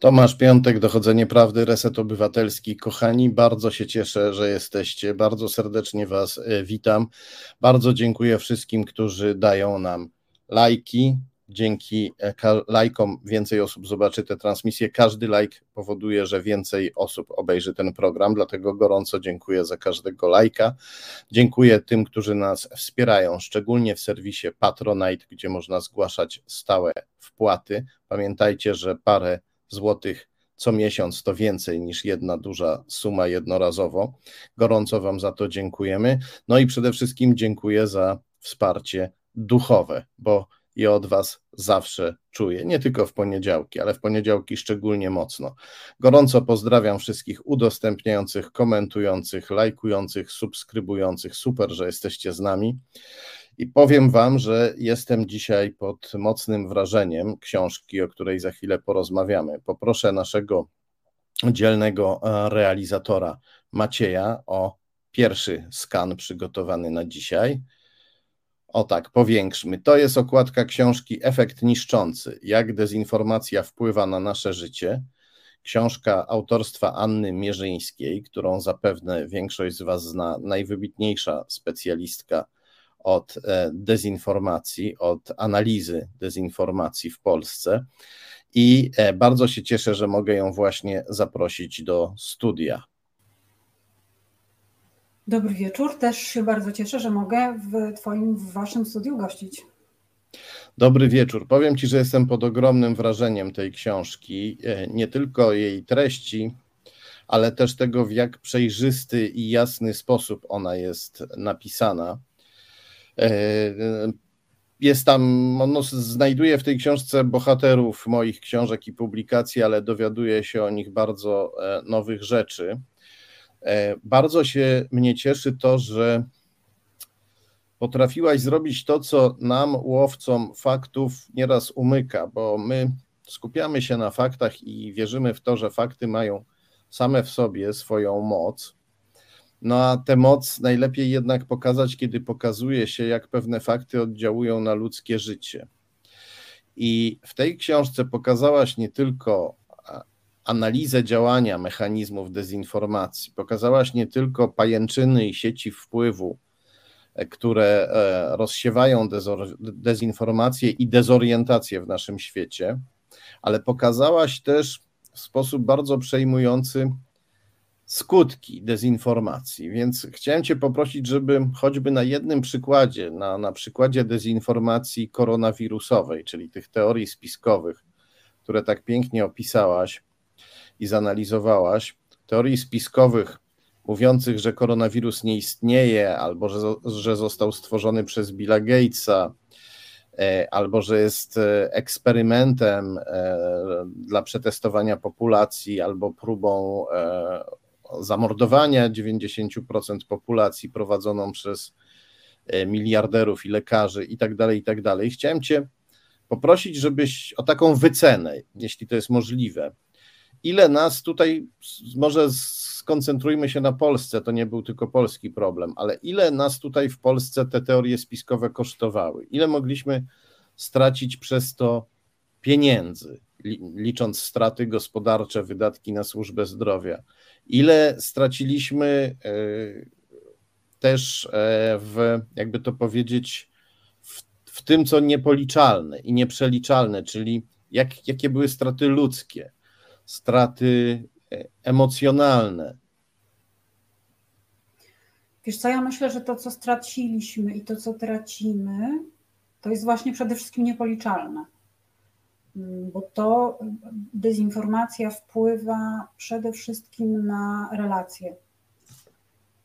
Tomasz Piątek, Dochodzenie Prawdy, Reset Obywatelski. Kochani, bardzo się cieszę, że jesteście. Bardzo serdecznie Was e, witam. Bardzo dziękuję wszystkim, którzy dają nam lajki. Dzięki e, lajkom więcej osób zobaczy tę transmisję. Każdy like powoduje, że więcej osób obejrzy ten program, dlatego gorąco dziękuję za każdego lajka. Dziękuję tym, którzy nas wspierają, szczególnie w serwisie Patronite, gdzie można zgłaszać stałe wpłaty. Pamiętajcie, że parę złotych co miesiąc to więcej niż jedna duża suma jednorazowo. Gorąco Wam za to dziękujemy. No i przede wszystkim dziękuję za wsparcie duchowe, bo je od Was zawsze czuję, nie tylko w poniedziałki, ale w poniedziałki szczególnie mocno. Gorąco pozdrawiam wszystkich udostępniających, komentujących, lajkujących, subskrybujących. Super, że jesteście z nami. I powiem Wam, że jestem dzisiaj pod mocnym wrażeniem książki, o której za chwilę porozmawiamy. Poproszę naszego dzielnego e, realizatora Macieja o pierwszy skan przygotowany na dzisiaj. O tak, powiększmy. To jest okładka książki Efekt niszczący. Jak dezinformacja wpływa na nasze życie. Książka autorstwa Anny Mierzyńskiej, którą zapewne większość z Was zna, najwybitniejsza specjalistka od e, dezinformacji, od analizy dezinformacji w Polsce. I e, bardzo się cieszę, że mogę ją właśnie zaprosić do studia. Dobry wieczór. Też się bardzo cieszę, że mogę w Twoim, w Waszym studiu gościć. Dobry wieczór. Powiem Ci, że jestem pod ogromnym wrażeniem tej książki. E, nie tylko jej treści, ale też tego, w jak przejrzysty i jasny sposób ona jest napisana. E, jest tam, no, znajduję w tej książce bohaterów moich książek i publikacji, ale dowiaduję się o nich bardzo e, nowych rzeczy. E, bardzo się mnie cieszy to, że potrafiłaś zrobić to, co nam, łowcom faktów, nieraz umyka, bo my skupiamy się na faktach i wierzymy w to, że fakty mają same w sobie swoją moc. No a tę moc najlepiej jednak pokazać, kiedy pokazuje się, jak pewne fakty oddziałują na ludzkie życie. I w tej książce pokazałaś nie tylko analizę działania mechanizmów dezinformacji, pokazałaś nie tylko pajęczyny i sieci wpływu, e, które e, rozsiewają dezinformację i dezorientację w naszym świecie, ale pokazałaś też w sposób bardzo przejmujący skutki dezinformacji. Więc chciałem Cię poprosić, żeby choćby na jednym przykładzie, na, na przykładzie dezinformacji koronawirusowej, czyli tych teorii spiskowych, które tak pięknie opisałaś i zanalizowałaś, teorii spiskowych mówiących, że koronawirus nie istnieje, albo że, że został stworzony przez Billa Gatesa, e, albo że jest e, eksperymentem e, dla przetestowania populacji, albo próbą zamordowania 90% populacji prowadzoną przez e, miliarderów i lekarzy i tak dalej, i tak dalej. Chciałem Cię poprosić, żebyś o taką wycenę, jeśli to jest możliwe. Ile nas tutaj, może skoncentrujmy się na Polsce, to nie był tylko polski problem, ale ile nas tutaj w Polsce te teorie spiskowe kosztowały? Ile mogliśmy stracić przez to pieniędzy, licząc straty gospodarcze, wydatki na służbę zdrowia? Ile straciliśmy e, też e, w, jakby to powiedzieć, w, w tym, co niepoliczalne i nieprzeliczalne, czyli jak, jakie były straty ludzkie, straty e, emocjonalne. Wiesz co, ja myślę, że to, co straciliśmy i to, co tracimy, to jest właśnie przede wszystkim niepoliczalne. Bo to dezinformacja wpływa przede wszystkim na relacje,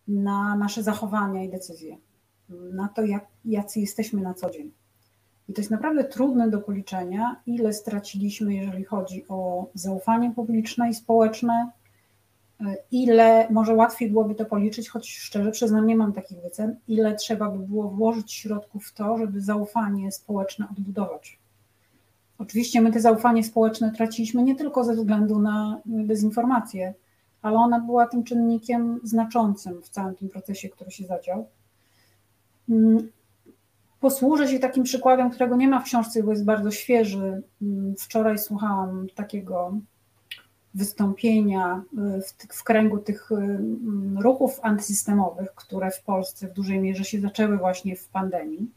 na nasze zachowania i decyzje, na to, jak, jacy jesteśmy na co dzień. I to jest naprawdę trudne do policzenia, ile straciliśmy, jeżeli chodzi o zaufanie publiczne i społeczne, ile, może łatwiej byłoby to policzyć, choć szczerze przyznam, nie mam takich wycen, ile trzeba by było włożyć środków w to, żeby zaufanie społeczne odbudować. Oczywiście my te zaufanie społeczne traciliśmy nie tylko ze względu na dezinformację, ale ona była tym czynnikiem znaczącym w całym tym procesie, który się zadział. Mm, posłużę się takim przykładem, którego nie ma w książce, bo jest bardzo świeży. Mm, wczoraj słuchałam takiego wystąpienia w, w, kręgu tych ruchów antysystemowych, które w Polsce w dużej mierze się zaczęły właśnie w pandemii.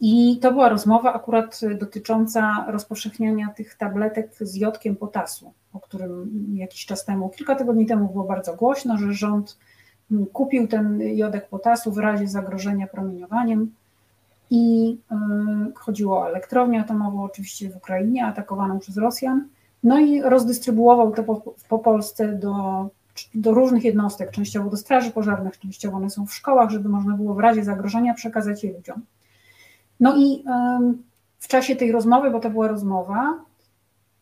I to była rozmowa akurat dotycząca rozpowszechniania tych tabletek z jodkiem potasu, o którym jakiś czas temu, kilka tygodni temu było bardzo głośno, że rząd kupił ten jodek potasu w razie zagrożenia promieniowaniem i y, chodziło o elektrownię atomową, oczywiście w Ukrainie, atakowaną przez Rosjan. No i rozdystrybuował to po, po Polsce do, do różnych jednostek, częściowo do straży pożarnych, częściowo one są w szkołach, żeby można było w razie zagrożenia przekazać je ludziom. No i w czasie tej rozmowy, bo to była rozmowa,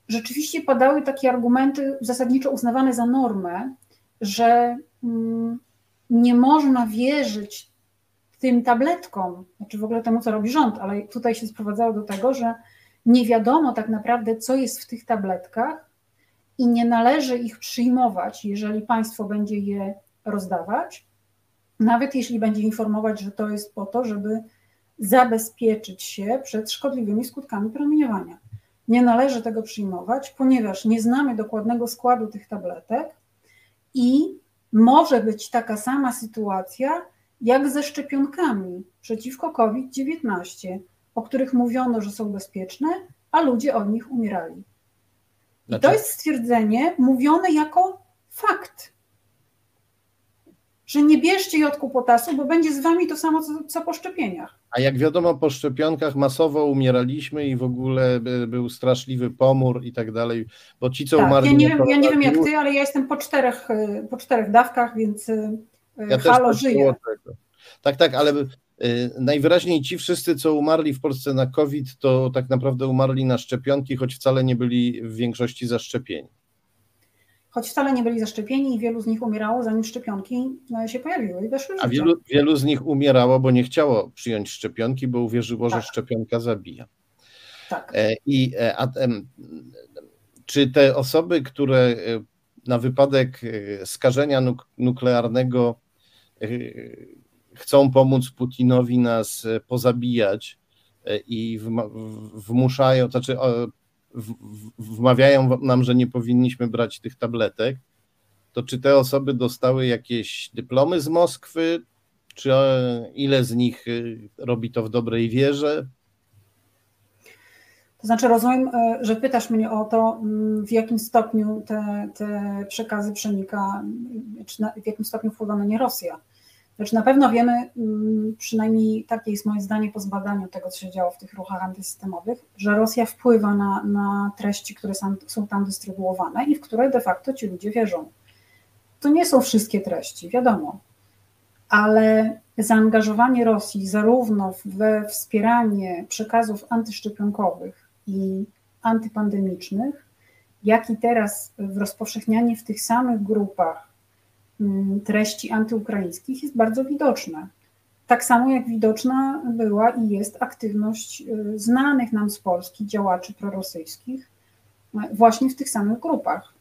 rzeczywiście padały takie argumenty zasadniczo uznawane za normę, że mm, nie można wierzyć tym tabletkom, znaczy w ogóle temu, co robi rząd, ale tutaj się sprowadzało do tego, że nie wiadomo tak naprawdę, co jest w tych tabletkach i nie należy ich przyjmować, jeżeli państwo będzie je rozdawać, nawet jeśli będzie informować, że to jest po to, żeby zabezpieczyć się przed szkodliwymi skutkami promieniowania. Nie należy tego przyjmować, ponieważ nie znamy dokładnego składu tych tabletek i może być taka sama sytuacja jak ze szczepionkami przeciwko COVID-19, o których mówiono, że są bezpieczne, a ludzie od nich umierali. I to jest stwierdzenie mówione jako fakt że nie bierzcie jodku potasu, bo będzie z wami to samo, co, co po szczepieniach. A jak wiadomo, po szczepionkach masowo umieraliśmy i w ogóle był straszliwy pomór i tak dalej, bo ci, co tak, umarli... Ja nie, wiem, ja nie wiem jak ty, ale ja jestem po czterech, po czterech dawkach, więc y, ja halo, żyję. Tak, tak, ale y, najwyraźniej ci wszyscy, co umarli w Polsce na COVID, to tak naprawdę umarli na szczepionki, choć wcale nie byli w większości zaszczepieni choć wcale nie byli zaszczepieni i wielu z nich umierało, zanim szczepionki e, się pojawiły i weszły w A wielu, wielu z nich umierało, bo nie chciało przyjąć szczepionki, bo uwierzyło, tak. że szczepionka zabija. Tak. E, I e, a, czy te osoby, które na wypadek skażenia nuk nuklearnego chcą pomóc Putinowi nas pozabijać i wmuszają, znaczy wmawiają nam, że nie powinniśmy brać tych tabletek, to czy te osoby dostały jakieś dyplomy z Moskwy, czy e, ile z nich e, robi to w dobrej wierze? To znaczy, rozumiem, e, że pytasz mnie o to, mm, w jakim stopniu te, te przekazy przenika, czy na, w jakim stopniu wpływa na nie Rosja. Znaczy na pewno wiemy, mm, przynajmniej takie jest moje zdanie po zbadaniu tego, co się działo w tych ruchach antysystemowych, że Rosja wpływa na, na treści, które są, tam dystrybuowane i w które de facto ci ludzie wierzą. To nie są wszystkie treści, wiadomo, ale zaangażowanie Rosji zarówno we wspieranie przekazów antyszczepionkowych i antypandemicznych, jak i teraz w rozpowszechnianie w tych samych grupach treści antyukraińskich jest bardzo widoczna. Tak samo jak widoczna była i jest aktywność y, znanych nam z Polski działaczy prorosyjskich y, właśnie w tych samych grupach.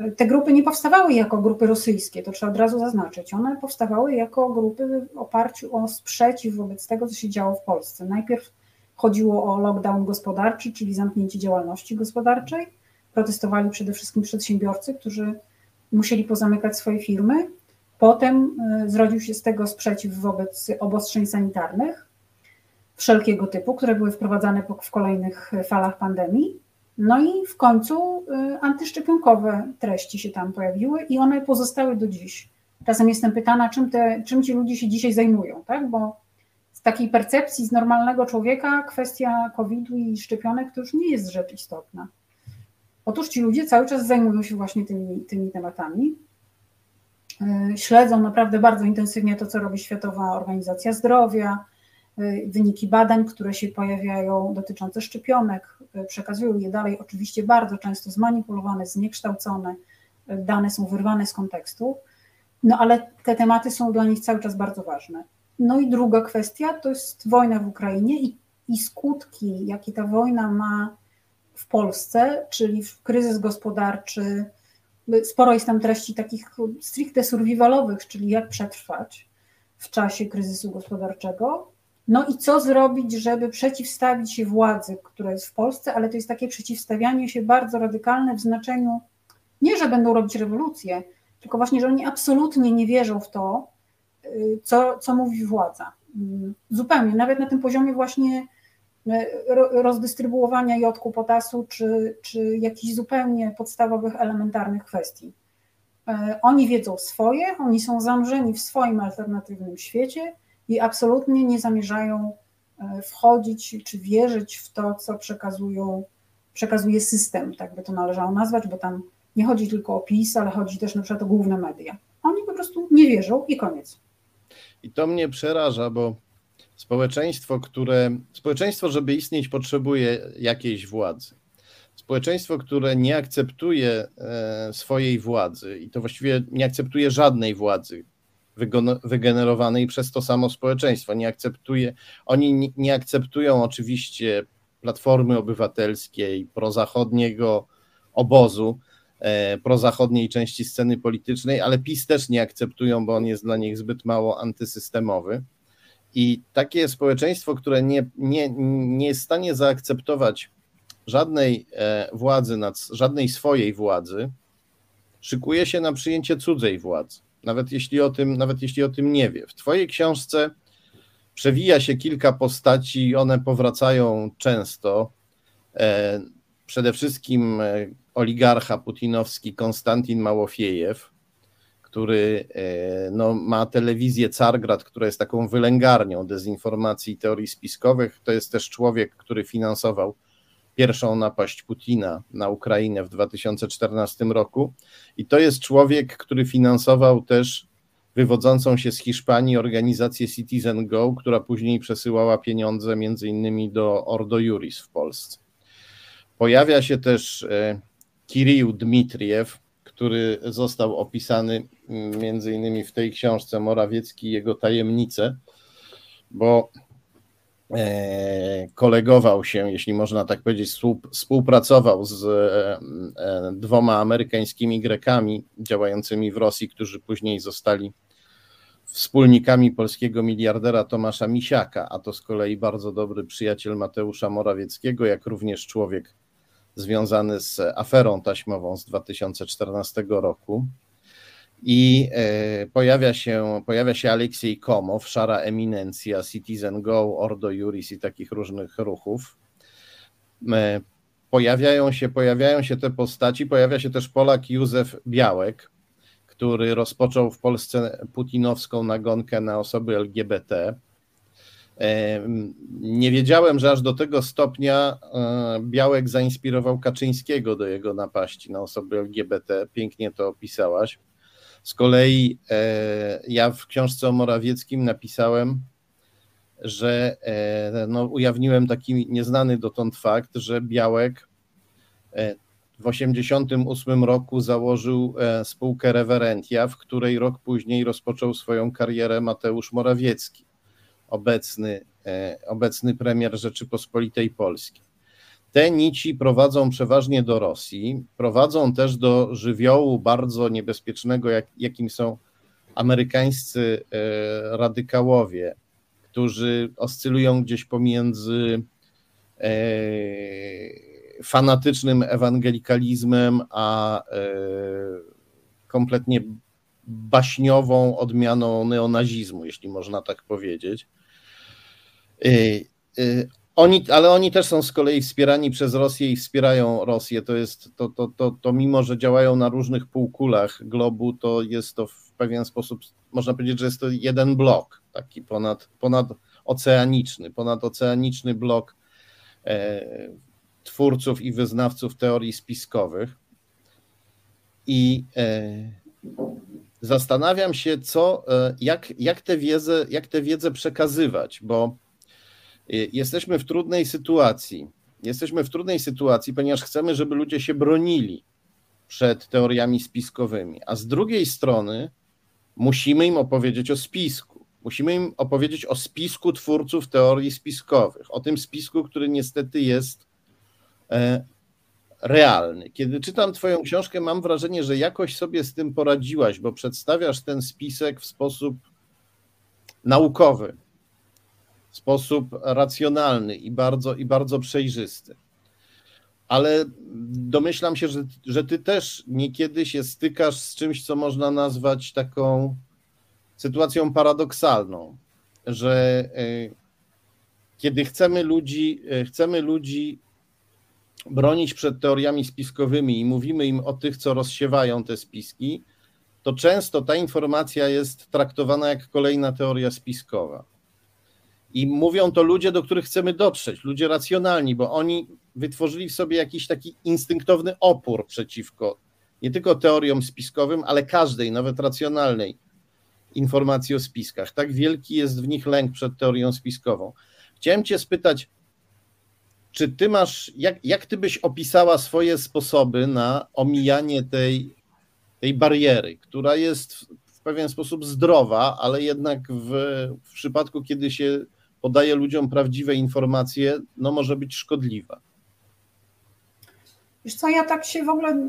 Y, te grupy nie powstawały jako grupy rosyjskie, to trzeba od razu zaznaczyć. One powstawały jako grupy w oparciu o sprzeciw wobec tego, co się działo w Polsce. Najpierw chodziło o lockdown gospodarczy, czyli zamknięcie działalności gospodarczej. Protestowali przede wszystkim przedsiębiorcy, którzy musieli pozamykać swoje firmy. Potem e, zrodził się z tego sprzeciw wobec obostrzeń sanitarnych wszelkiego typu, które były wprowadzane w kolejnych falach pandemii. No i w końcu e, antyszczepionkowe treści się tam pojawiły i one pozostały do dziś. Czasem jestem pytana, czym, te, czym ci ludzie się dzisiaj zajmują, tak? bo z takiej percepcji z normalnego człowieka kwestia COVID-u i szczepionek to już nie jest rzecz istotna. Otóż ci ludzie cały czas zajmują się właśnie tymi, tymi tematami. E, śledzą naprawdę bardzo intensywnie to, co robi Światowa Organizacja Zdrowia, e, wyniki badań, które się pojawiają dotyczące szczepionek, e, przekazują je dalej, oczywiście bardzo często zmanipulowane, zniekształcone, dane są wyrwane z kontekstu, no ale te tematy są dla nich cały czas bardzo ważne. No i druga kwestia to jest wojna w Ukrainie i, i skutki, jakie ta wojna ma w Polsce, czyli w kryzys gospodarczy. Sporo jest tam treści takich stricte survivalowych, czyli jak przetrwać w czasie kryzysu gospodarczego. No i co zrobić, żeby przeciwstawić się władzy, która jest w Polsce, ale to jest takie przeciwstawianie się bardzo radykalne w znaczeniu Nie, że będą robić rewolucję, tylko właśnie, że oni absolutnie nie wierzą w to, y, co, co mówi władza. Mm, zupełnie, nawet na tym poziomie właśnie rozdystrybuowania jodku, potasu, czy, czy jakichś zupełnie podstawowych, elementarnych kwestii. Y, oni wiedzą swoje, oni są zamrzeni w swoim alternatywnym świecie i absolutnie nie zamierzają wchodzić czy wierzyć w to, co przekazują, przekazuje system, tak by to należało nazwać, bo tam nie chodzi tylko o PiS, ale chodzi też na przykład o główne media. Oni po prostu nie wierzą i koniec. I to mnie przeraża, bo społeczeństwo, które. Społeczeństwo, żeby istnieć, potrzebuje jakiejś władzy. Społeczeństwo, które nie akceptuje e, swojej władzy i to właściwie nie akceptuje żadnej władzy wygenerowanej przez to samo społeczeństwo. Nie akceptuje, oni nie akceptują oczywiście Platformy Obywatelskiej, prozachodniego obozu, E, prozachodniej części sceny politycznej, ale PiS też nie akceptują, bo on jest dla nich zbyt mało antysystemowy. I takie społeczeństwo, które nie, nie, nie jest w stanie zaakceptować żadnej e, władzy, nad, żadnej swojej władzy, szykuje się na przyjęcie cudzej władzy, nawet jeśli o tym, nawet jeśli o tym nie wie. W Twojej książce przewija się kilka postaci, one powracają często. E, przede wszystkim oligarcha putinowski Konstantin Małofiejew, który e, no, ma telewizję Cargrad, która jest taką wylęgarnią dezinformacji i teorii spiskowych. To jest też człowiek, który finansował pierwszą napaść Putina na Ukrainę w 2014 roku. I to jest człowiek, który finansował też wywodzącą się z Hiszpanii organizację Citizen Go, która później przesyłała pieniądze między innymi do Ordo Juris w Polsce. Pojawia się też e, Kirill Dmitriew, który został opisany mm, między innymi w tej książce Morawiecki i jego tajemnice, bo e, kolegował się, jeśli można tak powiedzieć, współpracował z e, e, dwoma amerykańskimi Grekami działającymi w Rosji, którzy później zostali wspólnikami polskiego miliardera Tomasza Misiaka, a to z kolei bardzo dobry przyjaciel Mateusza Morawieckiego, jak również człowiek związany z aferą taśmową z 2014 roku. I e, pojawia się, pojawia się Aleksiej Komow, szara eminencja, Citizen Go, Ordo Juris i takich różnych ruchów. E, pojawiają się, pojawiają się te postaci, pojawia się też Polak Józef Białek, który rozpoczął w Polsce putinowską nagonkę na osoby LGBT nie wiedziałem, że aż do tego stopnia e, Białek zainspirował Kaczyńskiego do jego napaści na osoby LGBT. Pięknie to opisałaś. Z kolei e, ja w książce o Morawieckim napisałem, że e, no, ujawniłem taki nieznany dotąd fakt, że Białek w 1988 roku założył spółkę Rewerentia, w której rok później rozpoczął swoją karierę Mateusz Morawiecki obecny, e, obecny premier Rzeczypospolitej Polskiej. Te nici prowadzą przeważnie do Rosji, prowadzą też do żywiołu bardzo niebezpiecznego, jak, jakim są amerykańscy e, radykałowie, którzy oscylują gdzieś pomiędzy e, fanatycznym ewangelikalizmem a kompletnie baśniową odmianą neonazizmu, jeśli można tak powiedzieć. Y, y, oni, ale oni też są z kolei wspierani przez Rosję i wspierają Rosję. To jest to, to, to, to mimo, że działają na różnych półkulach globu, to jest to w pewien sposób, można powiedzieć, że jest to jeden blok, taki ponad, ponad oceaniczny, ponadoceaniczny blok e, twórców i wyznawców teorii spiskowych. I e, zastanawiam się, co, e, jak, jak, tę wiedzę, jak tę wiedzę przekazywać, bo jesteśmy w trudnej sytuacji. Jesteśmy w trudnej sytuacji, ponieważ chcemy, żeby ludzie się bronili przed teoriami spiskowymi, a z drugiej strony musimy im opowiedzieć o spisku. Musimy im opowiedzieć o spisku twórców teorii spiskowych, o tym spisku, który niestety jest e, realny. Kiedy czytam Twoją książkę, mam wrażenie, że jakoś sobie z tym poradziłaś, bo przedstawiasz ten spisek w sposób naukowy, sposób racjonalny i bardzo, i bardzo przejrzysty. ale domyślam się, że, że ty też niekiedy się stykasz z czymś, co można nazwać taką sytuacją paradoksalną, że e, kiedy chcemy ludzi, e, chcemy ludzi bronić przed teoriami spiskowymi i mówimy im o tych, co rozsiewają te spiski, to często ta informacja jest traktowana jak kolejna teoria spiskowa. I mówią to ludzie, do których chcemy dotrzeć, ludzie racjonalni, bo oni wytworzyli w sobie jakiś taki instynktowny opór przeciwko nie tylko teoriom spiskowym, ale każdej, nawet racjonalnej informacji o spiskach. Tak wielki jest w nich lęk przed teorią spiskową. Chciałem Cię spytać, czy Ty masz, jak, jak Ty byś opisała swoje sposoby na omijanie tej, tej bariery, która jest w pewien sposób zdrowa, ale jednak w, w przypadku, kiedy się podaje ludziom prawdziwe informacje, no może być szkodliwa. Wiesz co, ja tak się w ogóle,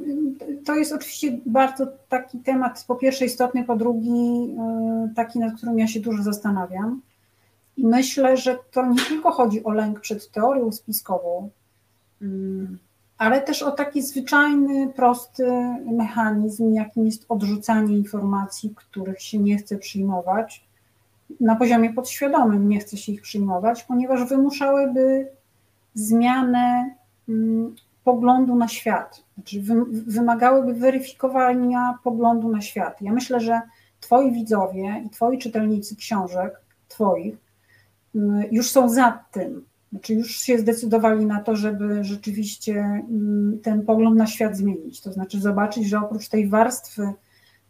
to jest oczywiście bardzo taki temat, po pierwsze istotny, po drugi e, taki, nad którym ja się dużo zastanawiam. I myślę, że to nie tylko chodzi o lęk przed teorią spiskową, mm, ale też o taki zwyczajny, prosty mechanizm, jakim jest odrzucanie informacji, których się nie chce przyjmować. Na poziomie podświadomym nie chce się ich przyjmować, ponieważ wymuszałyby zmianę mm, poglądu na świat, znaczy wymagałyby weryfikowania poglądu na świat. Ja myślę, że Twoi widzowie i Twoi czytelnicy książek, Twoich, mm, już są za tym. Znaczy już się zdecydowali na to, żeby rzeczywiście mm, ten pogląd na świat zmienić. To znaczy zobaczyć, że oprócz tej warstwy,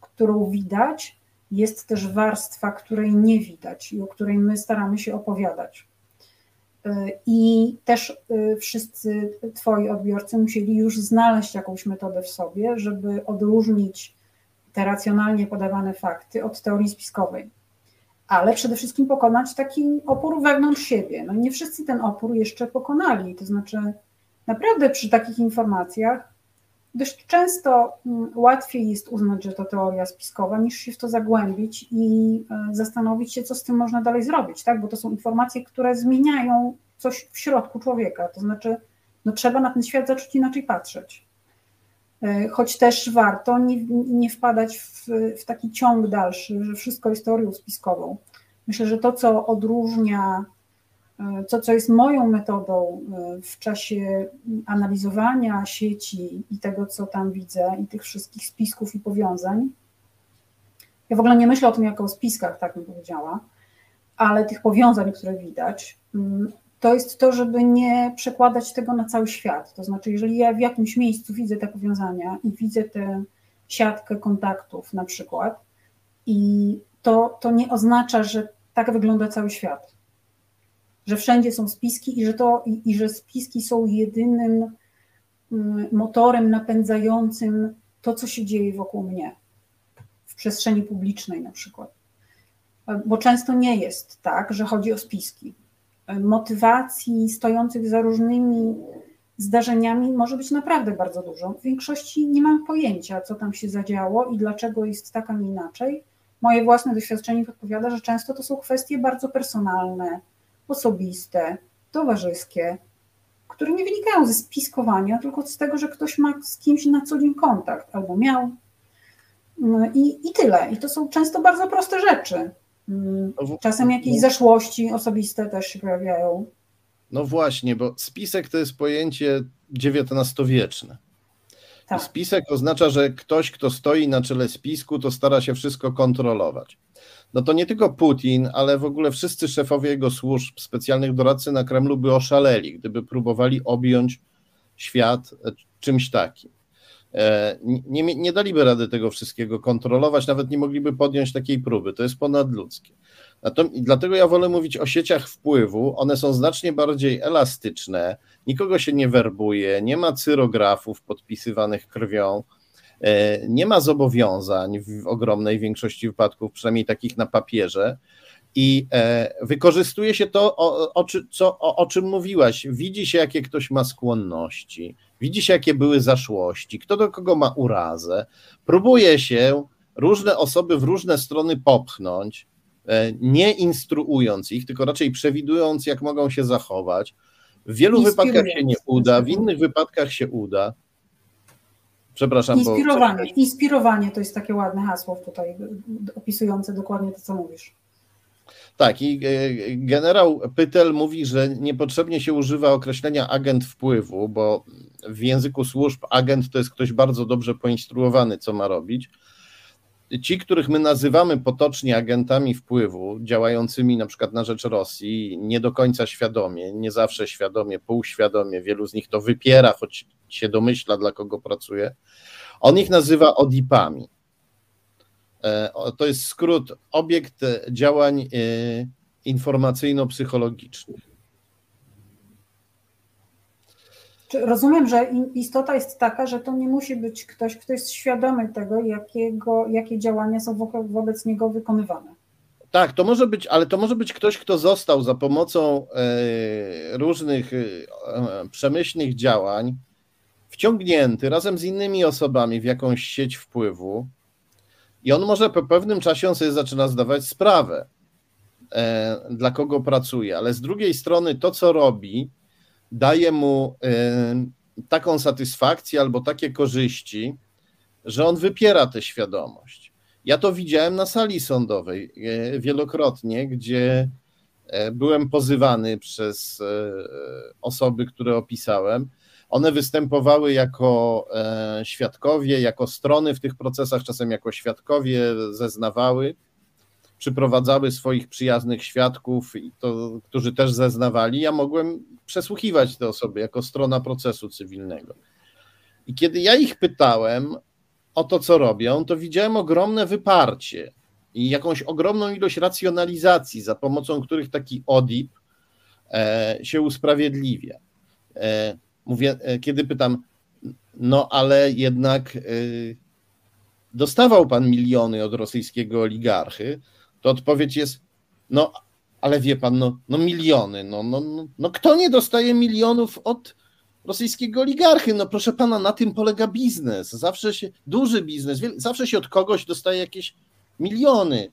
którą widać, jest też warstwa, której nie widać i o której my staramy się opowiadać. I też y, wszyscy Twoi odbiorcy musieli już znaleźć jakąś metodę w sobie, żeby odróżnić te racjonalnie podawane fakty od teorii spiskowej. Ale przede wszystkim pokonać taki opór wewnątrz siebie. No nie wszyscy ten opór jeszcze pokonali. To znaczy, naprawdę przy takich informacjach dość często mm, łatwiej jest uznać, że to teoria spiskowa, niż się w to zagłębić i e, zastanowić się, co z tym można dalej zrobić, tak? bo to są informacje, które zmieniają coś w środku człowieka, to znaczy no, trzeba na ten świat zacząć inaczej patrzeć. E, choć też warto nie, nie wpadać w, w taki ciąg dalszy, że wszystko jest teorią spiskową. Myślę, że to, co odróżnia to, co jest moją metodą e, w czasie analizowania sieci i tego, co tam widzę, i tych wszystkich spisków i powiązań. Ja w ogóle nie myślę o tym jako o spiskach, tak bym powiedziała, ale tych powiązań, które widać, mm, to jest to, żeby nie przekładać tego na cały świat. To znaczy, jeżeli ja w jakimś miejscu widzę te powiązania i widzę tę siatkę kontaktów na przykład, i to, to nie oznacza, że tak wygląda cały świat że wszędzie są spiski i że, to, i, i że spiski są jedynym mm, motorem napędzającym to, co się dzieje wokół mnie, w przestrzeni publicznej na przykład. Bo często nie jest tak, że chodzi o spiski. Motywacji stojących za różnymi zdarzeniami może być naprawdę bardzo dużo. W większości nie mam pojęcia, co tam się zadziało i dlaczego jest tak, a nie inaczej. Moje własne doświadczenie podpowiada, że często to są kwestie bardzo personalne, osobiste, towarzyskie, które nie wynikają ze spiskowania, tylko z tego, że ktoś ma z kimś na co dzień kontakt albo miał. No I, I tyle. I to są często bardzo proste rzeczy. Mm, czasem jakieś zaszłości osobiste też się pojawiają. No właśnie, bo spisek to jest pojęcie XIX-wieczne. Tak. Spisek oznacza, że ktoś, kto stoi na czele spisku, to stara się wszystko kontrolować no to nie tylko Putin, ale w ogóle wszyscy szefowie jego służb, specjalnych doradcy na Kremlu by oszaleli, gdyby próbowali objąć świat e, czymś takim. E, nie, nie daliby rady tego wszystkiego kontrolować, nawet nie mogliby podjąć takiej próby. To jest ponadludzkie. Dlatego ja wolę mówić o sieciach wpływu. One są znacznie bardziej elastyczne, nikogo się nie werbuje, nie ma cyrografów podpisywanych krwią E, nie ma zobowiązań w ogromnej większości wypadków, przynajmniej takich na papierze. I e, wykorzystuje się to, o, o, co, o, o czym mówiłaś. Widzi się, jakie ktoś ma skłonności, widzi się, jakie były zaszłości, kto do kogo ma urazę. Próbuje się różne osoby w różne strony popchnąć, nie instruując ich, tylko raczej przewidując, jak mogą się zachować W wielu wypadkach się nie uda, w innych wypadkach się uda. Przepraszam. Inspirowanie. Bo... Inspirowanie to jest takie ładne hasło tutaj opisujące dokładnie to, co mówisz. Tak, i e, generał Pytel mówi, że niepotrzebnie się używa określenia agent wpływu, bo w języku służb agent to jest ktoś bardzo dobrze poinstruowany, co ma robić. Ci, których my nazywamy potocznie agentami wpływu, działającymi na przykład na rzecz Rosji, nie do końca świadomie, nie zawsze świadomie, półświadomie, wielu z nich to wypiera, choć się domyśla, dla kogo pracuje, on ich nazywa ODIP-ami. E, to jest skrót obiekt działań e, informacyjno-psychologicznych. Rozumiem, że istota jest taka, że to nie musi być ktoś, kto jest świadomy tego, jakiego, jakie działania są wo wobec niego wykonywane. Tak, to może być, ale to może być ktoś, kto został za pomocą e, różnych przemyślnych działań wciągnięty razem z innymi osobami w jakąś sieć wpływu i on może po pewnym czasie on sobie zaczyna zdawać sprawę, e, dla kogo pracuje, ale z drugiej strony to, co robi, daje mu e, taką satysfakcję albo takie korzyści, że on wypiera tę świadomość. Ja to widziałem na sali sądowej e, wielokrotnie, gdzie byłem pozywany przez osoby, które opisałem one występowały jako świadkowie, jako strony w tych procesach, czasem jako świadkowie zeznawały, przyprowadzały swoich przyjaznych świadków, to, którzy też zeznawali. Ja mogłem przesłuchiwać te osoby jako strona procesu cywilnego. I kiedy ja ich pytałem o to, co robią, to widziałem ogromne wyparcie i jakąś ogromną ilość racjonalizacji, za pomocą których taki ODIP e, się usprawiedliwia. E, mówię, e, kiedy pytam, no ale jednak dostawał pan miliony od rosyjskiego oligarchy, to odpowiedź jest, no ale wie pan, no, no miliony, no, no, no, no kto nie dostaje milionów od rosyjskiego oligarchy? No proszę pana, na tym polega biznes, zawsze się, duży biznes, zawsze się od kogoś dostaje jakieś miliony.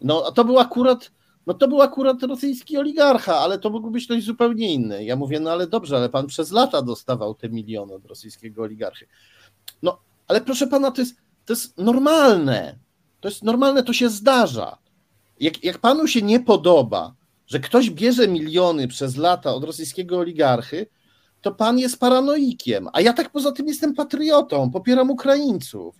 No a to był akurat no to był akurat rosyjski oligarcha, ale to mógł być ktoś zupełnie inny. Ja mówię, no ale dobrze, ale pan przez lata dostawał te miliony od rosyjskiego oligarchy. No, ale proszę pana, to jest, to jest normalne. To jest normalne, to się zdarza. Jak, jak panu się nie podoba, że ktoś bierze miliony przez lata od rosyjskiego oligarchy, to pan jest paranoikiem. A ja tak poza tym jestem patriotą, popieram Ukraińców.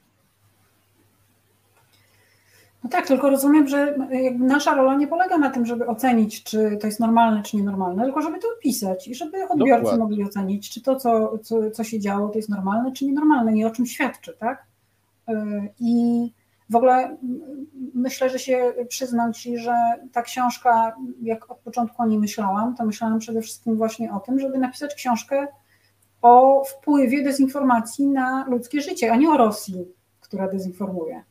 No tak, tylko rozumiem, że nasza rola nie polega na tym, żeby ocenić, czy to jest normalne, czy nienormalne, tylko żeby to opisać i żeby odbiorcy Dokładnie. mogli ocenić, czy to, co, co, co się działo, to jest normalne, czy nienormalne i o czym świadczy, tak? Y, I w ogóle myślę, że się przyznam Ci, że ta książka, jak od początku o niej myślałam, to myślałam przede wszystkim właśnie o tym, żeby napisać książkę o wpływie dezinformacji na ludzkie życie, a nie o Rosji, która dezinformuje.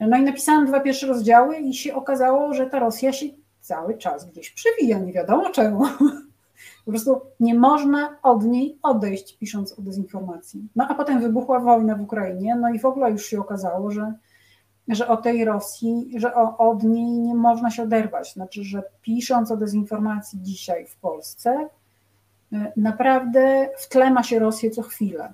No i napisałam dwa pierwsze rozdziały i się okazało, że ta Rosja się cały czas gdzieś przewija, nie wiadomo czemu. Po prostu nie można od niej odejść, pisząc o dezinformacji. No a potem wybuchła wojna w Ukrainie, no i w ogóle już się okazało, że, że o tej Rosji, że o, od niej nie można się oderwać. Znaczy, że pisząc o dezinformacji dzisiaj w Polsce, e, naprawdę w tle ma się Rosję co chwilę.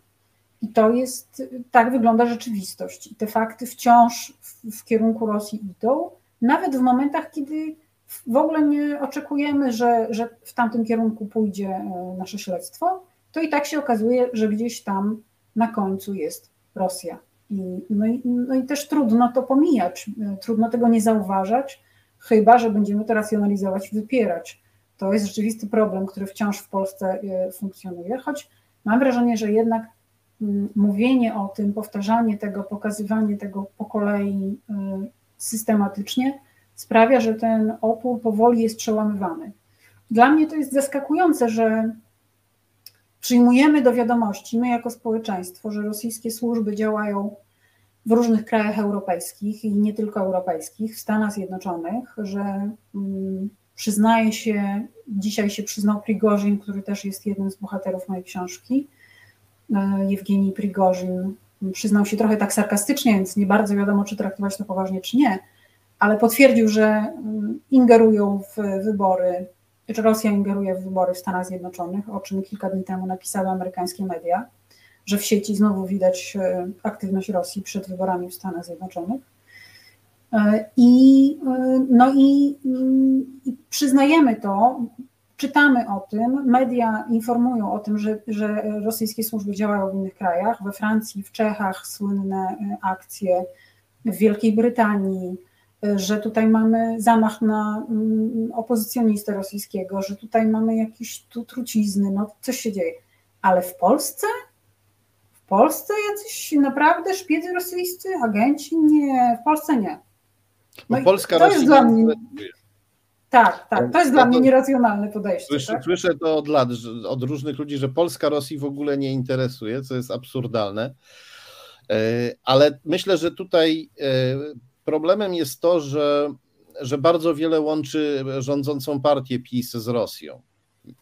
I to jest, tak wygląda rzeczywistość. I te fakty wciąż w, w kierunku Rosji idą, nawet w momentach, kiedy w ogóle nie oczekujemy, że, że w tamtym kierunku pójdzie e, nasze śledztwo, to i tak się okazuje, że gdzieś tam na końcu jest Rosja. I, no, i, no i też trudno to pomijać, e, trudno tego nie zauważać, chyba że będziemy to racjonalizować i wypierać. To jest rzeczywisty problem, który wciąż w Polsce e, funkcjonuje, choć mam wrażenie, że jednak mówienie o tym, powtarzanie tego, pokazywanie tego po kolei y, systematycznie sprawia, że ten opór powoli jest przełamywany. Dla mnie to jest zaskakujące, że przyjmujemy do wiadomości, my jako społeczeństwo, że rosyjskie służby działają w różnych krajach europejskich i nie tylko europejskich, w Stanach Zjednoczonych, że um, przyznaje się, dzisiaj się przyznał Prigorzin, który też jest jednym z bohaterów mojej książki, E, Jewgenij Prigorzin przyznał się trochę tak sarkastycznie, więc nie bardzo wiadomo, czy traktować to poważnie, czy nie, ale potwierdził, że mm, ingerują w wybory Rosja ingeruje w wybory w Stanach Zjednoczonych, o czym kilka dni temu napisały amerykańskie media, że w sieci znowu widać e, aktywność Rosji przed wyborami w Stanach Zjednoczonych. E, I, no i, i przyznajemy to, czytamy o tym, media informują o tym, że, że rosyjskie służby działają w innych krajach, we Francji, w Czechach słynne akcje, w Wielkiej Brytanii, że tutaj mamy zamach na mm, opozycjonistę rosyjskiego, że tutaj mamy jakieś tu trucizny, no coś się dzieje. Ale w Polsce? W Polsce jacyś naprawdę szpiedzy rosyjscy, agenci? Nie, w Polsce nie. No, no Polska to jest dla mnie. Tak, tak, to jest dla mnie nieracjonalne podejście. Słyszę, tak? słyszę to od lat, od różnych ludzi, że Polska Rosji w ogóle nie interesuje, co jest absurdalne. E, ale myślę, że tutaj e, problemem jest to, że, że bardzo wiele łączy rządzącą partię PiS z Rosją,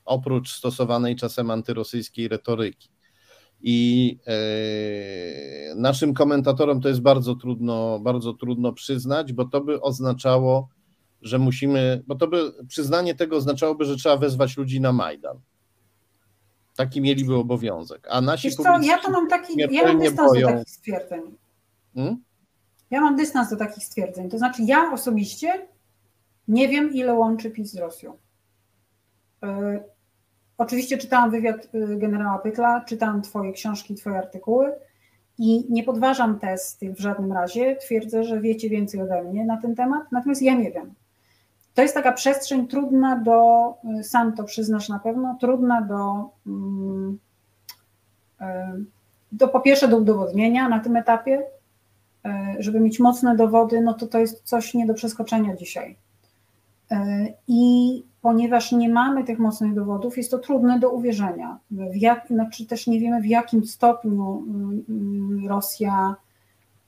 oprócz stosowanej czasem antyrosyjskiej retoryki. I e, naszym komentatorom to jest bardzo trudno, bardzo trudno przyznać, bo to by oznaczało, że musimy, bo to by przyznanie tego oznaczałoby, że trzeba wezwać ludzi na Majdan. Taki mieliby obowiązek. A nasi Wiesz co, ja to mam taki, ja mam dystans do takich stwierdzeń. Hmm? Ja mam dystans do takich stwierdzeń. To znaczy, ja osobiście nie wiem, ile łączy PiS z Rosją. Yy, oczywiście czytałam wywiad y, generała Pytla, czytałam Twoje książki, Twoje artykuły i nie podważam tez tych w żadnym razie. Twierdzę, że wiecie więcej ode mnie na ten temat, natomiast ja nie wiem. To jest taka przestrzeń trudna do, y, sam to przyznasz na pewno, trudna do, mm, do po pierwsze do udowodnienia na tym etapie, żeby mieć mocne dowody, no to to jest coś nie do przeskoczenia dzisiaj. I ponieważ nie mamy tych mocnych dowodów, jest to trudne do uwierzenia. W jak, znaczy też nie wiemy, w jakim stopniu Rosja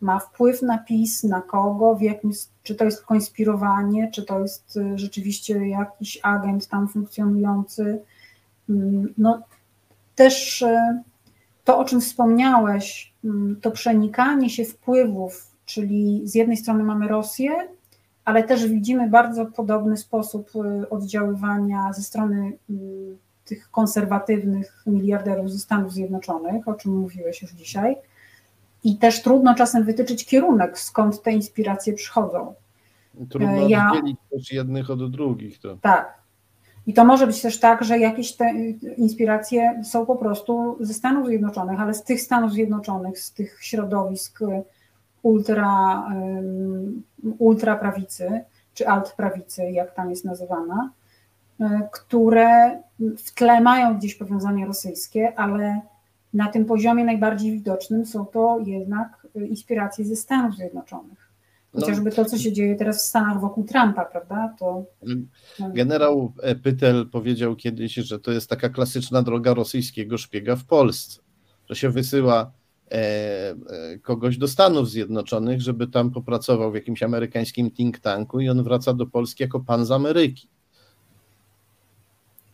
ma wpływ na PiS, na kogo, w jakim, czy to jest konspirowanie, czy to jest y, rzeczywiście jakiś agent tam funkcjonujący. Mm, no, też y, to, o czym wspomniałeś, mm, to przenikanie się wpływów, czyli z jednej strony mamy Rosję, ale też widzimy bardzo podobny sposób y, oddziaływania ze strony tych konserwatywnych miliarderów ze Stanów Zjednoczonych, o czym mówiłeś już dzisiaj i też trudno czasem wytyczyć kierunek, skąd te inspiracje przychodzą. Trudno ja, oddzielić też jednych od drugich. To. Tak. I to może być też tak, że jakieś te inspiracje są po prostu ze Stanów Zjednoczonych, ale z tych Stanów Zjednoczonych, z tych środowisk ultra, ultra prawicy, czy alt prawicy, jak tam jest nazywana, e, które w tle mają gdzieś powiązania rosyjskie, ale na tym poziomie najbardziej widocznym są to jednak y, inspiracje ze Stanów Zjednoczonych. Chociażby to, co się dzieje teraz w Stanach wokół Trumpa, prawda? To... No. Generał Pytel powiedział kiedyś, że to jest taka klasyczna droga rosyjskiego szpiega w Polsce, że się wysyła e, e, kogoś do Stanów Zjednoczonych, żeby tam popracował w jakimś amerykańskim think tanku i on wraca do Polski jako pan z Ameryki.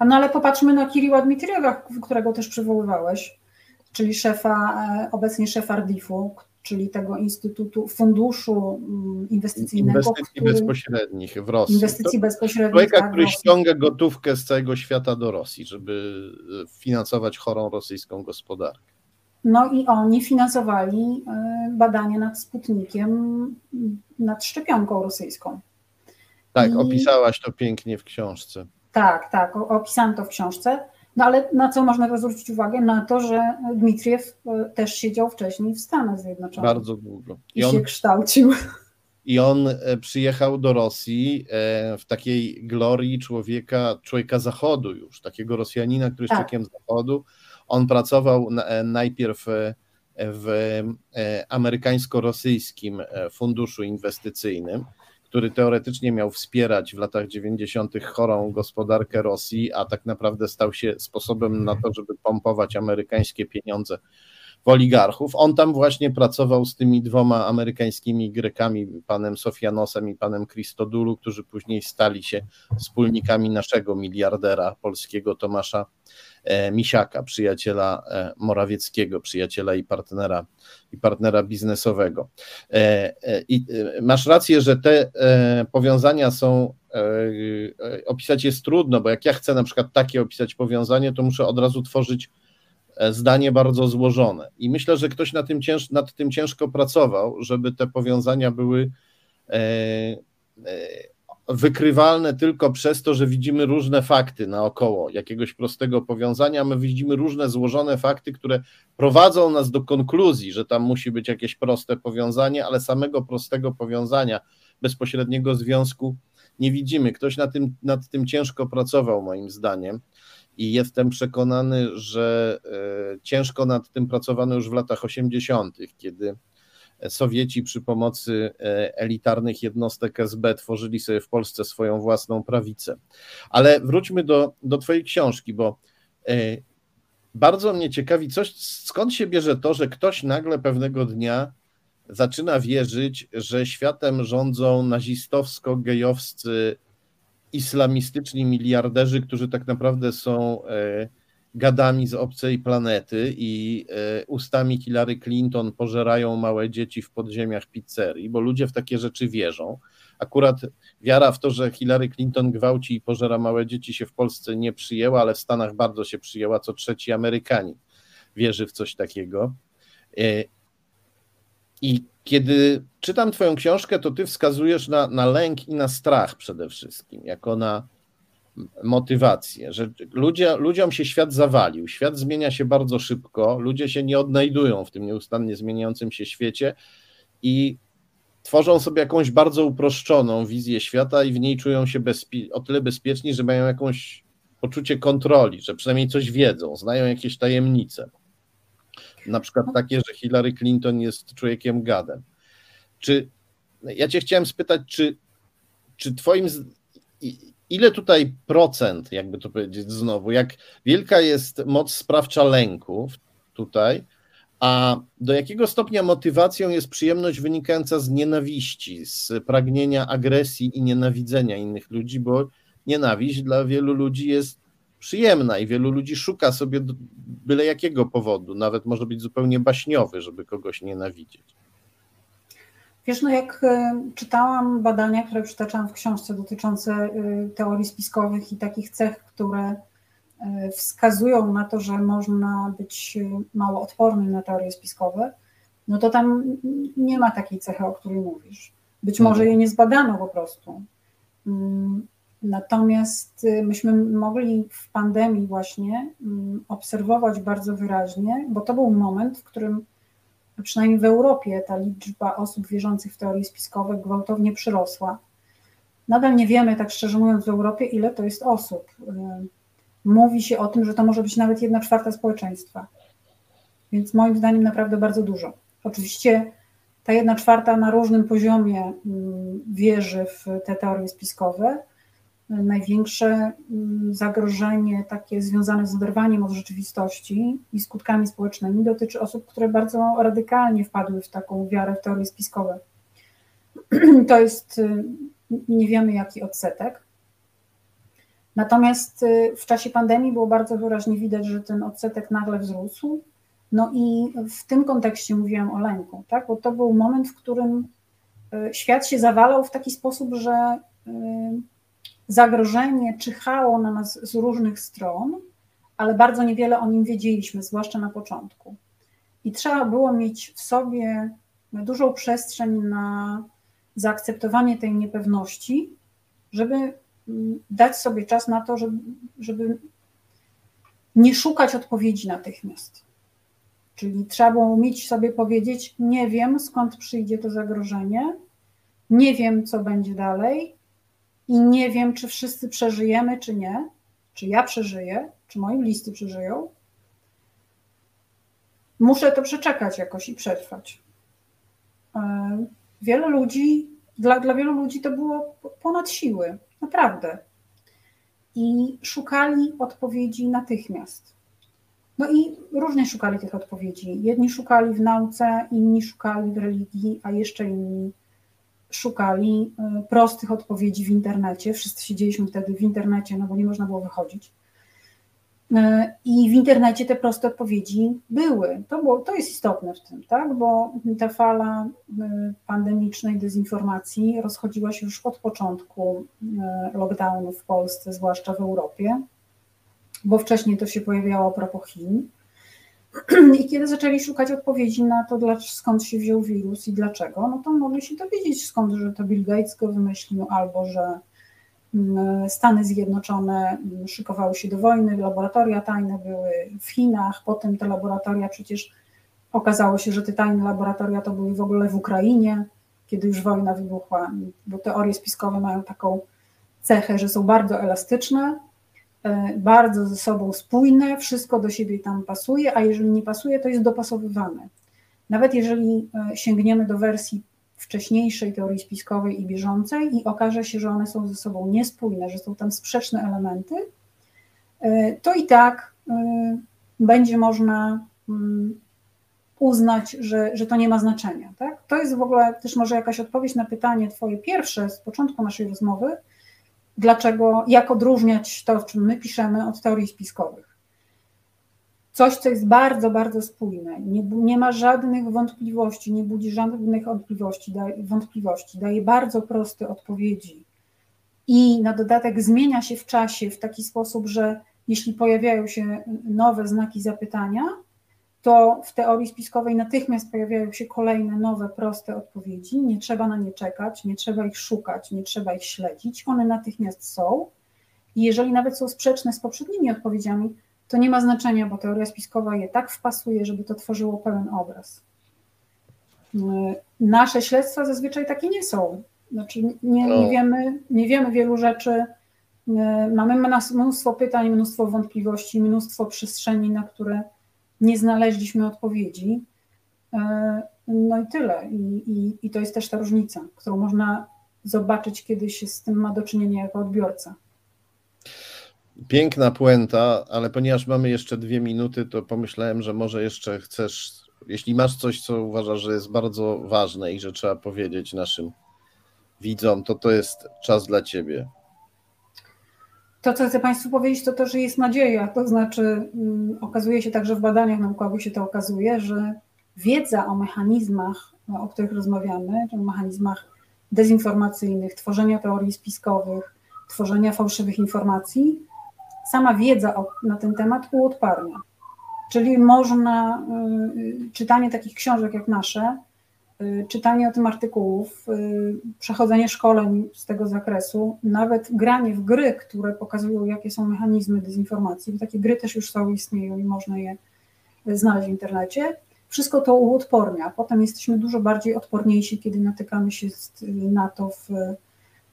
No ale popatrzmy na Kiriła Dmitriewa, którego też przywoływałeś czyli szefa, e, obecnie szefa RDIF-u, czyli tego Instytutu Funduszu mm, Inwestycyjnego. Inwestycji który, bezpośrednich w Rosji. Inwestycji to bezpośrednich. Człowieka, tak, który ściąga gotówkę z całego świata do Rosji, żeby e, finansować chorą rosyjską gospodarkę. No i oni finansowali e, badania nad Sputnikiem, nad szczepionką rosyjską. Tak, I... opisałaś to pięknie w książce. Tak, tak, opisałam to w książce. No ale na co można zwrócić uwagę? Na to, że Dmitriew e, też siedział wcześniej w Stanach Zjednoczonych. Bardzo długo. I, I on, się kształcił. I on e, przyjechał do Rosji e, w takiej glorii człowieka, człowieka zachodu już, takiego Rosjanina, który jest tak. człowiekiem zachodu. On pracował najpierw w amerykańsko-rosyjskim funduszu inwestycyjnym który teoretycznie miał wspierać w latach 90. chorą gospodarkę Rosji, a tak naprawdę stał się sposobem na to, żeby pompować amerykańskie pieniądze w oligarchów. On tam właśnie pracował z tymi dwoma amerykańskimi Grekami, panem Sofianosem i panem Christodulu, którzy później stali się wspólnikami naszego miliardera polskiego Tomasza Misiaka, przyjaciela Morawieckiego, przyjaciela i partnera, i partnera biznesowego. I masz rację, że te powiązania są opisać jest trudno, bo jak ja chcę na przykład takie opisać powiązanie, to muszę od razu tworzyć E, zdanie bardzo złożone. I myślę, że ktoś nad tym, cięż, nad tym ciężko pracował, żeby te powiązania były e, e, wykrywalne tylko przez to, że widzimy różne fakty naokoło jakiegoś prostego powiązania. My widzimy różne złożone fakty, które prowadzą nas do konkluzji, że tam musi być jakieś proste powiązanie, ale samego prostego powiązania, bezpośredniego związku nie widzimy. Ktoś nad tym, nad tym ciężko pracował, moim zdaniem i jestem przekonany, że e, ciężko nad tym pracowano już w latach 80., kiedy Sowieci przy pomocy e, elitarnych jednostek SB tworzyli sobie w Polsce swoją własną prawicę. Ale wróćmy do, do Twojej książki, bo e, bardzo mnie ciekawi, coś, skąd się bierze to, że ktoś nagle pewnego dnia zaczyna wierzyć, że światem rządzą nazistowsko-gejowscy islamistyczni miliarderzy, którzy tak naprawdę są e, gadami z obcej planety i e, ustami Hillary Clinton pożerają małe dzieci w podziemiach pizzerii, bo ludzie w takie rzeczy wierzą. Akurat wiara w to, że Hillary Clinton gwałci i pożera małe dzieci się w Polsce nie przyjęła, ale w Stanach bardzo się przyjęła, co trzeci Amerykanin wierzy w coś takiego. E, I kiedy czytam Twoją książkę, to Ty wskazujesz na, na lęk i na strach przede wszystkim, jako na motywację, że ludzie, ludziom się świat zawalił, świat zmienia się bardzo szybko, ludzie się nie odnajdują w tym nieustannie zmieniającym się świecie i tworzą sobie jakąś bardzo uproszczoną wizję świata i w niej czują się bezpie- o tyle bezpieczni, że mają jakąś poczucie kontroli, że przynajmniej coś wiedzą, znają jakieś tajemnice. Na przykład takie, że Hillary Clinton jest człowiekiem gadem. Czy ja cię chciałem spytać, czy, czy twoim ile tutaj procent, jakby to powiedzieć znowu, jak wielka jest moc sprawcza lęku tutaj, a do jakiego stopnia motywacją jest przyjemność wynikająca z nienawiści, z pragnienia agresji i nienawidzenia innych ludzi, bo nienawiść dla wielu ludzi jest przyjemna i wielu ludzi szuka sobie byle jakiego powodu, nawet może być zupełnie baśniowy, żeby kogoś nienawidzieć. Wiesz, no jak e, czytałam badania, które przytaczałam w książce dotyczące e, teorii spiskowych i takich cech, które e, wskazują na to, że można być mało odpornym na teorie spiskowe, no to tam nie ma takiej cechy, o której mówisz. Być może mhm. jej nie zbadano po prostu. Mm, Natomiast y, myśmy mogli w pandemii właśnie mm, obserwować bardzo wyraźnie, bo to był moment, w którym przynajmniej w Europie ta liczba osób wierzących w teorie spiskowe gwałtownie przyrosła. Nadal nie wiemy, tak szczerze mówiąc, w Europie, ile to jest osób. Y, mówi się o tym, że to może być nawet jedna czwarta społeczeństwa. Więc moim zdaniem naprawdę bardzo dużo. Oczywiście ta jedna czwarta na różnym poziomie mm, wierzy w te teorie spiskowe, największe mm, zagrożenie takie związane z oderwaniem od rzeczywistości i skutkami społecznymi dotyczy osób, które bardzo radykalnie wpadły w taką wiarę w teorie spiskowe. To jest, y, nie wiemy jaki odsetek. Natomiast y, w czasie pandemii było bardzo wyraźnie widać, że ten odsetek nagle wzrósł. No i w tym kontekście mówiłam o lęku, tak? bo to był moment, w którym y, świat się zawalał w taki sposób, że zagrożenie czyhało na nas z różnych stron, ale bardzo niewiele o nim wiedzieliśmy, zwłaszcza na początku. I trzeba było mieć w sobie dużą przestrzeń na zaakceptowanie tej niepewności, żeby mm, dać sobie czas na to, żeby, żeby nie szukać odpowiedzi natychmiast. Czyli trzeba było mieć sobie powiedzieć: Nie wiem, skąd przyjdzie to zagrożenie, nie wiem, co będzie dalej, i nie wiem, czy wszyscy przeżyjemy, czy nie, czy ja przeżyję, czy moi bliscy przeżyją. Muszę to przeczekać jakoś i przetrwać. E, wiele ludzi, dla, dla wielu ludzi to było ponad siły, naprawdę. I szukali odpowiedzi natychmiast. No i różnie szukali tych odpowiedzi. Jedni szukali w nauce, inni szukali w religii, a jeszcze inni szukali y, prostych odpowiedzi w internecie. Wszyscy siedzieliśmy wtedy w internecie, no bo nie można było wychodzić. E, I w internecie te proste odpowiedzi były. To, było, to jest istotne w tym, tak? bo ta fala e, pandemicznej dezinformacji rozchodziła się już od początku lockdownu w Polsce, zwłaszcza w Europie, bo wcześniej to się pojawiało a propos Chin. I kiedy zaczęli szukać odpowiedzi na to, skąd się wziął wirus i dlaczego, no to mogli się dowiedzieć skąd, że to Bill Gates go wymyślił, albo że mm, Stany Zjednoczone mm, szykowały się do wojny, laboratoria tajne były w Chinach, potem te laboratoria przecież okazało się, że te tajne laboratoria to były w ogóle w Ukrainie, kiedy już wojna wybuchła, bo teorie spiskowe mają taką cechę, że są bardzo elastyczne, bardzo ze sobą spójne, wszystko do siebie tam pasuje, a jeżeli nie pasuje, to jest dopasowywane. Nawet jeżeli e, sięgniemy do wersji wcześniejszej teorii spiskowej i bieżącej i okaże się, że one są ze sobą niespójne, że są tam sprzeczne elementy, e, to i tak będzie można mm, uznać, że, że to nie ma znaczenia. Tak? To jest w ogóle też może jakaś odpowiedź na pytanie Twoje pierwsze z początku naszej rozmowy, dlaczego, jak odróżniać to, w czym my piszemy, od teorii spiskowych. Coś, co jest bardzo, bardzo spójne, nie, nie ma żadnych wątpliwości, nie budzi żadnych wątpliwości, daje, wątpliwości, daje bardzo proste odpowiedzi. I na dodatek zmienia się w czasie w taki sposób, że jeśli pojawiają się nowe znaki zapytania, to w teorii spiskowej natychmiast pojawiają się kolejne nowe, proste odpowiedzi. Nie trzeba na nie czekać, nie trzeba ich szukać, nie trzeba ich śledzić. One natychmiast są. I jeżeli nawet są sprzeczne z poprzednimi odpowiedziami, to nie ma znaczenia, bo teoria spiskowa je tak wpasuje, żeby to tworzyło pełen obraz. Nasze śledztwa zazwyczaj takie nie są. Znaczy nie, nie, wiemy, nie wiemy wielu rzeczy. Mamy mnóstwo pytań, mnóstwo wątpliwości, mnóstwo przestrzeni, na które nie znaleźliśmy odpowiedzi. E, no i tyle. I, i, I to jest też ta różnica, którą można zobaczyć, kiedy się z tym ma do czynienia jako odbiorca. Piękna puenta, ale ponieważ mamy jeszcze dwie minuty, to pomyślałem, że może jeszcze chcesz, jeśli masz coś, co uważasz, że jest bardzo ważne i że trzeba powiedzieć naszym widzom, to to jest czas dla ciebie. To, co chcę Państwu powiedzieć, to to, że jest nadzieja. To znaczy, um, okazuje się także w badaniach naukowych się to okazuje, że wiedza o mechanizmach, o których rozmawiamy, o mechanizmach dezinformacyjnych, tworzenia teorii spiskowych, tworzenia fałszywych informacji, sama wiedza o, na ten temat uodparnia. Czyli można, y, czytanie takich książek jak nasze, Y, czytanie o tym artykułów, y, przechodzenie szkoleń z tego zakresu, nawet granie w gry, które pokazują, jakie są mechanizmy dezinformacji, bo takie gry też już są, istnieją i można je znaleźć w internecie. Wszystko to uodpornia. Potem jesteśmy dużo bardziej odporniejsi, kiedy natykamy się na to w,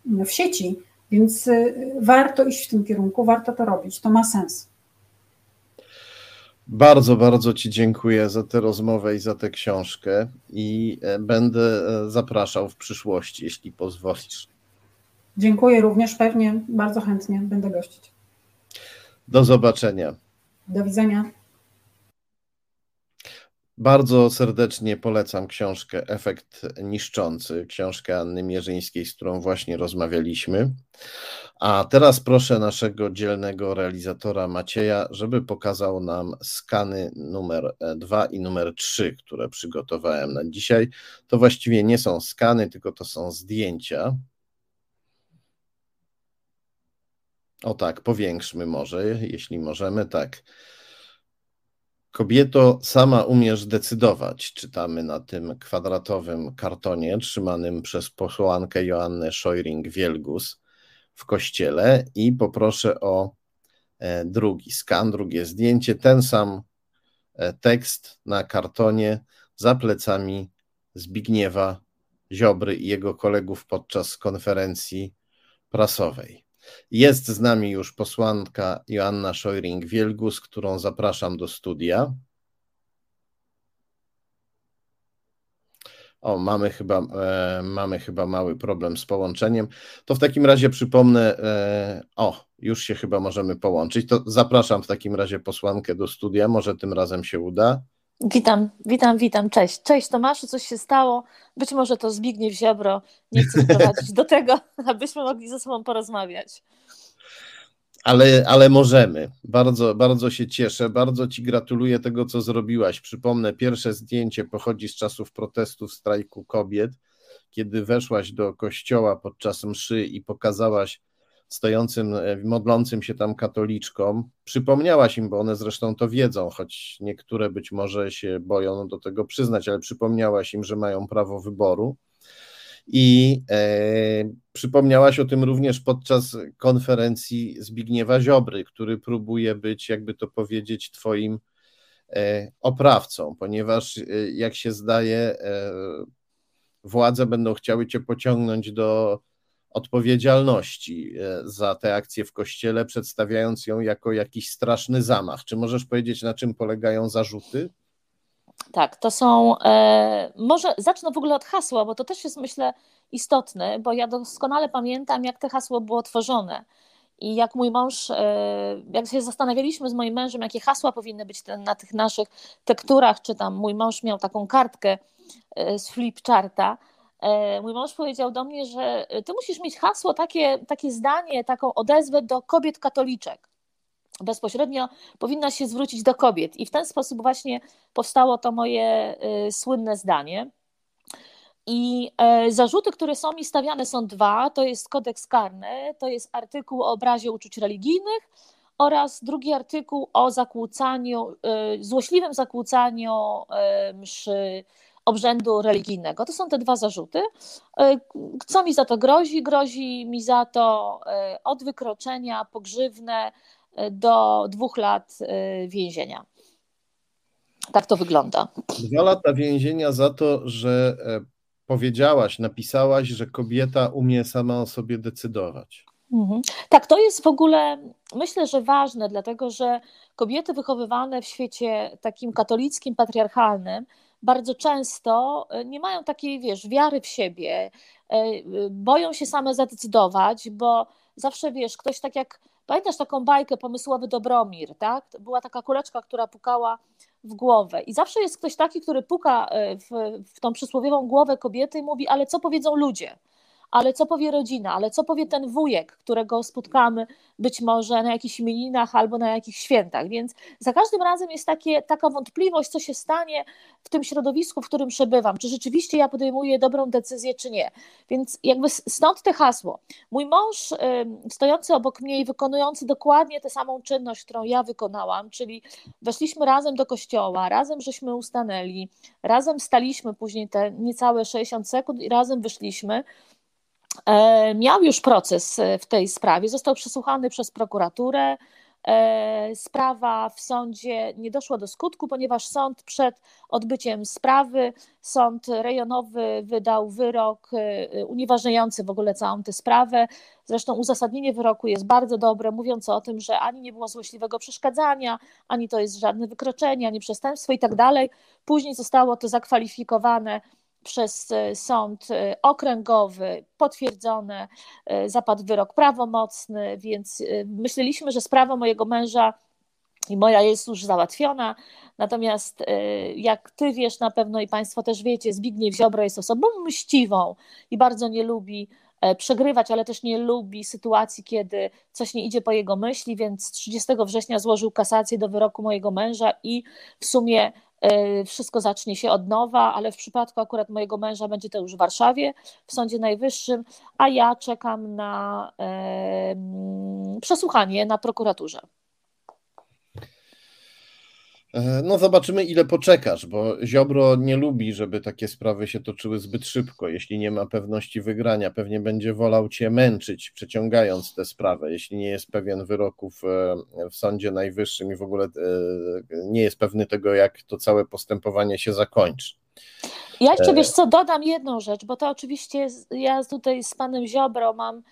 w sieci, więc y, warto iść w tym kierunku, warto to robić, to ma sens. Bardzo, bardzo Ci dziękuję za tę rozmowę i za tę książkę i e, będę e, zapraszał w przyszłości, jeśli pozwolisz. Dziękuję również, pewnie bardzo chętnie będę gościć. Do zobaczenia. Do widzenia. Bardzo serdecznie polecam książkę Efekt Niszczący, książkę Anny Mierzyńskiej, z którą właśnie rozmawialiśmy. A teraz proszę naszego dzielnego realizatora Macieja, żeby pokazał nam skany numer 2 i numer 3, które przygotowałem na dzisiaj. To właściwie nie są skany, tylko to są zdjęcia. O tak, powiększmy może, jeśli możemy, tak. Kobieto, sama umiesz decydować, czytamy na tym kwadratowym kartonie trzymanym przez posłankę Joannę Szojring-Wielgus w kościele i poproszę o e, drugi skan, drugie zdjęcie, ten sam e, tekst na kartonie za plecami Zbigniewa Ziobry i jego kolegów podczas konferencji prasowej. Jest z nami już posłanka Joanna Szojring-Wielgus, którą zapraszam do studia. O, mamy chyba, e, mamy chyba mały problem z połączeniem. To w takim razie przypomnę, e, o, już się chyba możemy połączyć. To zapraszam w takim razie posłankę do studia. Może tym razem się uda. Witam, witam, witam. Cześć. Cześć Tomaszu, coś się stało? Być może to Zbigniew Ziobro nie chce doprowadzić do tego, abyśmy mogli ze sobą porozmawiać. ale, ale możemy. Bardzo, bardzo się cieszę. Bardzo Ci gratuluję tego, co zrobiłaś. Przypomnę, pierwsze zdjęcie pochodzi z czasów protestów strajku kobiet, kiedy weszłaś do kościoła podczas mszy i pokazałaś stojącym, e, modlącym się tam katoliczkom. Przypomniałaś im, bo one zresztą to wiedzą, choć niektóre być może się boją do tego przyznać, ale przypomniałaś im, że mają prawo wyboru. I e, przypomniałaś o tym również podczas konferencji Zbigniewa Ziobry, który próbuje być, jakby to powiedzieć, Twoim e, oprawcą, ponieważ, e, jak się zdaje, e, władze będą chciały Cię pociągnąć do odpowiedzialności e, za tę akcję w kościele, przedstawiając ją jako jakiś straszny zamach. Czy możesz powiedzieć, na czym polegają zarzuty? Tak, to są. E, może zacznę w ogóle od hasła, bo to też jest, myślę, istotne, bo ja doskonale pamiętam, jak to hasło było tworzone. I jak mój mąż, e, jak się zastanawialiśmy z moim mężem, jakie hasła powinny być na tych naszych tekturach, czy tam mój mąż miał taką kartkę e, z flipcharta, mój mąż powiedział do mnie, że ty musisz mieć hasło, takie, takie zdanie, taką odezwę do kobiet katoliczek bezpośrednio powinna się zwrócić do kobiet. I w ten sposób właśnie powstało to moje y, słynne zdanie. I e, zarzuty, które są mi stawiane, są dwa: to jest kodeks karny, to jest artykuł o obrazie uczuć religijnych oraz drugi artykuł o zakłócaniu, złośliwym zakłócaniu mszy obrzędu religijnego. To są te dwa zarzuty. Co mi za to grozi? Grozi mi za to od wykroczenia pogrzywne do dwóch lat więzienia. Tak to wygląda. Dwa lata więzienia za to, że e, powiedziałaś, napisałaś, że kobieta umie sama o sobie decydować. Mhm. Tak, to jest w ogóle, myślę, że ważne, dlatego że kobiety wychowywane w świecie takim katolickim, patriarchalnym, bardzo często e, nie mają takiej, wiesz, wiary w siebie, e, boją się same zadecydować, bo zawsze, wiesz, ktoś tak jak Pamiętasz taką bajkę Pomysłowy Dobromir, tak? Była taka kuleczka, która pukała w głowę. I zawsze jest ktoś taki, który puka e, w, w tą przysłowiową głowę kobiety i mówi, ale co powiedzą ludzie? Ale co powie rodzina, ale co powie ten wujek, którego spotkamy być może na jakichś imieninach albo na jakichś świętach. Więc za każdym razem jest takie, taka wątpliwość, co się stanie w tym środowisku, w którym przebywam, czy rzeczywiście ja podejmuję dobrą decyzję, czy nie. Więc jakby stąd te hasło. Mój mąż stojący obok mnie i wykonujący dokładnie tę samą czynność, którą ja wykonałam, czyli weszliśmy razem do kościoła, razem żeśmy ustanęli, razem staliśmy później te niecałe 60 sekund i razem wyszliśmy. E, miał już proces e, w tej sprawie, został przesłuchany przez prokuraturę. E, sprawa w sądzie nie doszła do skutku, ponieważ sąd przed odbyciem sprawy, sąd rejonowy wydał wyrok unieważniający w ogóle całą tę sprawę. Zresztą uzasadnienie wyroku jest bardzo dobre, mówiące o tym, że ani nie było złośliwego przeszkadzania, ani to jest żadne wykroczenie, ani przestępstwo i tak dalej. Później zostało to zakwalifikowane przez e, sąd e, okręgowy potwierdzone, e, zapadł wyrok prawomocny, więc myśleliśmy, że sprawa mojego męża i moja jest już załatwiona. Natomiast jak ty wiesz na pewno i państwo też wiecie, Zbigniew Ziobro jest osobą mściwą i bardzo nie lubi przegrywać, ale też nie lubi sytuacji, kiedy coś nie idzie po jego myśli, więc 30 września złożył kasację do wyroku mojego męża i w sumie wszystko zacznie się od nowa, ale w przypadku akurat mojego męża będzie to już w Warszawie, w Sądzie Najwyższym, a ja czekam na przesłuchanie na prokuraturze. E, no, zobaczymy, ile poczekasz, bo Ziobro nie lubi, żeby takie sprawy się toczyły zbyt szybko. Jeśli nie ma pewności wygrania, pewnie będzie wolał cię męczyć, przeciągając tę sprawę. Jeśli nie jest pewien wyroków e, w Sądzie Najwyższym i w ogóle e, nie jest pewny tego, jak to całe postępowanie się zakończy. Ja jeszcze wiesz co, dodam jedną rzecz, bo to oczywiście ja tutaj z panem Ziobro mam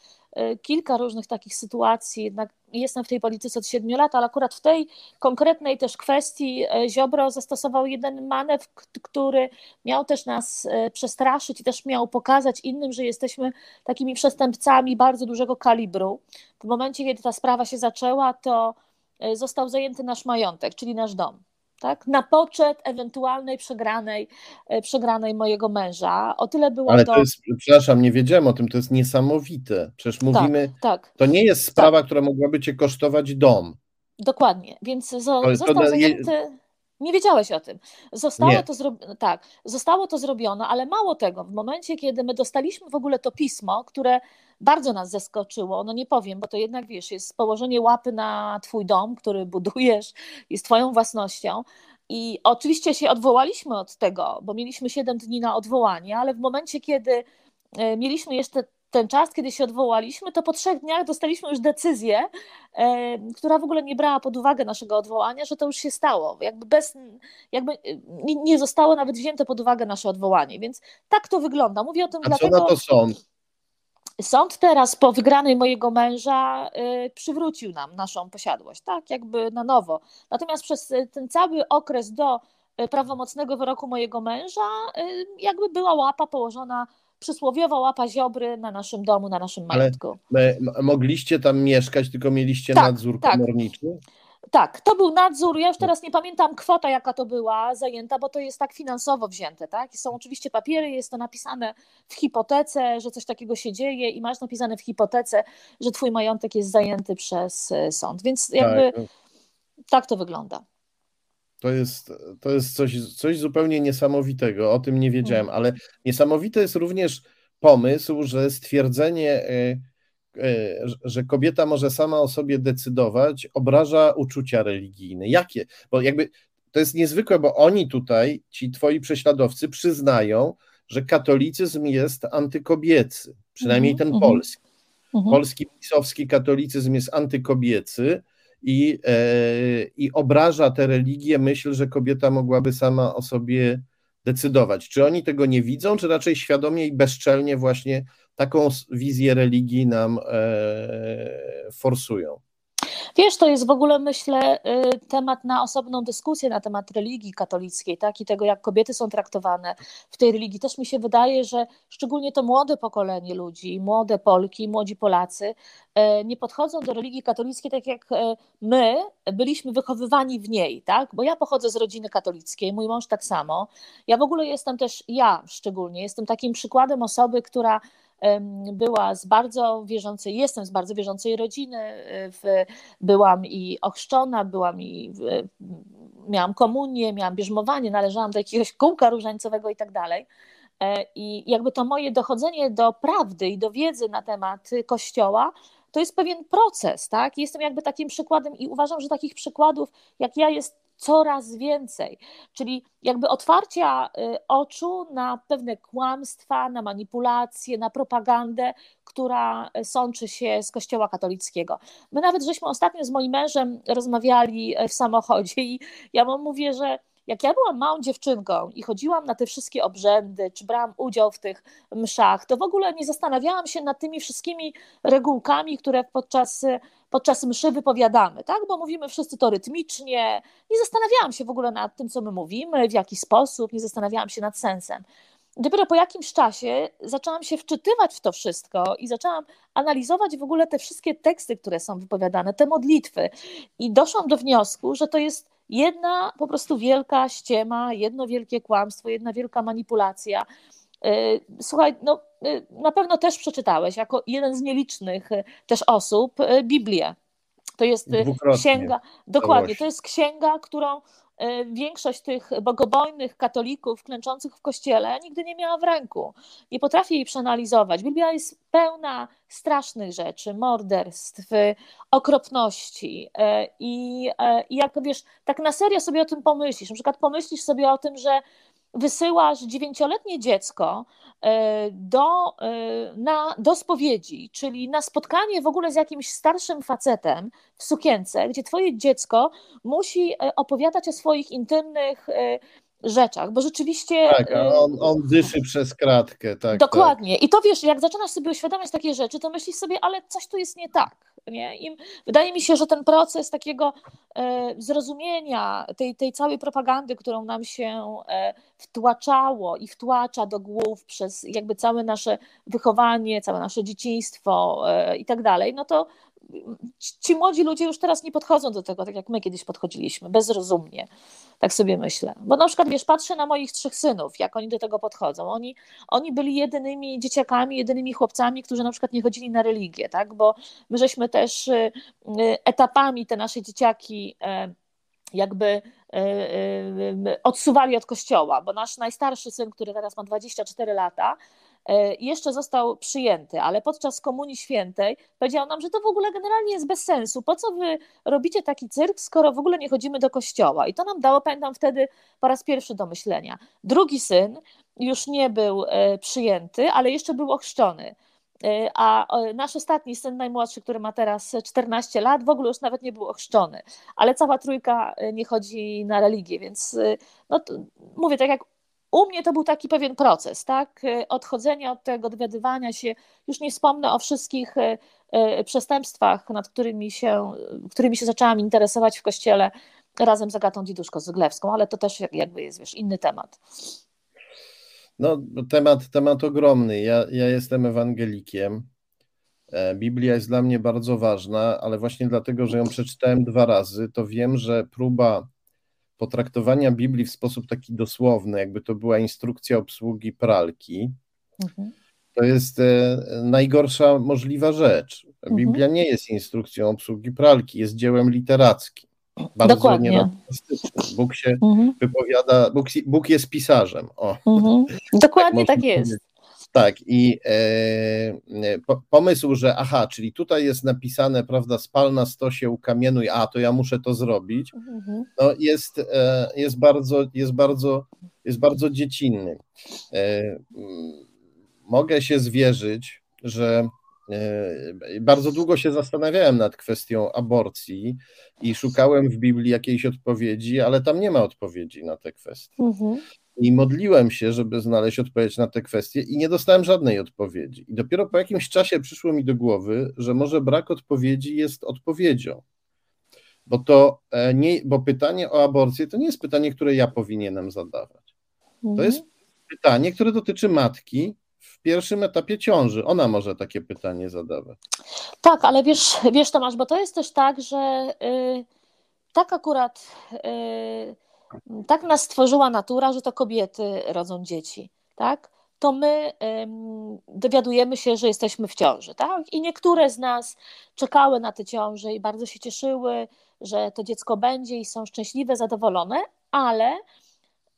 kilka różnych takich sytuacji, jednak jestem w tej polityce od 7 lat, ale akurat w tej konkretnej też kwestii e, Ziobro zastosował jeden manewr, który miał też nas e, przestraszyć i też miał pokazać innym, że jesteśmy takimi przestępcami bardzo dużego kalibru. W momencie, kiedy ta sprawa się zaczęła, to został zajęty nasz majątek, czyli nasz dom tak? na poczet ewentualnej przegranej, e, przegranej mojego męża. O tyle było Ale to... to jest, przepraszam, nie wiedziałem o tym, to jest niesamowite. Przecież mówimy, tak, tak. to nie jest sprawa, tak. która mogłaby cię kosztować dom. Dokładnie, więc zo, został zajęty... Nie wiedziałeś o tym. Zostało to, zro... tak, zostało to zrobione, ale mało tego, w momencie, kiedy my dostaliśmy w ogóle to pismo, które bardzo nas zaskoczyło, no nie powiem, bo to jednak wiesz, jest położenie łapy na twój dom, który budujesz, jest twoją własnością. I oczywiście się odwołaliśmy od tego, bo mieliśmy 7 dni na odwołanie, ale w momencie, kiedy e, mieliśmy jeszcze ten czas, kiedy się odwołaliśmy, to po trzech dniach dostaliśmy już decyzję, e, która w ogóle nie brała pod uwagę naszego odwołania, że to już się stało. Jakby, bez, jakby nie, nie zostało nawet wzięte pod uwagę nasze odwołanie, więc tak to wygląda. Mówię o tym A dlatego... co na to sąd? Sąd teraz po wygranej mojego męża y, przywrócił nam naszą posiadłość, tak, jakby na nowo. Natomiast przez ten cały okres do prawomocnego wyroku mojego męża, jakby była łapa położona przysłowiowa łapa ziobry na naszym domu, na naszym majątku. Ale mogliście tam mieszkać, tylko mieliście tak, nadzór tak. komorniczy? Tak, to był nadzór. Ja już teraz nie pamiętam kwota, jaka to była zajęta, bo to jest tak finansowo wzięte, tak? Są oczywiście papiery, jest to napisane w hipotece, że coś takiego się dzieje i masz napisane w hipotece, że twój majątek jest zajęty przez e, sąd. Więc jakby tak, tak to wygląda. To jest, to jest coś, coś zupełnie niesamowitego, o tym nie wiedziałem, mhm. ale niesamowity jest również pomysł, że stwierdzenie, e, e, że kobieta może sama o sobie decydować, obraża uczucia religijne. Jakie? Bo jakby to jest niezwykłe, bo oni tutaj, ci twoi prześladowcy, przyznają, że katolicyzm jest antykobiecy, przynajmniej mhm, ten mhm. polski. Polski pisowski katolicyzm jest antykobiecy i, e, i obraża tę religię myśl, że kobieta mogłaby sama o sobie decydować. Czy oni tego nie widzą, czy raczej świadomie i bezczelnie właśnie taką wizję religii nam e, forsują? Wiesz, to jest w ogóle, myślę, y, temat na osobną dyskusję na temat religii katolickiej, tak, i tego, jak kobiety są traktowane w tej religii. Też mi się wydaje, że szczególnie to młode pokolenie ludzi, młode Polki, młodzi Polacy, y, nie podchodzą do religii katolickiej tak jak y, my byliśmy wychowywani w niej, tak, bo ja pochodzę z rodziny katolickiej, mój mąż tak samo. Ja w ogóle jestem też, ja szczególnie, jestem takim przykładem osoby, która była z bardzo wierzącej, jestem z bardzo wierzącej rodziny, w, byłam i ochrzczona, byłam i miałam komunię, miałam bierzmowanie, należałam do jakiegoś kółka różańcowego i tak dalej. E, I jakby to moje dochodzenie do prawdy i do wiedzy na temat Kościoła, to jest pewien proces, tak? Jestem jakby takim przykładem i uważam, że takich przykładów jak ja jest coraz więcej. Czyli jakby otwarcia y, oczu na pewne kłamstwa, na manipulacje, na propagandę, która sączy się z Kościoła katolickiego. My nawet żeśmy ostatnio z moim mężem rozmawiali w samochodzie i ja mu mówię, że jak ja byłam małą dziewczynką i chodziłam na te wszystkie obrzędy, czy brałam udział w tych mszach, to w ogóle nie zastanawiałam się nad tymi wszystkimi regułkami, które podczas, podczas mszy wypowiadamy, tak? Bo mówimy wszyscy to rytmicznie. Nie zastanawiałam się w ogóle nad tym, co my mówimy, w jaki sposób, nie zastanawiałam się nad sensem. Dopiero po jakimś czasie zaczęłam się wczytywać w to wszystko i zaczęłam analizować w ogóle te wszystkie teksty, które są wypowiadane, te modlitwy. I doszłam do wniosku, że to jest jedna po prostu wielka ściema, jedno wielkie kłamstwo, jedna wielka manipulacja. Y, słuchaj, no, y, na pewno też przeczytałeś jako jeden z nielicznych y, też osób Biblię. To jest księga, dokładnie, to jest księga, którą E, większość tych bogobojnych katolików klęczących w kościele nigdy nie miała w ręku. Nie potrafi jej przeanalizować. Biblia jest pełna strasznych rzeczy, morderstw, okropności. E, I, e, I jak wiesz, tak na serio sobie o tym pomyślisz, na przykład pomyślisz sobie o tym, że wysyłasz dziewięcioletnie dziecko e, do, e, na, do spowiedzi, czyli na spotkanie w ogóle z jakimś starszym facetem w sukience, gdzie twoje dziecko musi e, opowiadać o swoich intymnych rzeczach, bo rzeczywiście... Tak, on, on dyszy przez kratkę. Tak, tak. Dokładnie. Tak. I to wiesz, jak zaczynasz sobie uświadamiać takie rzeczy, to myślisz sobie, ale coś tu jest nie tak. Nie? I wydaje mi się, że ten proces takiego e, zrozumienia tej, tej całej propagandy, którą nam się e, wtłaczało i wtłacza do głów przez jakby całe nasze wychowanie, całe nasze dzieciństwo e, i tak dalej, no to ci młodzi ludzie już teraz nie podchodzą do tego, tak jak my kiedyś podchodziliśmy, bezrozumnie. Tak sobie myślę. Bo na przykład, wiesz, patrzę na moich trzech synów, jak oni do tego podchodzą. Oni, oni byli jedynymi dzieciakami, jedynymi chłopcami, którzy na przykład nie chodzili na religię, tak? Bo my żeśmy też y, y, etapami te nasze dzieciaki e, jakby e, e, odsuwali od kościoła, bo nasz najstarszy syn, który teraz ma 24 lata, jeszcze został przyjęty, ale podczas Komunii Świętej powiedział nam, że to w ogóle generalnie jest bez sensu. Po co wy robicie taki cyrk, skoro w ogóle nie chodzimy do kościoła? I to nam dało, pamiętam wtedy, po raz pierwszy do myślenia. Drugi syn już nie był przyjęty, ale jeszcze był ochrzczony. Y, a nasz ostatni syn, najmłodszy, który ma teraz 14 lat, w ogóle już nawet nie był ochrzczony, ale cała trójka nie chodzi na religię, więc no, mówię, tak jak u mnie to był taki pewien proces, tak? Odchodzenia od tego, dowiadywania się. Już nie wspomnę o wszystkich przestępstwach, nad którymi się, którymi się zaczęłam interesować w kościele razem z Agatą Diduszko-Zyglewską, ale to też jakby jest, wiesz, inny temat. No, temat, temat ogromny. Ja, ja jestem ewangelikiem. E, Biblia jest dla mnie bardzo ważna, ale właśnie dlatego, że ją przeczytałem dwa razy, to wiem, że próba potraktowania Biblii w sposób taki dosłowny, jakby to była instrukcja obsługi pralki, mhm. to jest e, najgorsza możliwa rzecz. Mhm. Biblia nie jest instrukcją obsługi pralki, jest dziełem literackim. Bardzo Dokładnie. Bóg się mhm. wypowiada, Bóg, Bóg, jest pisarzem. O. Mhm. Dokładnie tak, tak jest. Tak, i e, po, pomysł, że aha, czyli tutaj jest napisane, prawda, spal na stosie, ukamienuj, a to ja muszę to zrobić, mhm. no jest, e, jest, bardzo, jest, bardzo, jest bardzo dziecinny. E, mogę się zwierzyć, że E, bardzo długo się zastanawiałem nad kwestią aborcji i szukałem w Biblii jakiejś odpowiedzi, ale tam nie ma odpowiedzi na te kwestie. Mhm. I modliłem się, żeby znaleźć odpowiedź na te kwestie, i nie dostałem żadnej odpowiedzi. I dopiero po jakimś czasie przyszło mi do głowy, że może brak odpowiedzi jest odpowiedzią. Bo to e, nie, bo pytanie o aborcję to nie jest pytanie, które ja powinienem zadawać. Mhm. To jest pytanie, które dotyczy matki, w pierwszym etapie ciąży. Ona może takie pytanie zadawać. Tak, ale wiesz, wiesz Tomasz, bo to jest też tak, że yy, tak akurat yy, tak nas stworzyła natura, że to kobiety rodzą dzieci, tak? To my yy, dowiadujemy się, że jesteśmy w ciąży, tak? I niektóre z nas czekały na tę ciążę i bardzo się cieszyły, że to dziecko będzie i są szczęśliwe, zadowolone, ale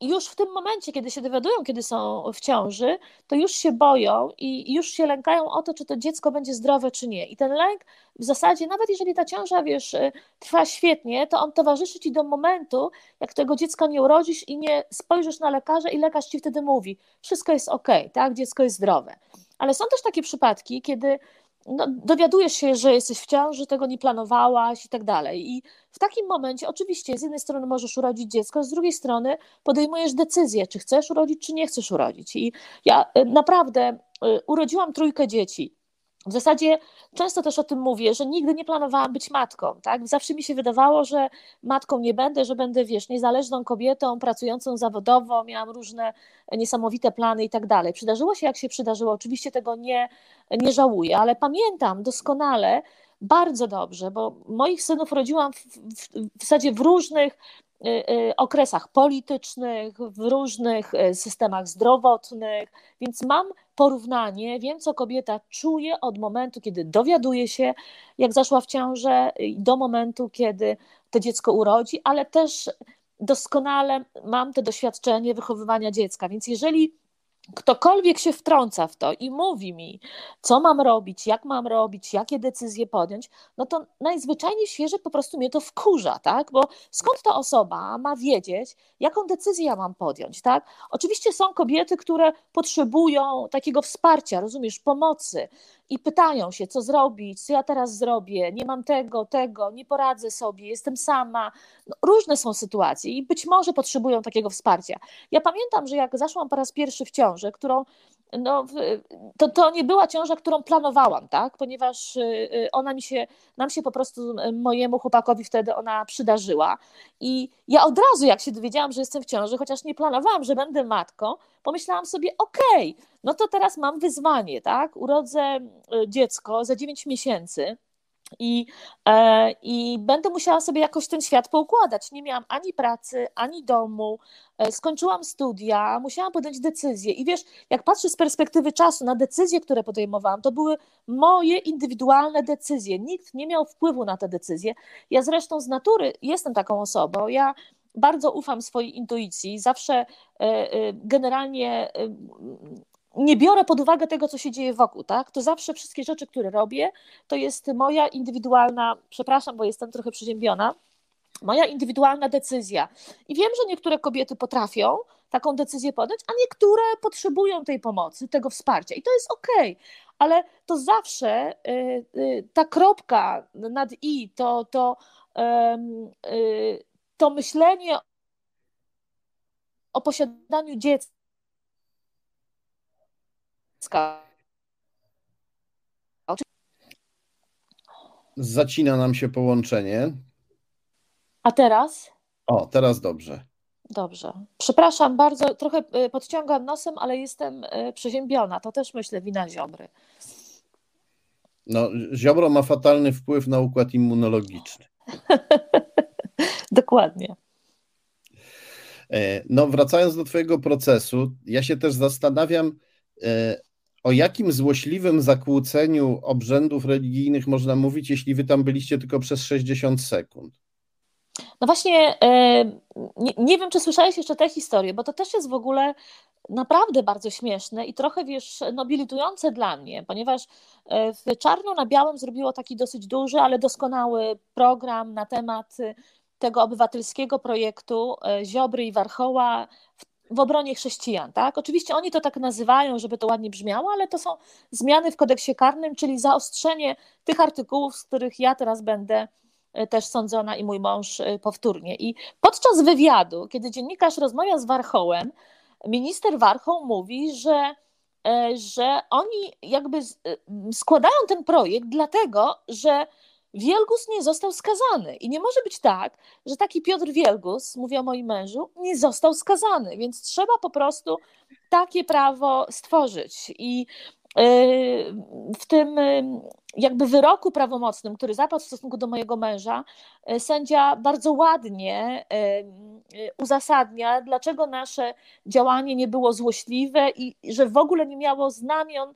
już w tym momencie, kiedy się dowiadują, kiedy są w ciąży, to już się boją i już się lękają o to, czy to dziecko będzie zdrowe, czy nie. I ten lęk w zasadzie, nawet jeżeli ta ciąża, wiesz, y, trwa świetnie, to on towarzyszy ci do momentu, jak tego dziecka nie urodzisz i nie spojrzysz na lekarza i lekarz ci wtedy mówi, wszystko jest ok, tak, dziecko jest zdrowe. Ale są też takie przypadki, kiedy no, dowiadujesz się, że jesteś w ciąży, tego nie planowałaś i tak dalej. I w takim momencie, oczywiście, z jednej strony możesz urodzić dziecko, z drugiej strony podejmujesz decyzję, czy chcesz urodzić, czy nie chcesz urodzić. I ja y, naprawdę y, urodziłam trójkę dzieci. W zasadzie często też o tym mówię, że nigdy nie planowałam być matką, tak? Zawsze mi się wydawało, że matką nie będę, że będę, wiesz, niezależną kobietą, pracującą zawodowo, miałam różne niesamowite plany i tak dalej. Przydarzyło się, jak się przydarzyło, oczywiście tego nie, nie żałuję, ale pamiętam doskonale, bardzo dobrze, bo moich synów rodziłam w, w, w zasadzie w różnych Y, y, okresach politycznych, w różnych y, systemach zdrowotnych, więc mam porównanie, wiem co kobieta czuje od momentu, kiedy dowiaduje się, jak zaszła w ciążę, do momentu, kiedy to dziecko urodzi, ale też doskonale mam to doświadczenie wychowywania dziecka, więc jeżeli ktokolwiek się wtrąca w to i mówi mi, co mam robić, jak mam robić, jakie decyzje podjąć, no to najzwyczajniej świeże po prostu mnie to wkurza, tak? Bo skąd ta osoba ma wiedzieć, jaką decyzję ja mam podjąć, tak? Oczywiście są kobiety, które potrzebują takiego wsparcia, rozumiesz, pomocy i pytają się, co zrobić, co ja teraz zrobię, nie mam tego, tego, nie poradzę sobie, jestem sama. No, różne są sytuacje i być może potrzebują takiego wsparcia. Ja pamiętam, że jak zaszłam po raz pierwszy w ciąży, którą no, to, to nie była ciąża, którą planowałam, tak? ponieważ y, y, ona mi się, nam się po prostu y, mojemu chłopakowi wtedy ona przydarzyła. I ja od razu, jak się dowiedziałam, że jestem w ciąży, chociaż nie planowałam, że będę matką, pomyślałam sobie, okej, okay, no to teraz mam wyzwanie, tak? Urodzę dziecko za 9 miesięcy I, e, I będę musiała sobie jakoś ten świat poukładać. Nie miałam ani pracy, ani domu. E, skończyłam studia, musiałam podjąć decyzję. I wiesz, jak patrzę z perspektywy czasu na decyzje, które podejmowałam, to były moje indywidualne decyzje. Nikt nie miał wpływu na te decyzje. Ja zresztą z natury jestem taką osobą. Ja bardzo ufam swojej intuicji. Zawsze e, e, generalnie e, nie biorę pod uwagę tego, co się dzieje wokół, tak? To zawsze wszystkie rzeczy, które robię, to jest moja indywidualna, przepraszam, bo jestem trochę przeziębiona, moja indywidualna decyzja. I wiem, że niektóre kobiety potrafią taką decyzję podjąć, a niektóre potrzebują tej pomocy, tego wsparcia. I to jest okej, okay. ale to zawsze y, y, ta kropka nad i, to, to, y, to myślenie o posiadaniu dziecka, Zacina nam się połączenie. A teraz? O, teraz dobrze. Dobrze. Przepraszam bardzo, trochę y, podciągam nosem, ale jestem y, przeziębiona. To też myślę wina Ziobry. No, Ziobro ma fatalny wpływ na układ immunologiczny. Dokładnie. E, no, wracając do Twojego procesu, ja się też zastanawiam, e, o jakim złośliwym zakłóceniu obrzędów religijnych można mówić, jeśli Wy tam byliście tylko przez 60 sekund. No właśnie, e, nie, nie wiem, czy słyszałeś jeszcze tę historię, bo to też jest w ogóle naprawdę bardzo śmieszne i trochę, wiesz, nobilitujące dla mnie, ponieważ w Czarno na Białym zrobiło taki dosyć duży, ale doskonały program na temat tego obywatelskiego projektu e, Ziobry i Warchoła w, obronie chrześcijan. Tak? Oczywiście oni to tak nazywają, żeby to ładnie brzmiało, ale to są zmiany w kodeksie karnym, czyli zaostrzenie tych artykułów, z których ja teraz będę e, też sądzona i mój mąż e, powtórnie. I podczas wywiadu, kiedy dziennikarz rozmawia z Warchołem, minister Warchoł mówi, że, że oni jakby składają ten projekt dlatego, że Wielgus nie został skazany. I nie może być tak, że taki Piotr Wielgus, mówię o moim mężu, nie został skazany, więc trzeba po prostu takie prawo stworzyć. I y, w tym y, jakby wyroku prawomocnym, który zapadł w stosunku do mojego męża, y, sędzia bardzo ładnie uzasadnia, dlaczego nasze działanie nie było złośliwe i że w ogóle nie miało znamion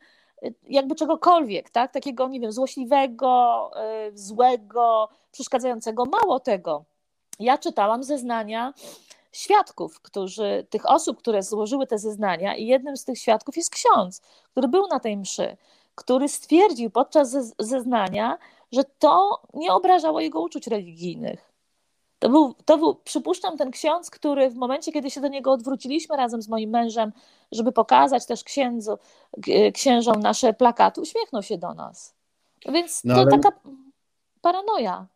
jakby czegokolwiek, tak? takiego, nie wiem, złośliwego, y, złego, przeszkadzającego. Mało tego, ja czytałam zeznania świadków, którzy, tych osób, które złożyły te zeznania, i jednym z tych świadków jest ksiądz, który był na tej mszy, który stwierdził podczas zeznania, że to nie obrażało jego uczuć religijnych. To był, to był, przypuszczam, ten ksiądz, który w momencie, kiedy się do niego odwróciliśmy razem z moim mężem, żeby pokazać też księdzu, księżom nasze plakaty, uśmiechnął się do nas. Więc no to ale... taka paranoja.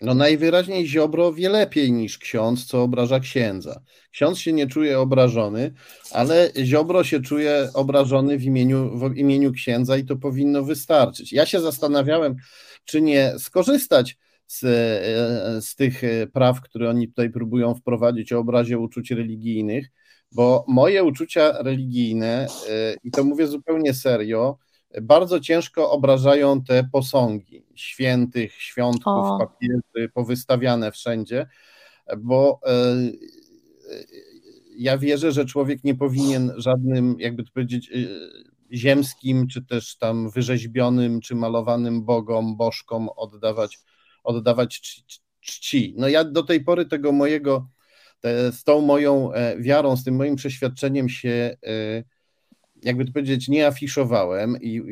No najwyraźniej Ziobro wie lepiej niż ksiądz, co obraża księdza. Ksiądz się nie czuje obrażony, ale Ziobro się czuje obrażony w imieniu, w imieniu księdza i to powinno wystarczyć. Ja się zastanawiałem, czy nie skorzystać z, e, z tych e, praw, które oni tutaj próbują wprowadzić o obrazie uczuć religijnych, bo moje uczucia religijne, e, i to mówię zupełnie serio, bardzo ciężko obrażają te posągi świętych, świątków, o. papiery powystawiane wszędzie, bo ja wierzę, że człowiek nie powinien żadnym, jakby to powiedzieć, ziemskim, czy też tam wyrzeźbionym, czy malowanym bogom, bożkom oddawać oddawać czci. No ja do tej pory tego mojego, te, z tą moją e, wiarą, z tym moim przeświadczeniem się, e, jakby to powiedzieć, nie afiszowałem, i,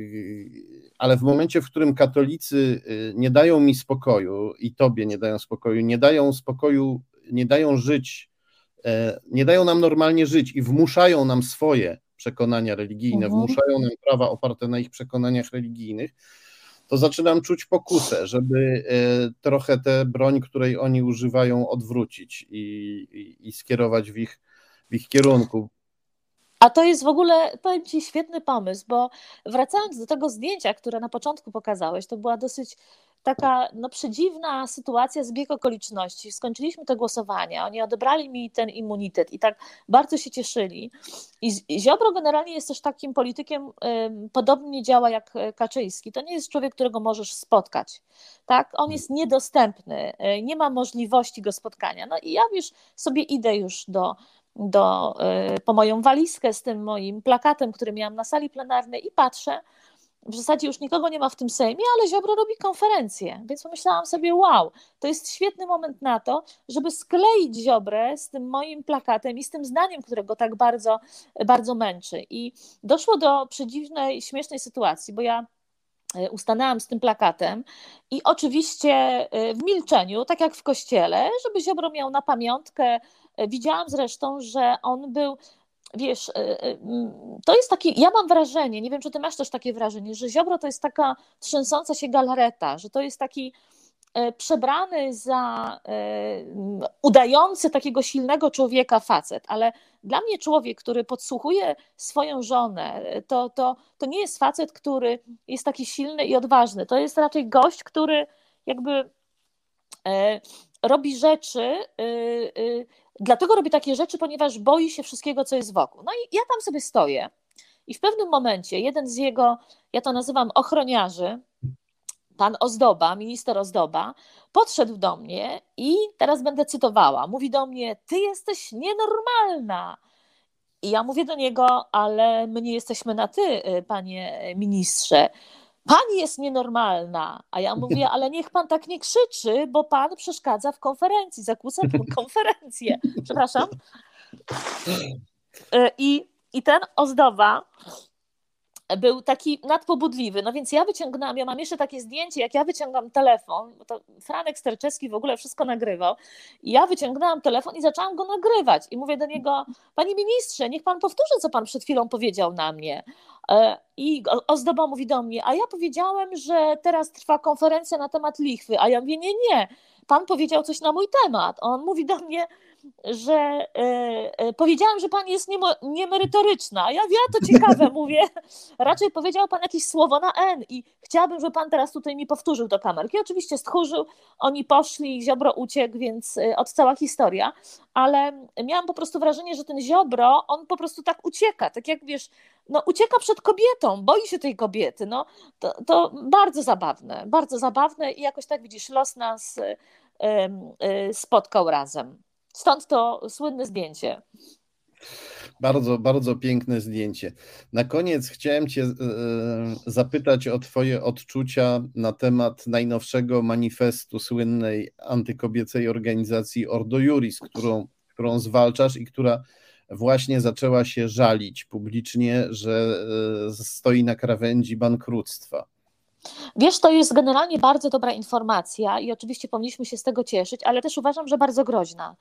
ale w momencie, w którym katolicy e, nie dają mi spokoju i tobie nie dają spokoju, nie dają spokoju, nie dają żyć, nie dają nam normalnie żyć i wmuszają nam swoje przekonania religijne, mhm. wmuszają nam prawa oparte na ich przekonaniach religijnych, to zaczynam czuć pokusę, żeby e, trochę tę broń, której oni używają, odwrócić i, i, skierować w ich, w ich kierunku. A to jest w ogóle, powiem Ci, świetny pomysł, bo wracając do tego zdjęcia, które na początku pokazałeś, to była dosyć taka no, przedziwna sytuacja, zbieg okoliczności. Skończyliśmy te głosowania, oni odebrali mi ten immunitet i tak bardzo się cieszyli. I Ziobro generalnie jest też takim politykiem, podobnie działa jak Kaczyński. To nie jest człowiek, którego możesz spotkać. Tak? On jest niedostępny, y, nie ma możliwości go spotkania. No i ja już sobie idę już do, do, y, po moją walizkę z tym moim plakatem, który miałam na sali plenarnej i patrzę, w zasadzie już nikogo nie ma w tym Sejmie, ale Ziobro robi konferencję, więc pomyślałam sobie, wow, to jest świetny moment na to, żeby skleić Ziobrę z tym moim plakatem i z tym zdaniem, którego tak bardzo, bardzo męczy. I doszło do przedziwnej, śmiesznej sytuacji, bo ja e, ustanęłam z tym plakatem i oczywiście e, w milczeniu, tak jak w kościele, żeby Ziobro miał na pamiątkę. E, widziałam zresztą, że on był wiesz, e, e, to jest taki, ja mam wrażenie, nie wiem, czy ty masz też takie wrażenie, że Ziobro to jest taka trzęsąca się galareta, że to jest taki e, przebrany za udający takiego silnego człowieka facet, ale dla mnie człowiek, który podsłuchuje swoją żonę, to, to, to nie jest facet, który jest taki silny i odważny, to jest raczej gość, który jakby robi rzeczy Dlatego robi takie rzeczy, ponieważ boi się wszystkiego, co jest wokół. No i ja tam sobie stoję i w pewnym momencie jeden z jego, ja to nazywam ochroniarzy, pan Ozdoba, minister Ozdoba, podszedł do mnie i teraz będę cytowała. Mówi do mnie: Ty jesteś nienormalna. I ja mówię do niego, ale my nie jesteśmy na ty, y, panie ministrze pani jest nienormalna. A ja mówię, ale niech pan tak nie krzyczy, bo pan przeszkadza w konferencji, zakłóca konferencję. Przepraszam. E, I, I ten ozdoba był taki nadpobudliwy. No więc ja wyciągnęłam, ja mam jeszcze takie zdjęcie, jak ja wyciągam telefon, bo to Franek Sterczewski w ogóle wszystko nagrywał. I ja wyciągnęłam telefon i zaczęłam go nagrywać. I mówię do niego, panie ministrze, niech pan powtórzy, co pan przed chwilą powiedział na mnie. E, I ozdoba mówi do mnie, a ja powiedziałem, że teraz trwa konferencja na temat lichwy, a ja mówię, nie, nie, pan powiedział coś na mój temat. On mówi do mnie, że e, e, powiedziałam, że pani jest niemerytoryczna. Ja wiem, to ciekawe, mówię. Raczej powiedział pan jakieś słowo na N i chciałabym, żeby pan teraz tutaj mi powtórzył do kamerki. Oczywiście stchórzył, oni poszli, Ziobro uciekł, więc e, od cała historia, ale miałam po prostu wrażenie, że ten Ziobro, on po prostu tak ucieka, tak jak wiesz, no ucieka przed kobietą, boi się tej kobiety, no to, to bardzo zabawne, bardzo zabawne i jakoś tak widzisz, los nas spotkał razem. Stąd to słynne zdjęcie. Bardzo, bardzo piękne zdjęcie. Na koniec chciałem Cię e, zapytać o Twoje odczucia na temat najnowszego manifestu słynnej antykobiecej organizacji Ordo Juris, którą, którą zwalczasz i która właśnie zaczęła się żalić publicznie, że e, stoi na krawędzi bankructwa. Wiesz, to jest generalnie bardzo dobra informacja i oczywiście powinniśmy się z tego cieszyć, ale też uważam, że bardzo groźna.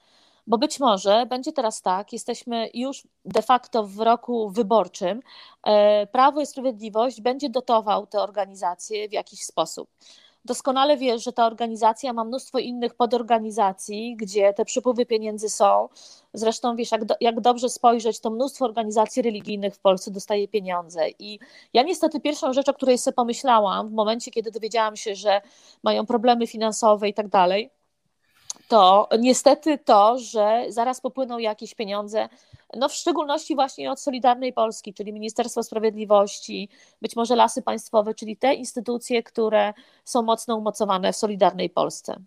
Bo być może będzie teraz tak, jesteśmy już de facto w roku wyborczym, e, Prawo i Sprawiedliwość będzie dotował te organizacje w jakiś sposób. Doskonale wiesz, że ta organizacja ma mnóstwo innych podorganizacji, gdzie te przepływy pieniędzy są. Zresztą wiesz, jak, do, jak dobrze spojrzeć, to mnóstwo organizacji religijnych w Polsce dostaje pieniądze. I ja niestety pierwszą rzecz, o której sobie pomyślałam w momencie, kiedy dowiedziałam się, że mają problemy finansowe i tak dalej, to niestety to, że zaraz popłyną jakieś pieniądze, no w szczególności właśnie od Solidarnej Polski, czyli Ministerstwo Sprawiedliwości, być może Lasy Państwowe, czyli te instytucje, które są mocno umocowane w Solidarnej Polsce.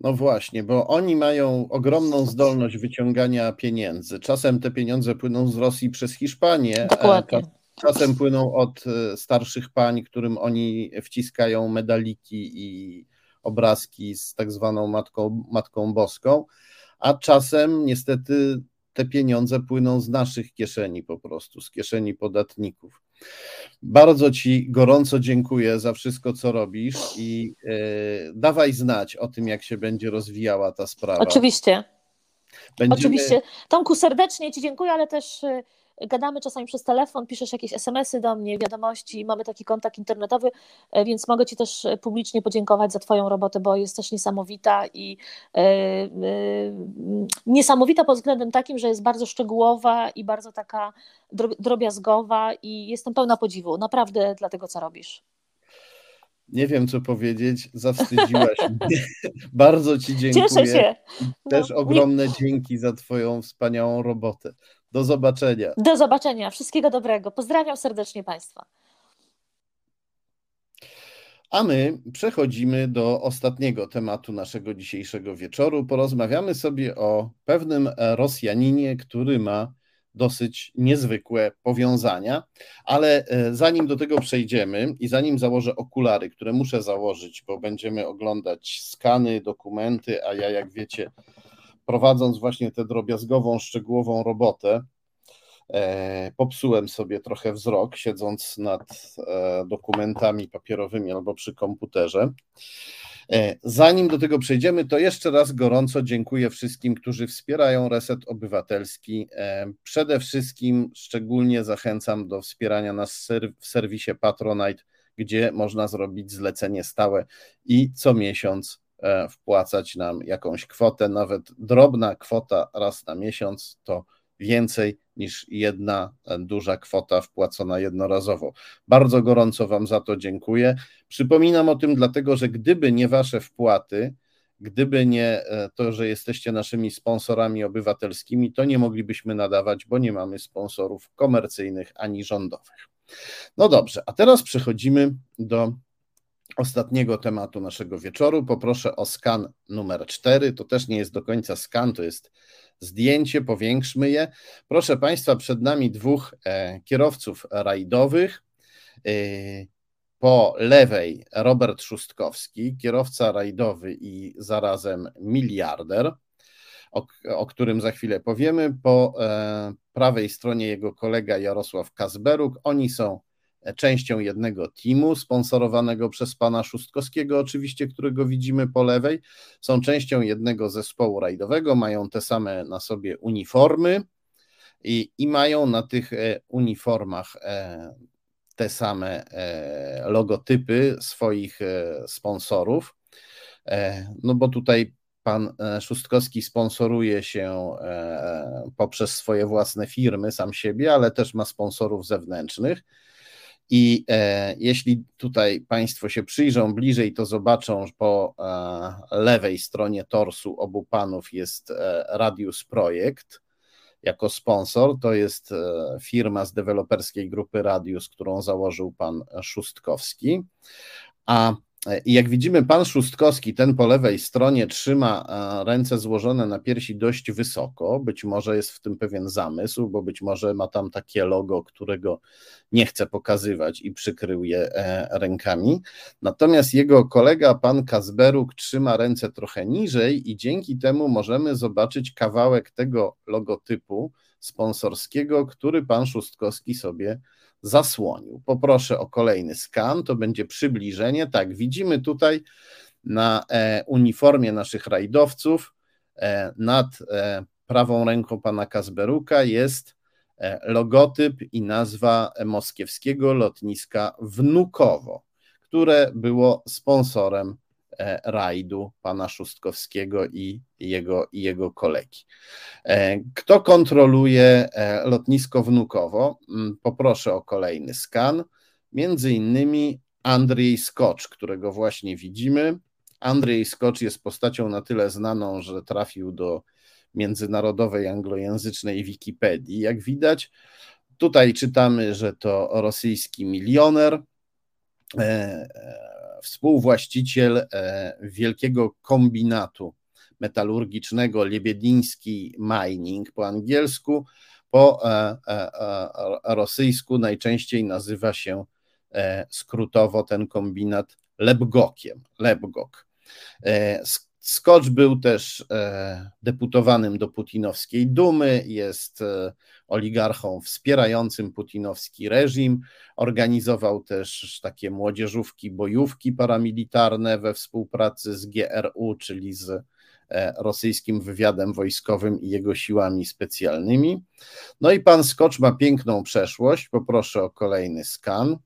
No właśnie, bo oni mają ogromną zdolność wyciągania pieniędzy. Czasem te pieniądze płyną z Rosji przez Hiszpanię. Dokładnie. Czasem płyną od e, starszych pań, którym oni wciskają medaliki i obrazki z tak zwaną Matką, Matką Boską, a czasem niestety te pieniądze płyną z naszych kieszeni po prostu, z kieszeni podatników. Bardzo Ci gorąco dziękuję za wszystko, co robisz i e, dawaj znać o tym, jak się będzie rozwijała ta sprawa. Oczywiście. Będziemy... Oczywiście. Tomku, serdecznie Ci dziękuję, ale też e, gadamy czasami przez telefon, piszesz jakieś SMS-y do mnie, wiadomości, mamy taki kontakt internetowy, e, więc mogę Ci też e, publicznie podziękować za Twoją robotę, bo jest też niesamowita i e, e, niesamowita pod względem takim, że jest bardzo szczegółowa i bardzo taka drobiazgowa i jestem pełna podziwu, naprawdę dla tego, co robisz. Nie wiem, co powiedzieć. Zawstydziłaś mnie. Bardzo Ci dziękuję. Cieszę się. No, Też ogromne nie... dzięki za Twoją wspaniałą robotę. Do zobaczenia. Do zobaczenia. Wszystkiego dobrego. Pozdrawiam serdecznie Państwa. A my przechodzimy do ostatniego tematu naszego dzisiejszego wieczoru. Porozmawiamy sobie o pewnym Rosjaninie, który ma dosyć niezwykłe powiązania, ale e, zanim do tego przejdziemy i zanim założę okulary, które muszę założyć, bo będziemy oglądać skany, dokumenty, a ja, jak wiecie, prowadząc właśnie tę drobiazgową, szczegółową robotę, e, popsułem sobie trochę wzrok, siedząc nad e, dokumentami papierowymi albo przy komputerze. E, zanim do tego przejdziemy, to jeszcze raz gorąco dziękuję wszystkim, którzy wspierają Reset Obywatelski. Przede wszystkim szczególnie zachęcam do wspierania nas w serwisie Patronite, gdzie można zrobić zlecenie stałe i co miesiąc wpłacać nam jakąś kwotę, nawet drobna kwota raz na miesiąc to więcej niż jedna duża kwota wpłacona jednorazowo. Bardzo gorąco Wam za to dziękuję. Przypominam o tym dlatego, że gdyby nie Wasze wpłaty, gdyby nie e, to, że jesteście naszymi sponsorami obywatelskimi, to nie moglibyśmy nadawać, bo nie mamy sponsorów komercyjnych ani rządowych. No dobrze, a teraz przechodzimy do ostatniego tematu naszego wieczoru. Poproszę o skan numer 4. To też nie jest do końca skan, to jest zdjęcie, powiększmy je. Proszę Państwa, przed nami dwóch e, kierowców rajdowych. E, po lewej Robert Szustkowski, kierowca rajdowy i zarazem miliarder, o, o którym za chwilę powiemy. Po e, prawej stronie jego kolega Jarosław Kazberuk. Oni są częścią jednego teamu sponsorowanego przez pana Szustkowskiego, oczywiście, którego widzimy po lewej. Są częścią jednego zespołu rajdowego, mają te same na sobie uniformy i, i mają na tych e, uniformach e, te same e, logotypy swoich sponsorów. No bo tutaj pan Szustkowski sponsoruje się poprzez swoje własne firmy, sam siebie, ale też ma sponsorów zewnętrznych. I e, jeśli tutaj Państwo się przyjrzą bliżej, to zobaczą, że po e, lewej stronie torsu obu panów jest e, Radius Projekt jako sponsor. To jest e, firma z deweloperskiej grupy Radius, którą założył pan Szustkowski. A i jak widzimy, pan Szustkowski, ten po lewej stronie, trzyma e, ręce złożone na piersi dość wysoko. Być może jest w tym pewien zamysł, bo być może ma tam takie logo, którego nie chce pokazywać i przykrył je e, rękami. Natomiast jego kolega, pan Kazberuk, trzyma ręce trochę niżej i dzięki temu możemy zobaczyć kawałek tego logotypu sponsorskiego, który pan Szustkowski sobie zasłonił. Poproszę o kolejny skan, to będzie przybliżenie. Tak, widzimy tutaj na e, uniformie naszych rajdowców e, nad e, prawą ręką pana Kazberuka jest logotyp i nazwa moskiewskiego lotniska Wnukowo, które było sponsorem rajdu pana Szustkowskiego i jego, i jego kolegi. E, kto kontroluje e, lotnisko Wnukowo? Mm, poproszę o kolejny skan. Między innymi Andrzej Skocz, którego właśnie widzimy. Andrzej Skocz jest postacią na tyle znaną, że trafił do międzynarodowej anglojęzycznej Wikipedii. Jak widać, tutaj czytamy, że to rosyjski milioner współwłaściciel e, wielkiego kombinatu metalurgicznego Liebiediński Mining po angielsku, po e, e, rosyjsku najczęściej nazywa się skrótowo ten kombinat Lebgokiem. Lebgok. Skocz był też deputowanym do putinowskiej dumy, jest oligarchą wspierającym putinowski reżim. Organizował też takie młodzieżówki, bojówki paramilitarne we współpracy z GRU, czyli z e, rosyjskim wywiadem wojskowym i jego siłami specjalnymi. No i pan Skocz ma piękną przeszłość. Poproszę o kolejny skan.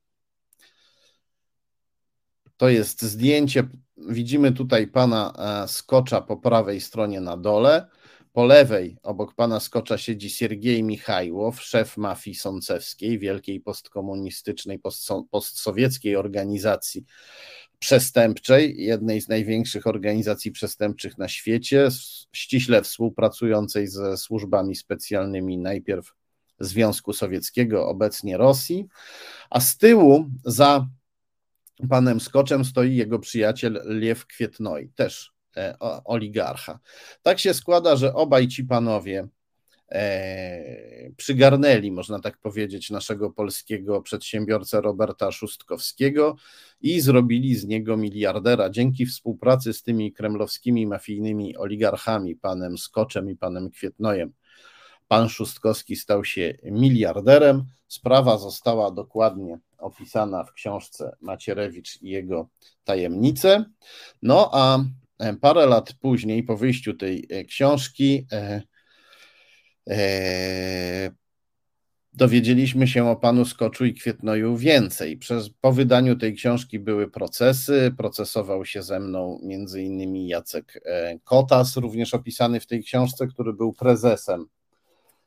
To jest zdjęcie. Widzimy tutaj pana e, Skocza po prawej stronie na dole. Po lewej, obok pana Skocza, siedzi Siergiej Michajłow, szef mafii sącewskiej, wielkiej postkomunistycznej, postsowieckiej organizacji przestępczej, jednej z największych organizacji przestępczych na świecie, ściśle współpracującej ze służbami specjalnymi najpierw Związku Sowieckiego, obecnie Rosji, a z tyłu za panem Skoczem stoi jego przyjaciel Lew Kwietnoi, też oligarcha. Tak się składa, że obaj ci panowie e, przygarnęli, można tak powiedzieć, naszego polskiego przedsiębiorcę Roberta Szustkowskiego i zrobili z niego miliardera dzięki współpracy z tymi kremlowskimi mafijnymi oligarchami, panem Skoczem i panem Kwietnojem. Pan Szustkowski stał się miliarderem. Sprawa została dokładnie opisana w książce Macierewicz i jego tajemnice. No a e, parę lat później, po wyjściu tej e, książki, e, e, dowiedzieliśmy się o panu Skoczu i Kwietnoju więcej. Przez, po wydaniu tej książki były procesy, procesował się ze mną między innymi Jacek Kotas, również opisany w tej książce, który był prezesem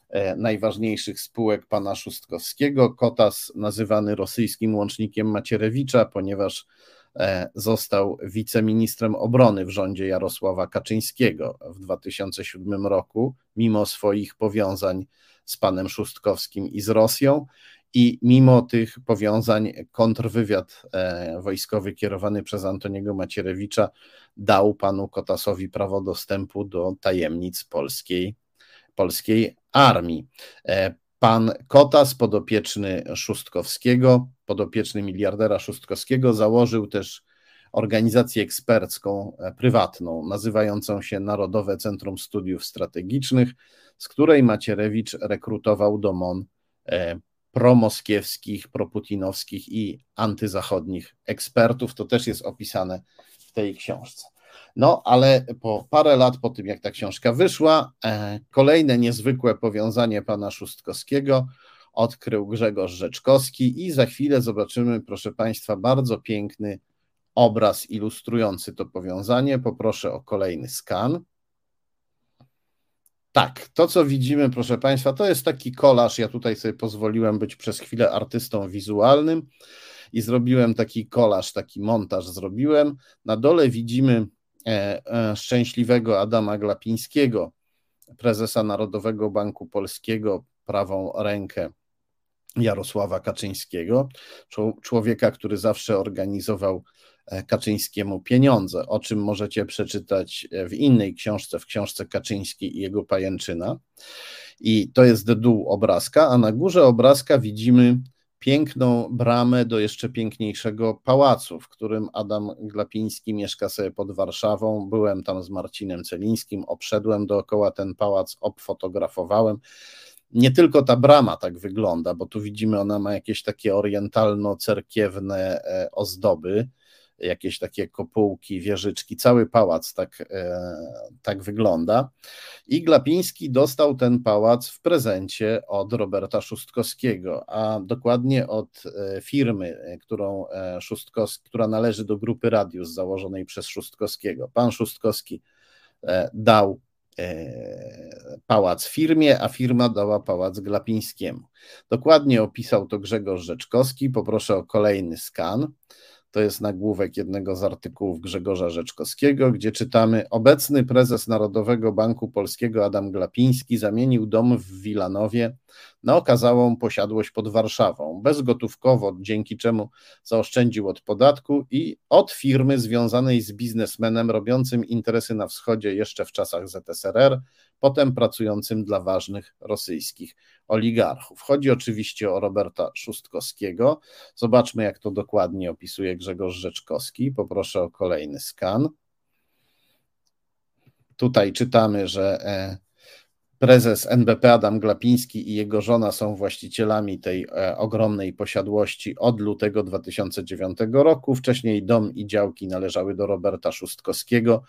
E, najważniejszych spółek pana Szustkowskiego. Kotas nazywany rosyjskim łącznikiem Macierewicza, ponieważ e, został wiceministrem obrony w rządzie Jarosława Kaczyńskiego w 2007 roku, mimo swoich powiązań z panem Szustkowskim i z Rosją. I mimo tych powiązań, kontrwywiad e, wojskowy kierowany przez Antoniego Macierewicza dał panu Kotasowi prawo dostępu do tajemnic polskiej polskiej armii. Pan Kotas, podopieczny Szustkowskiego, podopieczny miliardera Szustkowskiego, założył też organizację ekspercką e, prywatną, nazywającą się Narodowe Centrum Studiów Strategicznych, z której Macierewicz rekrutował do MON e, promoskiewskich, proputinowskich i antyzachodnich ekspertów. To też jest opisane w tej książce. No, ale po parę lat po tym, jak ta książka wyszła, e, kolejne niezwykłe powiązanie pana Szustkowskiego odkrył Grzegorz Rzeczkowski i za chwilę zobaczymy, proszę Państwa, bardzo piękny obraz ilustrujący to powiązanie. Poproszę o kolejny skan. Tak, to co widzimy, proszę Państwa, to jest taki kolaż. Ja tutaj sobie pozwoliłem być przez chwilę artystą wizualnym i zrobiłem taki kolaż, taki montaż zrobiłem. Na dole widzimy szczęśliwego Adama Glapińskiego, prezesa Narodowego Banku Polskiego, prawą rękę Jarosława Kaczyńskiego, człowieka, który zawsze organizował e, Kaczyńskiemu pieniądze, o czym możecie przeczytać w innej książce, w książce Kaczyński i jego pajęczyna. I to jest dół obrazka, a na górze obrazka widzimy piękną bramę do jeszcze piękniejszego pałacu, w którym Adam Glapiński mieszka sobie pod Warszawą. Byłem tam z Marcinem Celińskim, obszedłem dookoła ten pałac, obfotografowałem. Nie tylko ta brama tak wygląda, bo tu widzimy, ona ma jakieś takie orientalno-cerkiewne e, ozdoby jakieś takie kopułki, wieżyczki, cały pałac tak, e, tak wygląda. I Glapiński dostał ten pałac w prezencie od Roberta Szustkowskiego, a dokładnie od e, firmy, e, którą Szustkowski, która należy do grupy Radius założonej przez Szustkowskiego. Pan Szustkowski dał pałac firmie, a firma dała pałac Glapińskiemu. Dokładnie opisał to Grzegorz Rzeczkowski. Poproszę o kolejny skan. To jest nagłówek jednego z artykułów Grzegorza Rzeczkowskiego, gdzie czytamy: Obecny prezes Narodowego Banku Polskiego Adam Glapiński zamienił dom w Wilanowie na okazałą posiadłość pod Warszawą, bezgotówkowo, dzięki czemu zaoszczędził od podatku i od firmy związanej z biznesmenem robiącym interesy na wschodzie jeszcze w czasach ZSRR, potem pracującym dla ważnych rosyjskich oligarchów. Chodzi oczywiście o Roberta Szustkowskiego. Zobaczmy, jak to dokładnie opisuje Grzegorz Rzeczkowski. Poproszę o kolejny skan. Tutaj czytamy, że e, prezes NBP Adam Glapiński i jego żona są właścicielami tej e, ogromnej posiadłości od lutego 2009 roku. Wcześniej dom i działki należały do Roberta Szustkowskiego,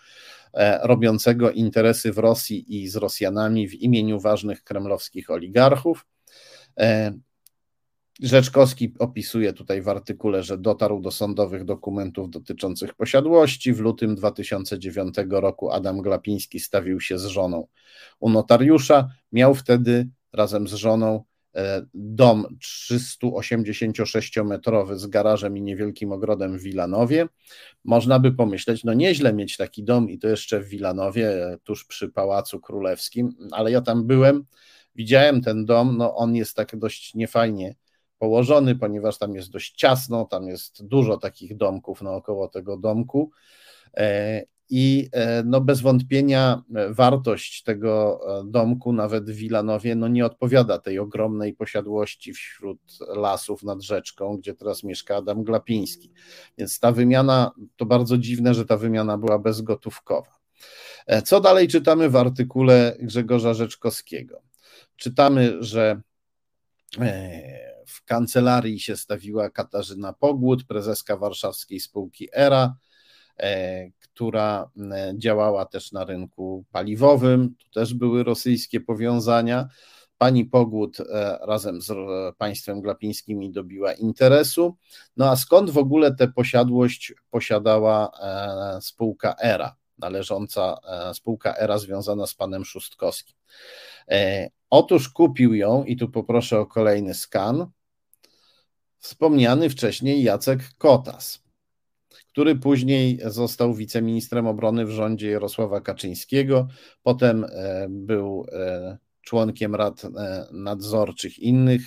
e, robiącego interesy w Rosji i z Rosjanami w imieniu ważnych kremlowskich oligarchów. E, Rzeczkowski opisuje tutaj w artykule, że dotarł do sądowych dokumentów dotyczących posiadłości. W lutym 2009 roku Adam Glapiński stawił się z żoną u notariusza. Miał wtedy razem z żoną dom 386-metrowy z garażem i niewielkim ogrodem w Wilanowie. Można by pomyśleć, no nieźle mieć taki dom i to jeszcze w Wilanowie, tuż przy Pałacu Królewskim, ale ja tam byłem, widziałem ten dom, no on jest tak dość niefajnie położony, ponieważ tam jest dość ciasno, tam jest dużo takich domków naokoło tego domku e, i e, no bez wątpienia e, wartość tego domku, nawet w Wilanowie, no nie odpowiada tej ogromnej posiadłości wśród lasów nad rzeczką, gdzie teraz mieszka Adam Glapiński. Więc ta wymiana, to bardzo dziwne, że ta wymiana była bezgotówkowa. Co dalej czytamy w artykule Grzegorza Rzeczkowskiego? Czytamy, że w kancelarii się stawiła Katarzyna Pogłód, prezeska warszawskiej spółki ERA, e, która e, działała też na rynku paliwowym. Tu też były rosyjskie powiązania. Pani Pogłód e, razem z państwem glapińskimi dobiła interesu. No a skąd w ogóle tę posiadłość posiadała spółka ERA, należąca spółka ERA związana z panem Szóstkowskim? Otóż kupił ją, i tu poproszę o kolejny skan, wspomniany wcześniej Jacek Kotas, który później został wiceministrem obrony w rządzie Jarosława Kaczyńskiego, potem e, był e, członkiem rad e, nadzorczych innych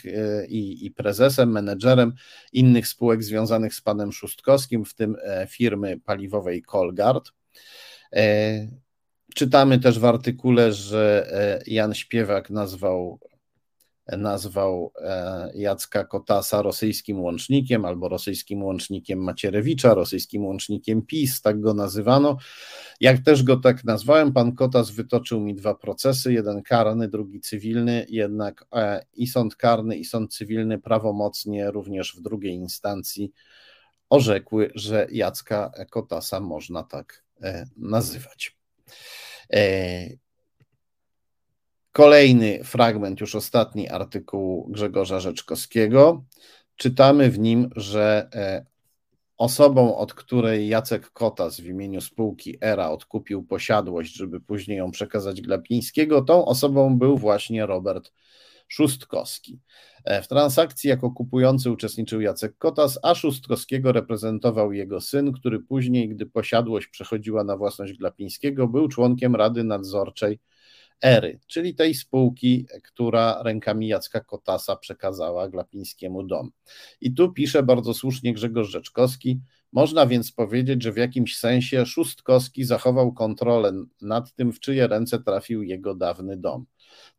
i, i, prezesem, menedżerem innych spółek związanych z panem Szóstkowskim, w tym firmy paliwowej Colgard. Czytamy też w artykule, że Jan Śpiewak nazwał nazwał e, Jacka Kotasa rosyjskim łącznikiem albo rosyjskim łącznikiem Macierewicza, rosyjskim łącznikiem PiS, tak go nazywano. Jak też go tak nazwałem, pan Kotas wytoczył mi dwa procesy, jeden karny, drugi cywilny, jednak e, i sąd karny, i sąd cywilny prawomocnie również w drugiej instancji orzekły, że Jacka Kotasa można tak e, nazywać. Kolejny fragment, już ostatni artykuł Grzegorza Rzeczkowskiego. Czytamy w nim, że e, osobą, od której Jacek Kotas w imieniu spółki ERA odkupił posiadłość, żeby później ją przekazać Glapińskiego, tą osobą był właśnie Robert Szustkowski. E, w transakcji jako kupujący uczestniczył Jacek Kotas, a Szustkowskiego reprezentował jego syn, który później, gdy posiadłość przechodziła na własność Glapińskiego, był członkiem Rady Nadzorczej Ery, czyli tej spółki, która rękami Jacka Kotasa przekazała Glapińskiemu dom. I tu pisze bardzo słusznie Grzegorz Rzeczkowski, można więc powiedzieć, że w jakimś sensie Szustkowski zachował kontrolę nad tym, w czyje ręce trafił jego dawny dom.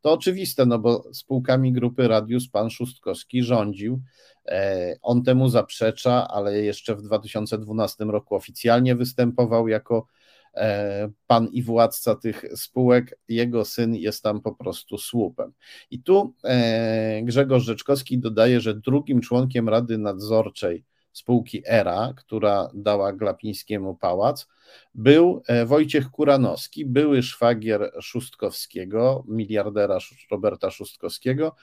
To oczywiste, no bo spółkami grupy Radius pan Szustkowski rządził. E, on temu zaprzecza, ale jeszcze w 2012 roku oficjalnie występował jako pan i władca tych spółek, jego syn jest tam po prostu słupem. I tu e, Grzegorz Rzeczkowski dodaje, że drugim członkiem Rady Nadzorczej spółki ERA, która dała Glapińskiemu pałac, był e, Wojciech Kuranowski, były szwagier Szustkowskiego, miliardera Roberta Szustkowskiego,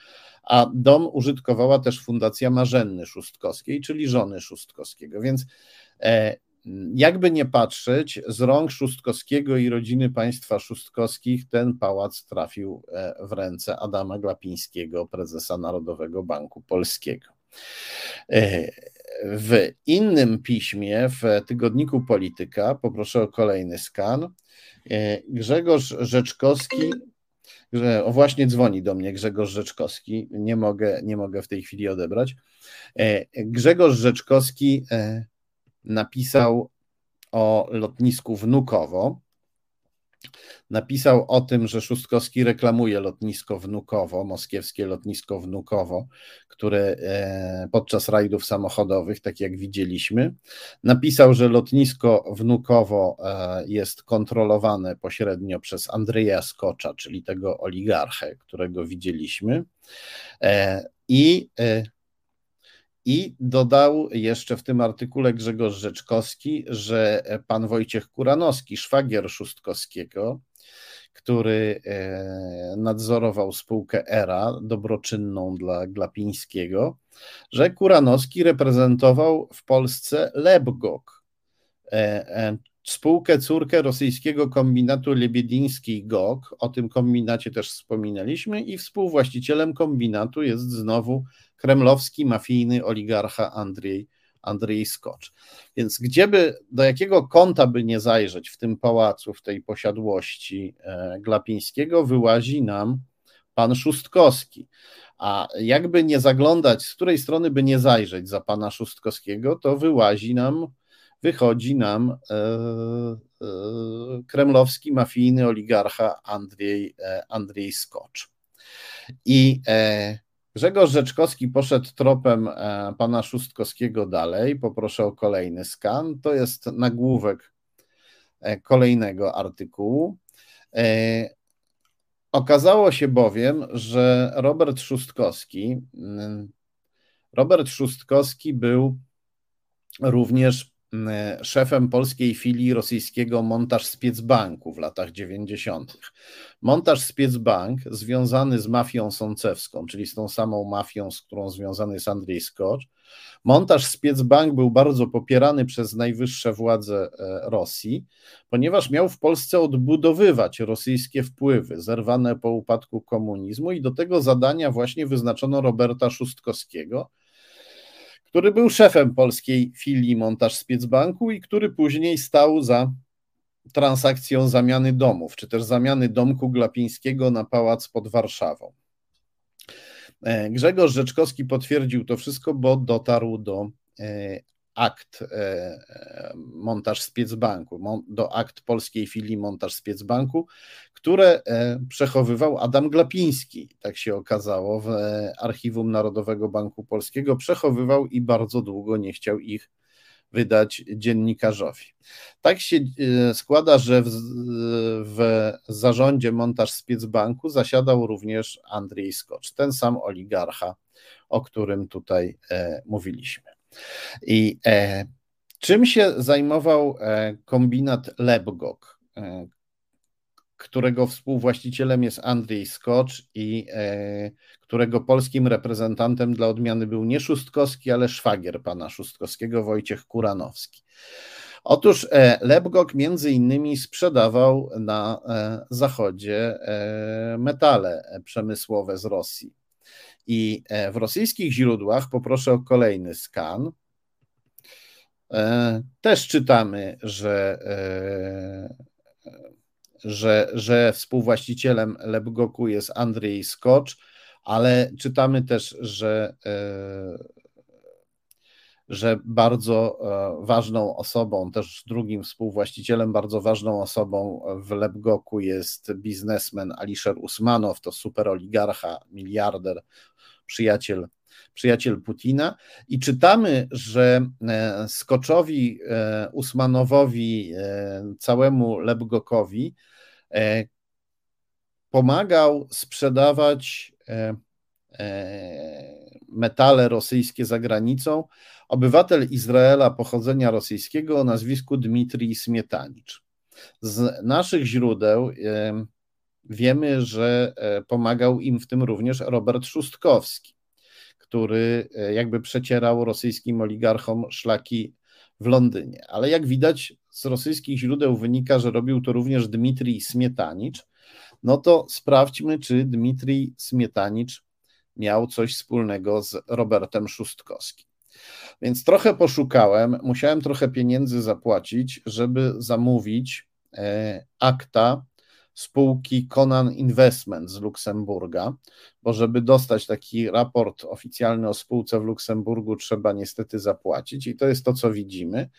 a dom użytkowała też Fundacja Marzenny Szustkowskiej, czyli żony Szustkowskiego. Więc jakby nie patrzeć, z rąk Szustkowskiego i rodziny państwa Szustkowskich ten pałac trafił e, w ręce Adama Glapińskiego, prezesa Narodowego Banku Polskiego. E, w innym piśmie, w tygodniku Polityka, poproszę o kolejny skan, e, Grzegorz Rzeczkowski o właśnie dzwoni do mnie Grzegorz Rzeczkowski, nie mogę, nie mogę w tej chwili odebrać. Grzegorz Rzeczkowski napisał o lotnisku Wnukowo. Napisał o tym, że Szóstkowski reklamuje lotnisko Wnukowo, moskiewskie lotnisko Wnukowo, które e, podczas rajdów samochodowych, tak jak widzieliśmy, napisał, że lotnisko Wnukowo e, jest kontrolowane pośrednio przez Andrzeja Skocza, czyli tego oligarchę, którego widzieliśmy. E, I i dodał jeszcze w tym artykule Grzegorz Rzeczkowski, że pan Wojciech Kuranowski, szwagier Szustkowskiego, który e, nadzorował spółkę ERA, dobroczynną dla Glapińskiego, że Kuranowski reprezentował w Polsce Lebgok, e, e, spółkę córkę rosyjskiego kombinatu Lebiediński GOK, o tym kombinacie też wspominaliśmy, i współwłaścicielem kombinatu jest znowu kremlowski mafijny oligarcha Andrzej, Andrzej Skocz. Więc gdzieby, do jakiego kąta by nie zajrzeć w tym pałacu, w tej posiadłości e, Glapińskiego, wyłazi nam pan Szóstkowski. A jakby nie zaglądać, z której strony by nie zajrzeć za pana Szóstkowskiego, to wyłazi nam wychodzi nam e, e, kremlowski mafijny oligarcha Andrzej, e, Andrzej Skocz. I Grzegorz Rzeczkowski poszedł tropem pana Szóstkowskiego dalej. Poproszę o kolejny skan. To jest nagłówek kolejnego artykułu. Okazało się bowiem, że Robert Szóstkowski, mm, Robert Szóstkowski był również E, szefem polskiej filii rosyjskiego Montaż Spiecbanku w latach 90. Montaż Spiecbank związany z mafią sącewską, czyli z tą samą mafią, z którą związany jest Andrzej Skocz. Montaż Spiecbank był bardzo popierany przez najwyższe władze e, Rosji, ponieważ miał w Polsce odbudowywać rosyjskie wpływy zerwane po upadku komunizmu i do tego zadania właśnie wyznaczono Roberta Szustkowskiego, który był szefem polskiej filii Montaż Spiecbanku i który później stał za transakcją zamiany domów, czy też zamiany domku Glapińskiego na pałac pod Warszawą. E, Grzegorz Rzeczkowski potwierdził to wszystko, bo dotarł do e, akt e, e, montaż Spiecbanku, do akt polskiej filii montaż Spiecbanku, które e, przechowywał Adam Glapiński, tak się okazało, w archiwum Narodowego Banku Polskiego. Przechowywał i bardzo długo nie chciał ich wydać dziennikarzowi. Tak się składa, że w, w zarządzie montaż Spiecbanku zasiadał również Andrzej Skocz, ten sam oligarcha, o którym tutaj mówiliśmy. I e, czym się zajmował e, kombinat Lebgok, e, którego współwłaścicielem jest Andrzej Skocz i e, którego polskim reprezentantem dla odmiany był nie Szustkowski, ale szwagier pana Szustkowskiego, Wojciech Kuranowski. Otóż e, Lebgok między innymi sprzedawał na e, zachodzie metale przemysłowe z Rosji. I e, w rosyjskich źródłach, poproszę o kolejny skan, e, też czytamy, że, e, że, że współwłaścicielem Lebgoku jest Andrzej Skocz, ale czytamy też, że, że bardzo ważną osobą, też drugim współwłaścicielem, bardzo ważną osobą w Lebgoku jest biznesmen Alisher Usmanow, to superoligarcha, miliarder przyjaciel, przyjaciel Putina. I czytamy, że e, Skoczowi, e, Usmanowowi, e, całemu Lebgokowi pomagał sprzedawać metale rosyjskie za granicą obywatel Izraela pochodzenia rosyjskiego o nazwisku Dmitrij Smietanicz. Z naszych źródeł Wiemy, że e, pomagał im w tym również Robert Szustkowski, który e, jakby przecierał rosyjskim oligarchom szlaki w Londynie. Ale jak widać, z rosyjskich źródeł wynika, że robił to również Dmitrij Smietanicz. No to sprawdźmy, czy Dmitrij Smietanicz miał coś wspólnego z Robertem Szustkowskim. Więc trochę poszukałem, musiałem trochę pieniędzy zapłacić, żeby zamówić e, akta spółki Conan Investment z Luksemburga, bo żeby dostać taki raport oficjalny o spółce w Luksemburgu, trzeba niestety zapłacić i to jest to, co widzimy.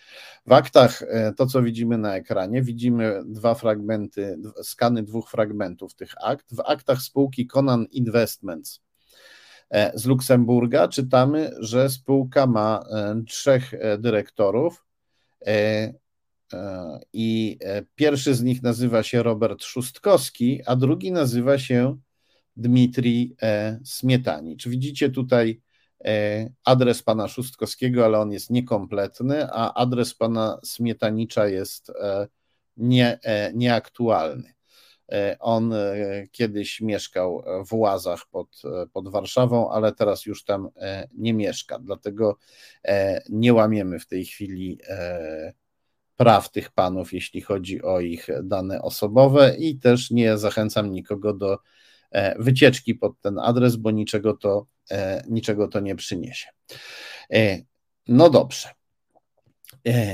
W aktach, e, to co widzimy na ekranie, widzimy dwa fragmenty, skany dwóch fragmentów tych akt. W aktach spółki Conan Investments z Luksemburga czytamy, że spółka ma e, trzech dyrektorów E, I e, pierwszy z nich nazywa się Robert Szustkowski, a drugi nazywa się Dmitrij e, Smietanicz. Widzicie tutaj adres pana Szustkowskiego, ale on jest niekompletny, a adres pana Smietanicza jest nie, nieaktualny. On kiedyś mieszkał w Łazach pod, pod Warszawą, ale teraz już tam nie mieszka, dlatego nie łamiemy w tej chwili praw tych panów, jeśli chodzi o ich dane osobowe, i też nie zachęcam nikogo do wycieczki pod ten adres, bo niczego to, niczego to nie przyniesie. No dobrze.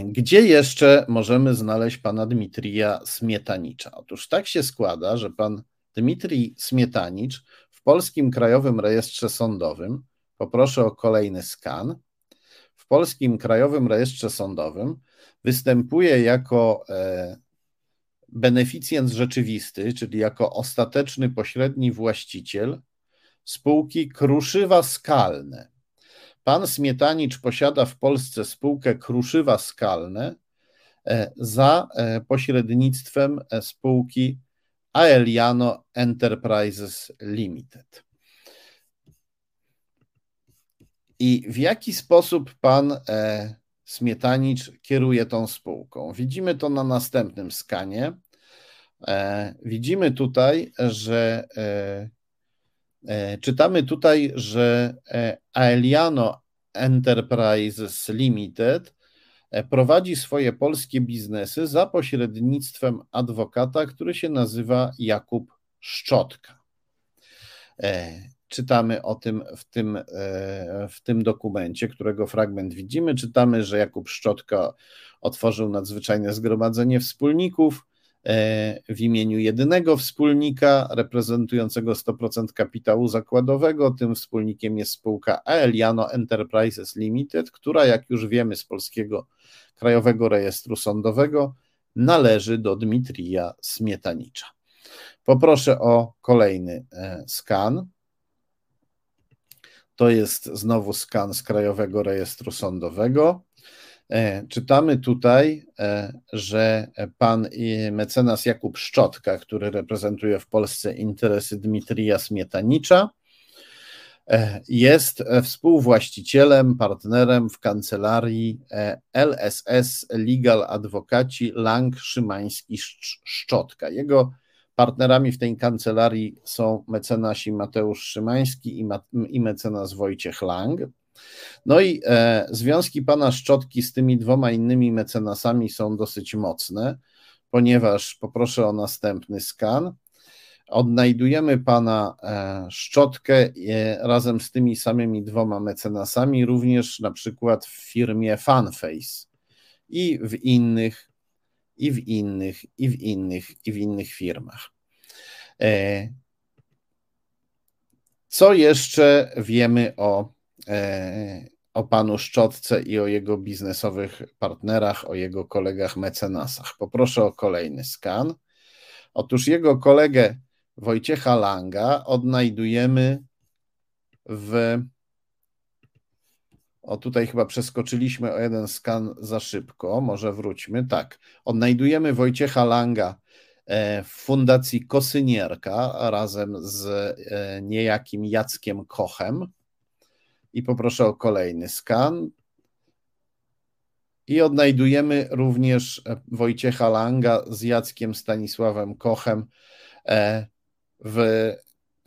Gdzie jeszcze możemy znaleźć pana Dmitrija Smietanicza? Otóż tak się składa, że pan Dmitrij Smietanicz w Polskim Krajowym Rejestrze Sądowym, poproszę o kolejny skan, w Polskim Krajowym Rejestrze Sądowym występuje jako e, beneficjent rzeczywisty, czyli jako ostateczny pośredni właściciel spółki Kruszywa Skalne. Pan Smietanicz posiada w Polsce spółkę Kruszywa Skalne e, za e, pośrednictwem spółki Aeliano Enterprises Limited. I w jaki sposób pan e, Smietanicz kieruje tą spółką? Widzimy to na następnym skanie. E, widzimy tutaj, że e, e czytamy tutaj, że e, Aeliano Enterprises Limited E, prowadzi swoje polskie biznesy za pośrednictwem adwokata, który się nazywa Jakub Szczotka. E, czytamy o tym w tym, e, w tym dokumencie, którego fragment widzimy. Czytamy, że Jakub Szczotka otworzył nadzwyczajne zgromadzenie wspólników w imieniu jedynego wspólnika reprezentującego 100% kapitału zakładowego. Tym wspólnikiem jest spółka Aeliano Enterprises Limited, która, jak już wiemy z polskiego Krajowego Rejestru Sądowego, należy do Dmitrija Smietanicza. Poproszę o kolejny e, skan. To jest znowu skan z Krajowego Rejestru Sądowego. E, czytamy tutaj, e, że pan mecenas Jakub Szczotka, który reprezentuje w Polsce interesy Dmitrija Smietanicza, e, jest współwłaścicielem, partnerem w kancelarii LSS Legal Adwokaci Lang Szymański Szczotka. Jego partnerami w tej kancelarii są mecenasi Mateusz Szymański i mecenas Wojciech Lang. No i e, związki pana Szczotki z tymi dwoma innymi mecenasami są dosyć mocne, ponieważ poproszę o następny skan. Odnajdujemy pana e, Szczotkę e, razem z tymi samymi dwoma mecenasami, również na przykład w firmie Funface i w innych, i w innych, i w innych, i w innych firmach. E, co jeszcze wiemy o o panu Szczotce i o jego biznesowych partnerach, o jego kolegach mecenasach. Poproszę o kolejny skan. Otóż jego kolegę Wojciecha Langa odnajdujemy w. O, tutaj chyba przeskoczyliśmy o jeden skan za szybko, może wróćmy. Tak, odnajdujemy Wojciecha Langa e, w Fundacji Kosynierka razem z e, niejakim Jackiem Kochem i poproszę o kolejny skan. I odnajdujemy również e, Wojciecha Langa z Jackiem Stanisławem Kochem e, w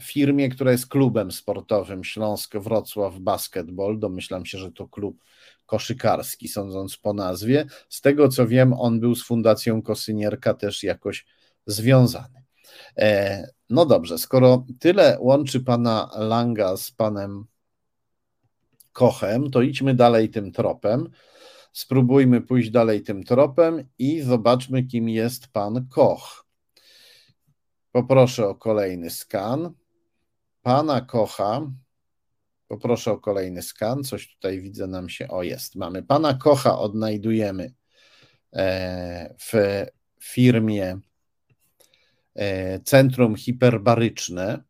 firmie, która jest klubem sportowym Śląsk Wrocław Basketball. Domyślam się, że to klub koszykarski, sądząc po nazwie. Z tego co wiem, on był z Fundacją Kosynierka też jakoś związany. E, no dobrze, skoro tyle łączy pana Langa z panem Kochem, to idźmy dalej tym tropem. Spróbujmy pójść dalej tym tropem i zobaczmy, kim jest pan Koch. Poproszę o kolejny skan. Pana Kocha. Poproszę o kolejny skan. Coś tutaj widzę nam się. O, jest. Mamy pana Kocha, odnajdujemy e, w firmie e, Centrum Hiperbaryczne.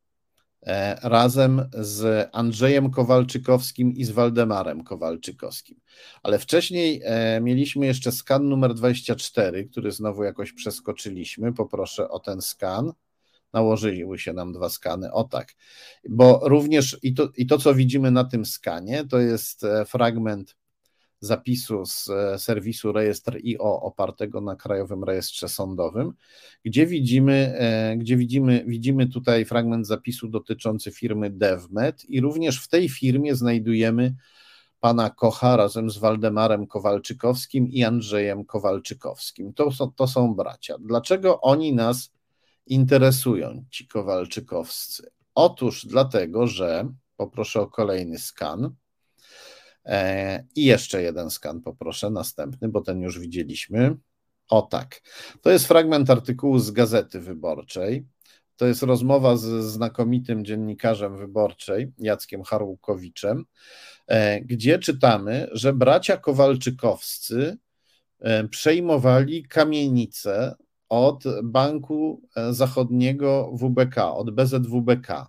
E, razem z Andrzejem Kowalczykowskim i z Waldemarem Kowalczykowskim. Ale wcześniej e, mieliśmy jeszcze skan numer 24, który znowu jakoś przeskoczyliśmy. Poproszę o ten skan. Nałożyły się nam dwa skany. O tak. Bo również i to, i to co widzimy na tym skanie, to jest e, fragment zapisu z e, serwisu rejestr IO opartego na Krajowym Rejestrze Sądowym, gdzie widzimy, e, gdzie widzimy, widzimy tutaj fragment zapisu dotyczący firmy DevMed i również w tej firmie znajdujemy pana Kocha razem z Waldemarem Kowalczykowskim i Andrzejem Kowalczykowskim. To są, to są bracia. Dlaczego oni nas interesują, ci Kowalczykowscy? Otóż dlatego, że poproszę o kolejny skan. E, I jeszcze jeden skan poproszę, następny, bo ten już widzieliśmy. O tak. To jest fragment artykułu z Gazety Wyborczej. To jest rozmowa z znakomitym dziennikarzem wyborczej, Jackiem Harłukowiczem, e, gdzie czytamy, że bracia Kowalczykowscy e, przejmowali kamienice od Banku Zachodniego WBK, od BZWBK,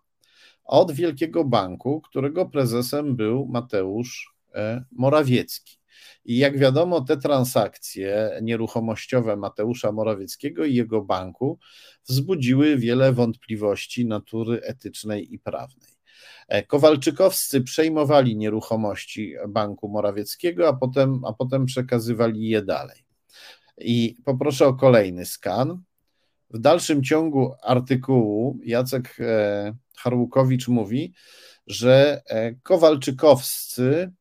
od Wielkiego Banku, którego prezesem był Mateusz Morawiecki. I jak wiadomo, te transakcje nieruchomościowe Mateusza Morawieckiego i jego banku wzbudziły wiele wątpliwości natury etycznej i prawnej. E, Kowalczykowscy przejmowali nieruchomości Banku Morawieckiego, a potem, a potem przekazywali je dalej. I poproszę o kolejny skan. W dalszym ciągu artykułu Jacek e, Harłukowicz mówi, że e, Kowalczykowscy e,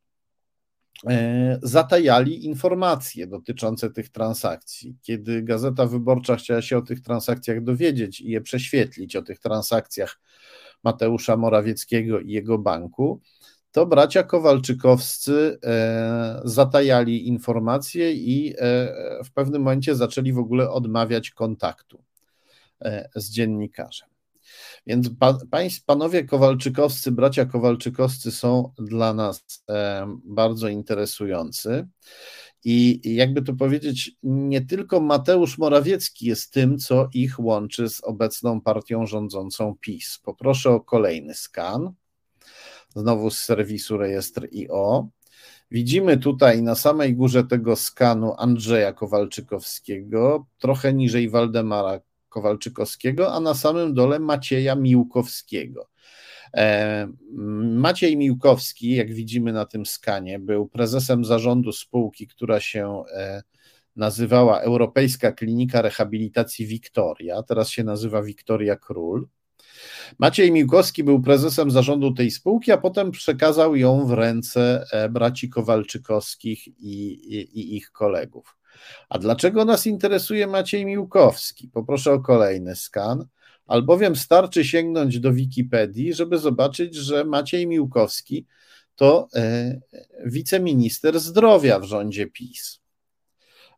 zatajali informacje dotyczące tych transakcji. Kiedy Gazeta Wyborcza chciała się o tych transakcjach dowiedzieć i je prześwietlić, o tych transakcjach Mateusza Morawieckiego i jego banku, to bracia Kowalczykowscy e, zatajali informacje i w pewnym momencie zaczęli w ogóle odmawiać kontaktu z dziennikarzem. Więc pan, panowie Kowalczykowscy, bracia Kowalczykowscy są dla nas e, bardzo interesujący. I jakby to powiedzieć, nie tylko Mateusz Morawiecki jest tym, co ich łączy z obecną partią rządzącą PiS. Poproszę o kolejny skan. Znowu z serwisu rejestr IO. Widzimy tutaj na samej górze tego skanu Andrzeja Kowalczykowskiego, trochę niżej Waldemara Kowalczykowskiego, a na samym dole Macieja Miłkowskiego. E, Maciej Miłkowski, jak widzimy na tym skanie, był prezesem zarządu spółki, która się e, nazywała Europejska Klinika Rehabilitacji Wiktoria, teraz się nazywa Wiktoria Król. Maciej Miłkowski był prezesem zarządu tej spółki, a potem przekazał ją w ręce e, braci Kowalczykowskich i, i, i ich kolegów. A dlaczego nas interesuje Maciej Miłkowski? Poproszę o kolejny skan. Albowiem starczy sięgnąć do Wikipedii, żeby zobaczyć, że Maciej Miłkowski to e, wiceminister zdrowia w rządzie PiS.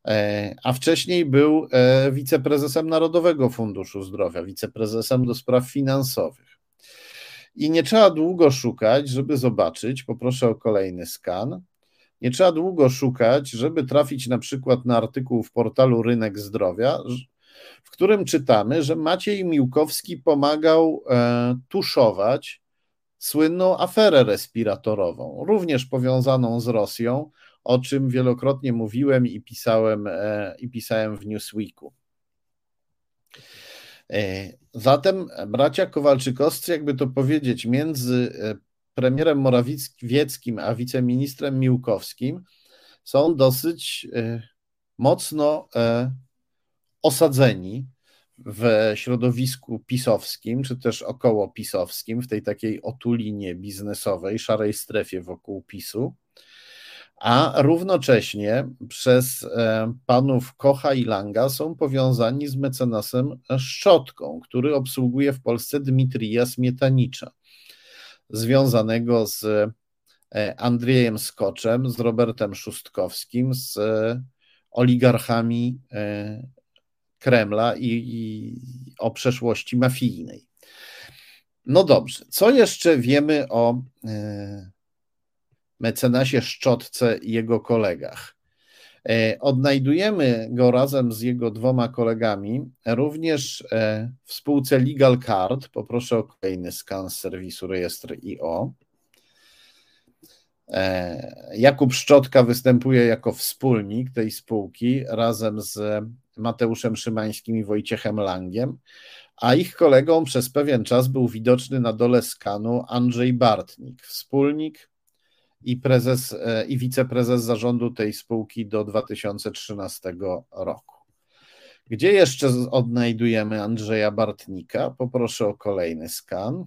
E, a wcześniej był e, wiceprezesem Narodowego Funduszu Zdrowia, wiceprezesem do spraw finansowych. I nie trzeba długo szukać, żeby zobaczyć, poproszę o kolejny skan, nie trzeba długo szukać, żeby trafić na przykład na artykuł w portalu Rynek Zdrowia, w którym czytamy, że Maciej Miłkowski pomagał e, tuszować słynną aferę respiratorową, również powiązaną z Rosją, o czym wielokrotnie mówiłem i pisałem, e, i pisałem w Newsweeku. E, zatem bracia Kowalczykowscy, jakby to powiedzieć, między premierem Morawieckim a wiceministrem Miłkowskim są dosyć e, mocno e, osadzeni w środowisku pisowskim, czy też około pisowskim, w tej takiej otulinie biznesowej, szarej strefie wokół PiSu, a równocześnie przez e, panów Kocha i Langa są powiązani z mecenasem Szczotką, który obsługuje w Polsce Dmitrija Smietanicza związanego z e, Andrzejem Skoczem, z Robertem Szustkowskim, z e, oligarchami e, Kremla i, i o przeszłości mafijnej. No dobrze, co jeszcze wiemy o mecenasie Szczotce i jego kolegach? E, odnajdujemy go razem z jego dwoma kolegami również e, w spółce Legal Card. Poproszę o kolejny skan z serwisu rejestr IO. E, Jakub Szczotka występuje jako wspólnik tej spółki razem z Mateuszem Szymańskim i Wojciechem Langiem, a ich kolegą przez pewien czas był widoczny na dole skanu Andrzej Bartnik, wspólnik i prezes e, i wiceprezes zarządu tej spółki do 2013 roku. Gdzie jeszcze odnajdujemy Andrzeja Bartnika? Poproszę o kolejny skan.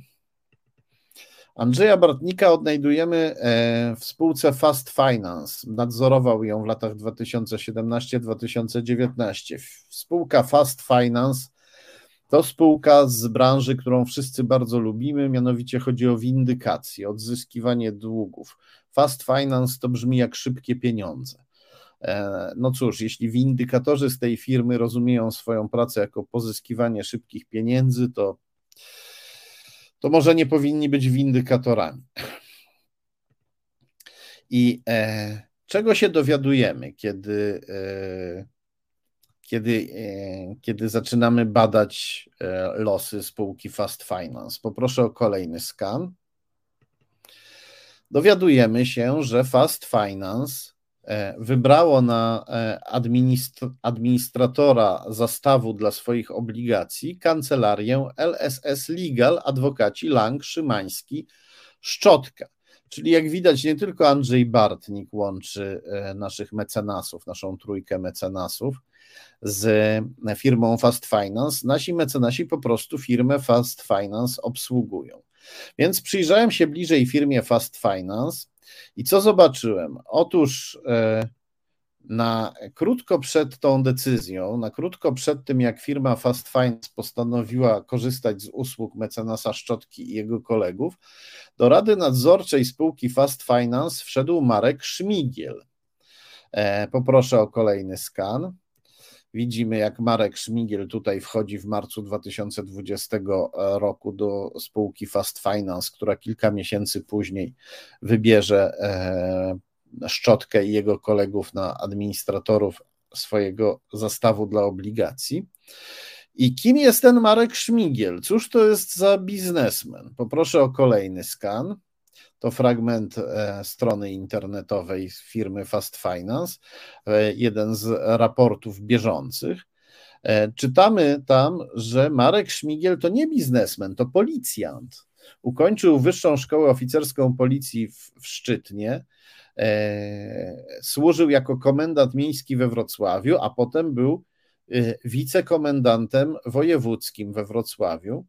Andrzeja Bartnika odnajdujemy e, w spółce Fast Finance. Nadzorował ją w latach 2017-2019. Spółka Fast Finance to spółka z branży, którą wszyscy bardzo lubimy, mianowicie chodzi o windykację, odzyskiwanie długów. Fast Finance to brzmi jak szybkie pieniądze. E, no cóż, jeśli windykatorzy z tej firmy rozumieją swoją pracę jako pozyskiwanie szybkich pieniędzy, to to może nie powinni być windykatorami. I e, czego się dowiadujemy, kiedy, e, kiedy, e, kiedy zaczynamy badać e, losy spółki Fast Finance? Poproszę o kolejny skan. Dowiadujemy się, że Fast Finance E, wybrało na administr administratora zastawu dla swoich obligacji kancelarię LSS Legal, adwokaci Lang, Szymański, Szczotka. Czyli jak widać, nie tylko Andrzej Bartnik łączy naszych mecenasów, naszą trójkę mecenasów z firmą Fast Finance. Nasi mecenasi po prostu firmę Fast Finance obsługują. Więc przyjrzałem się bliżej firmie Fast Finance i co zobaczyłem? Otóż e, na krótko przed tą decyzją, na krótko przed tym, jak firma Fast Finance postanowiła korzystać z usług mecenasa Szczotki i jego kolegów, do rady nadzorczej spółki Fast Finance wszedł Marek Szmigiel. E, poproszę o kolejny skan. Widzimy, jak Marek Szmigiel tutaj wchodzi w marcu 2020 roku do spółki Fast Finance, która kilka miesięcy później wybierze e, Szczotkę i jego kolegów na administratorów swojego zastawu dla obligacji. I kim jest ten Marek Szmigiel? Cóż to jest za biznesmen? Poproszę o kolejny skan. To fragment e, strony internetowej firmy Fast Finance, e, jeden z raportów bieżących. E, czytamy tam, że Marek Szmigiel to nie biznesmen, to policjant. Ukończył Wyższą Szkołę Oficerską Policji w, w Szczytnie, służył jako komendant miejski we Wrocławiu, a potem był wicekomendantem wojewódzkim we Wrocławiu.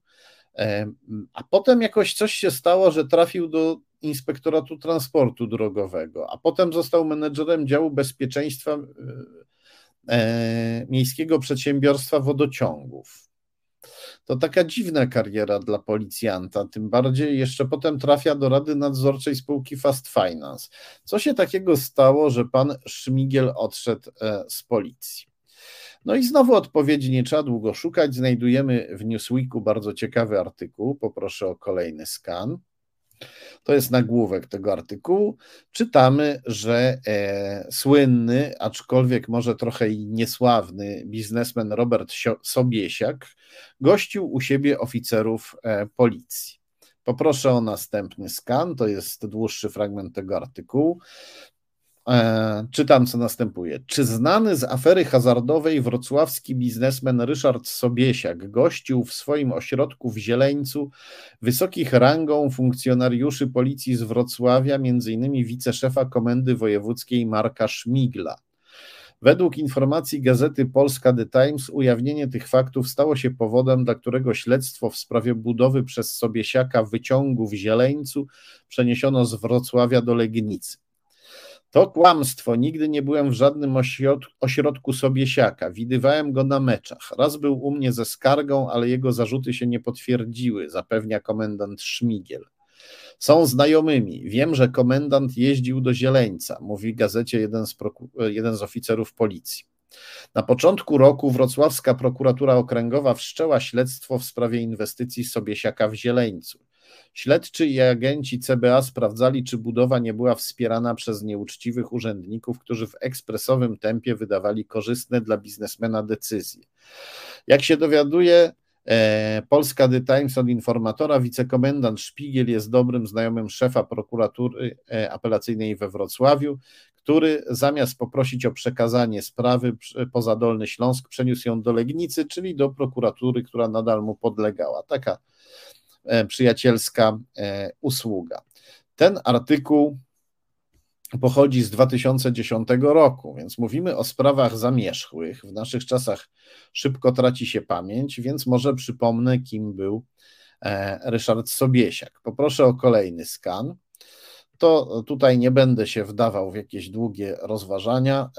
A potem jakoś coś się stało, że trafił do Inspektoratu Transportu Drogowego, a potem został menedżerem działu bezpieczeństwa e, e, Miejskiego Przedsiębiorstwa Wodociągów. To taka dziwna kariera dla policjanta, tym bardziej jeszcze potem trafia do Rady Nadzorczej spółki Fast Finance. Co się takiego stało, że pan Szmigiel odszedł e, z policji? No i znowu odpowiedzi nie trzeba długo szukać. Znajdujemy w Newsweeku bardzo ciekawy artykuł. Poproszę o kolejny skan. To jest nagłówek tego artykułu. Czytamy, że e, słynny, aczkolwiek może trochę niesławny biznesmen Robert Sobiesiak gościł u siebie oficerów e, policji. Poproszę o następny skan, to jest dłuższy fragment tego artykułu. E, czytam, co następuje. Czy znany z afery hazardowej wrocławski biznesmen Ryszard Sobiesiak gościł w swoim ośrodku w Zieleńcu wysokich rangą funkcjonariuszy policji z Wrocławia, m.in. wiceszefa Komendy Wojewódzkiej Marka Szmigla? Według informacji gazety Polska The Times ujawnienie tych faktów stało się powodem, dla którego śledztwo w sprawie budowy przez Sobiesiaka wyciągu w Zieleńcu przeniesiono z Wrocławia do Legnicy. To kłamstwo. Nigdy nie byłem w żadnym ośrodku Sobiesiaka. Widywałem go na meczach. Raz był u mnie ze skargą, ale jego zarzuty się nie potwierdziły, zapewnia komendant Szmigiel. Są znajomymi. Wiem, że komendant jeździł do Zieleńca, mówi gazecie jeden z, jeden z oficerów policji. Na początku roku wrocławska prokuratura okręgowa wszczęła śledztwo w sprawie inwestycji Sobiesiaka w Zieleńcu. Śledczy i agenci CBA sprawdzali, czy budowa nie była wspierana przez nieuczciwych urzędników, którzy w ekspresowym tempie wydawali korzystne dla biznesmena decyzje. Jak się dowiaduje, e, Polska The Times od informatora, wicekomendant Szpigiel jest dobrym znajomym szefa prokuratury e, apelacyjnej we Wrocławiu, który zamiast poprosić o przekazanie sprawy poza Dolny Śląsk, przeniósł ją do Legnicy, czyli do prokuratury, która nadal mu podlegała. Taka przyjacielska e, usługa. Ten artykuł pochodzi z 2010 roku, więc mówimy o sprawach zamierzchłych. W naszych czasach szybko traci się pamięć, więc może przypomnę, kim był Ryszard Sobiesiak. Poproszę o kolejny skan. To tutaj nie będę się wdawał w jakieś długie rozważania.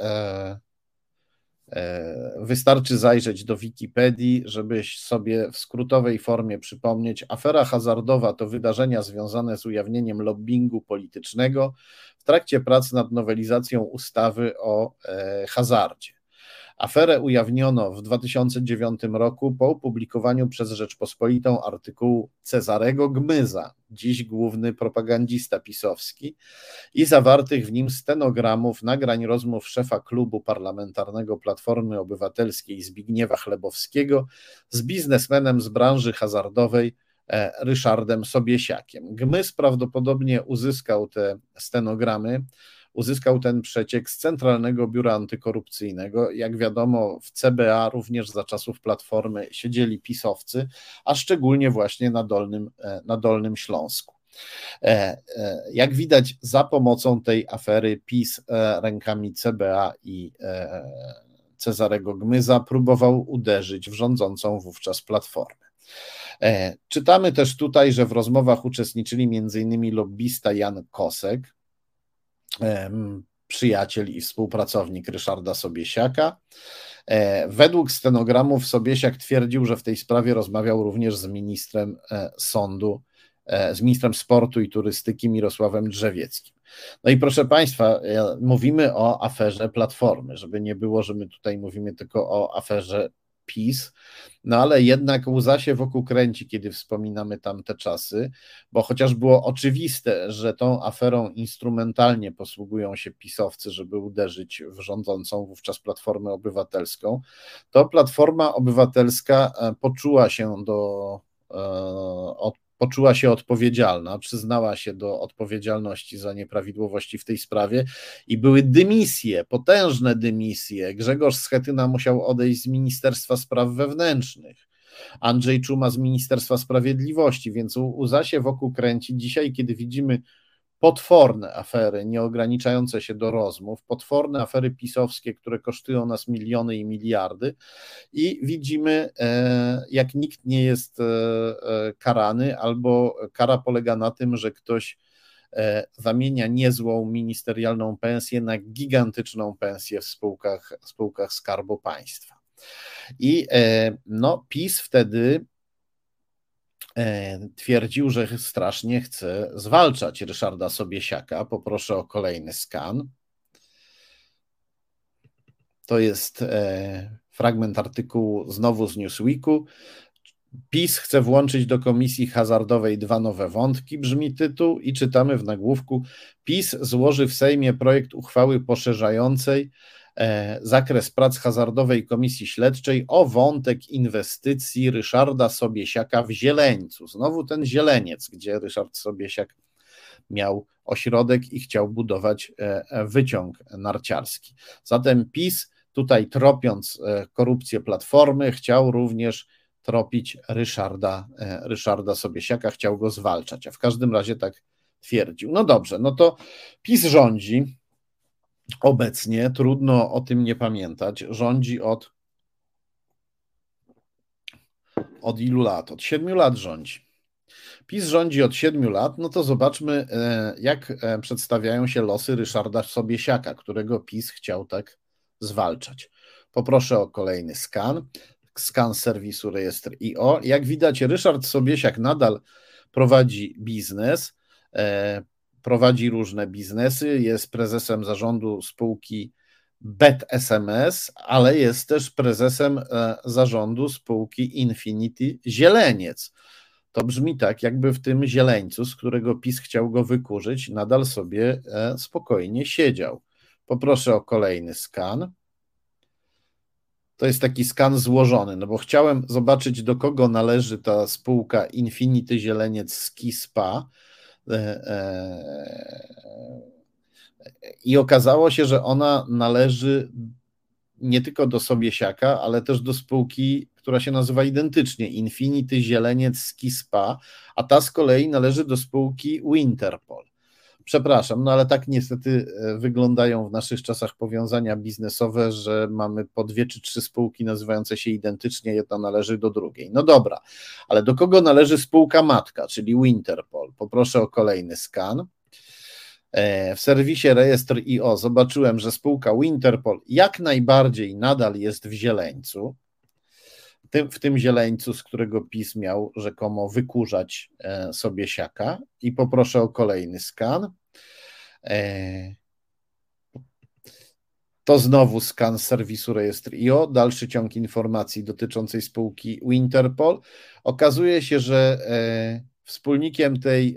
E, wystarczy zajrzeć do Wikipedii, żeby sobie w skrótowej formie przypomnieć. Afera hazardowa to wydarzenia związane z ujawnieniem lobbingu politycznego w trakcie prac nad nowelizacją ustawy o e, hazardzie. Aferę ujawniono w 2009 roku po opublikowaniu przez Rzeczpospolitą artykułu Cezarego Gmyza, dziś główny propagandista pisowski, i zawartych w nim stenogramów nagrań rozmów szefa klubu parlamentarnego Platformy Obywatelskiej Zbigniewa Chlebowskiego z biznesmenem z branży hazardowej e, Ryszardem Sobiesiakiem. Gmyz prawdopodobnie uzyskał te stenogramy uzyskał ten przeciek z Centralnego Biura Antykorupcyjnego. Jak wiadomo, w CBA również za czasów Platformy siedzieli pisowcy, a szczególnie właśnie na Dolnym, e, na Dolnym Śląsku. E, e, jak widać, za pomocą tej afery PiS rękami CBA i Cezarego Gmyza próbował uderzyć w rządzącą wówczas Platformę. Czytamy też tutaj, że w rozmowach uczestniczyli m.in. lobbysta Jan Kosek, przyjaciel i współpracownik Ryszarda Sobiesiaka. E, według stenogramów Sobiesiak twierdził, że w tej sprawie rozmawiał również z ministrem e, sądu, e, z ministrem sportu i turystyki Mirosławem Drzewieckim. No i proszę Państwa, mówimy o aferze Platformy, żeby nie było, że my tutaj mówimy tylko o aferze PiS, no ale jednak łza się wokół kręci, kiedy wspominamy tamte czasy, bo chociaż było oczywiste, że tą aferą instrumentalnie posługują się pisowcy, żeby uderzyć w rządzącą wówczas Platformę Obywatelską, to Platforma Obywatelska e, poczuła się do e, od poczuła się odpowiedzialna, przyznała się do odpowiedzialności za nieprawidłowości w tej sprawie i były dymisje, potężne dymisje. Grzegorz Schetyna musiał odejść z Ministerstwa Spraw Wewnętrznych. Andrzej Czuma z Ministerstwa Sprawiedliwości, więc łza się wokół kręci. Dzisiaj, kiedy widzimy potworne afery, nie ograniczające się do rozmów, potworne afery pisowskie, które kosztują nas miliony i miliardy, i widzimy, e, jak nikt nie jest e, e, karany, albo kara polega na tym, że ktoś zamienia niezłą ministerialną pensję na gigantyczną pensję w spółkach, spółkach Skarbu Państwa. I no, PiS wtedy twierdził, że strasznie chce zwalczać Ryszarda Sobiesiaka. Poproszę o kolejny skan. To jest e, fragment artykułu znowu z Newsweeku. PiS chce włączyć do komisji hazardowej dwa nowe wątki, brzmi tytuł, i czytamy w nagłówku: PiS złoży w Sejmie projekt uchwały poszerzającej E, zakres prac hazardowej Komisji Śledczej o wątek inwestycji Ryszarda Sobiesiaka w Zieleńcu. Znowu ten Zieleniec, gdzie Ryszard Sobiesiak miał ośrodek i chciał budować e, wyciąg narciarski. Zatem PiS tutaj tropiąc e, korupcję Platformy chciał również tropić Ryszarda, Ryszarda Sobiesiaka, chciał go zwalczać, a w każdym razie tak twierdził. No dobrze, no to PiS rządzi, obecnie, trudno o tym nie pamiętać, rządzi od, od ilu lat? Od siedmiu lat rządzi. PiS rządzi od siedmiu lat, no to zobaczmy, e, jak e, przedstawiają się losy Ryszarda Sobiesiaka, którego PiS chciał tak zwalczać. Poproszę o kolejny skan. Skan serwisu rejestr IO. Jak widać, Ryszard Sobiesiak nadal prowadzi biznes. Prowadzi różne biznesy, jest prezesem zarządu spółki Bet SMS, ale jest też prezesem e, zarządu spółki Infinity Zieleniec. To brzmi tak, jakby w tym zieleńcu, z którego PiS chciał go wykurzyć, nadal sobie e, spokojnie siedział. Poproszę o kolejny skan. To jest taki skan złożony, no bo chciałem zobaczyć, do kogo należy ta spółka Infinity Zieleniec Ski Spa E, e, I okazało się, że ona należy nie tylko do Sobiesiaka, ale też do spółki, która się nazywa identycznie Infinity Zieleniec Ski Spa, a ta z kolei należy do spółki Winterpol. Przepraszam, no ale tak niestety e, wyglądają w naszych czasach powiązania biznesowe, że mamy po dwie czy trzy spółki nazywające się identycznie, jedna należy do drugiej. No dobra, ale do kogo należy spółka matka, czyli Winterpol? Poproszę o kolejny skan. E, w serwisie rejestr IO zobaczyłem, że spółka Winterpol jak najbardziej nadal jest w zieleńcu tym, w tym zieleńcu, z którego PiS miał rzekomo wykurzać e, sobie siaka. I poproszę o kolejny skan. E, to znowu skan serwisu rejestr IO, dalszy ciąg informacji dotyczącej spółki Winterpol. Okazuje się, że e, wspólnikiem tej,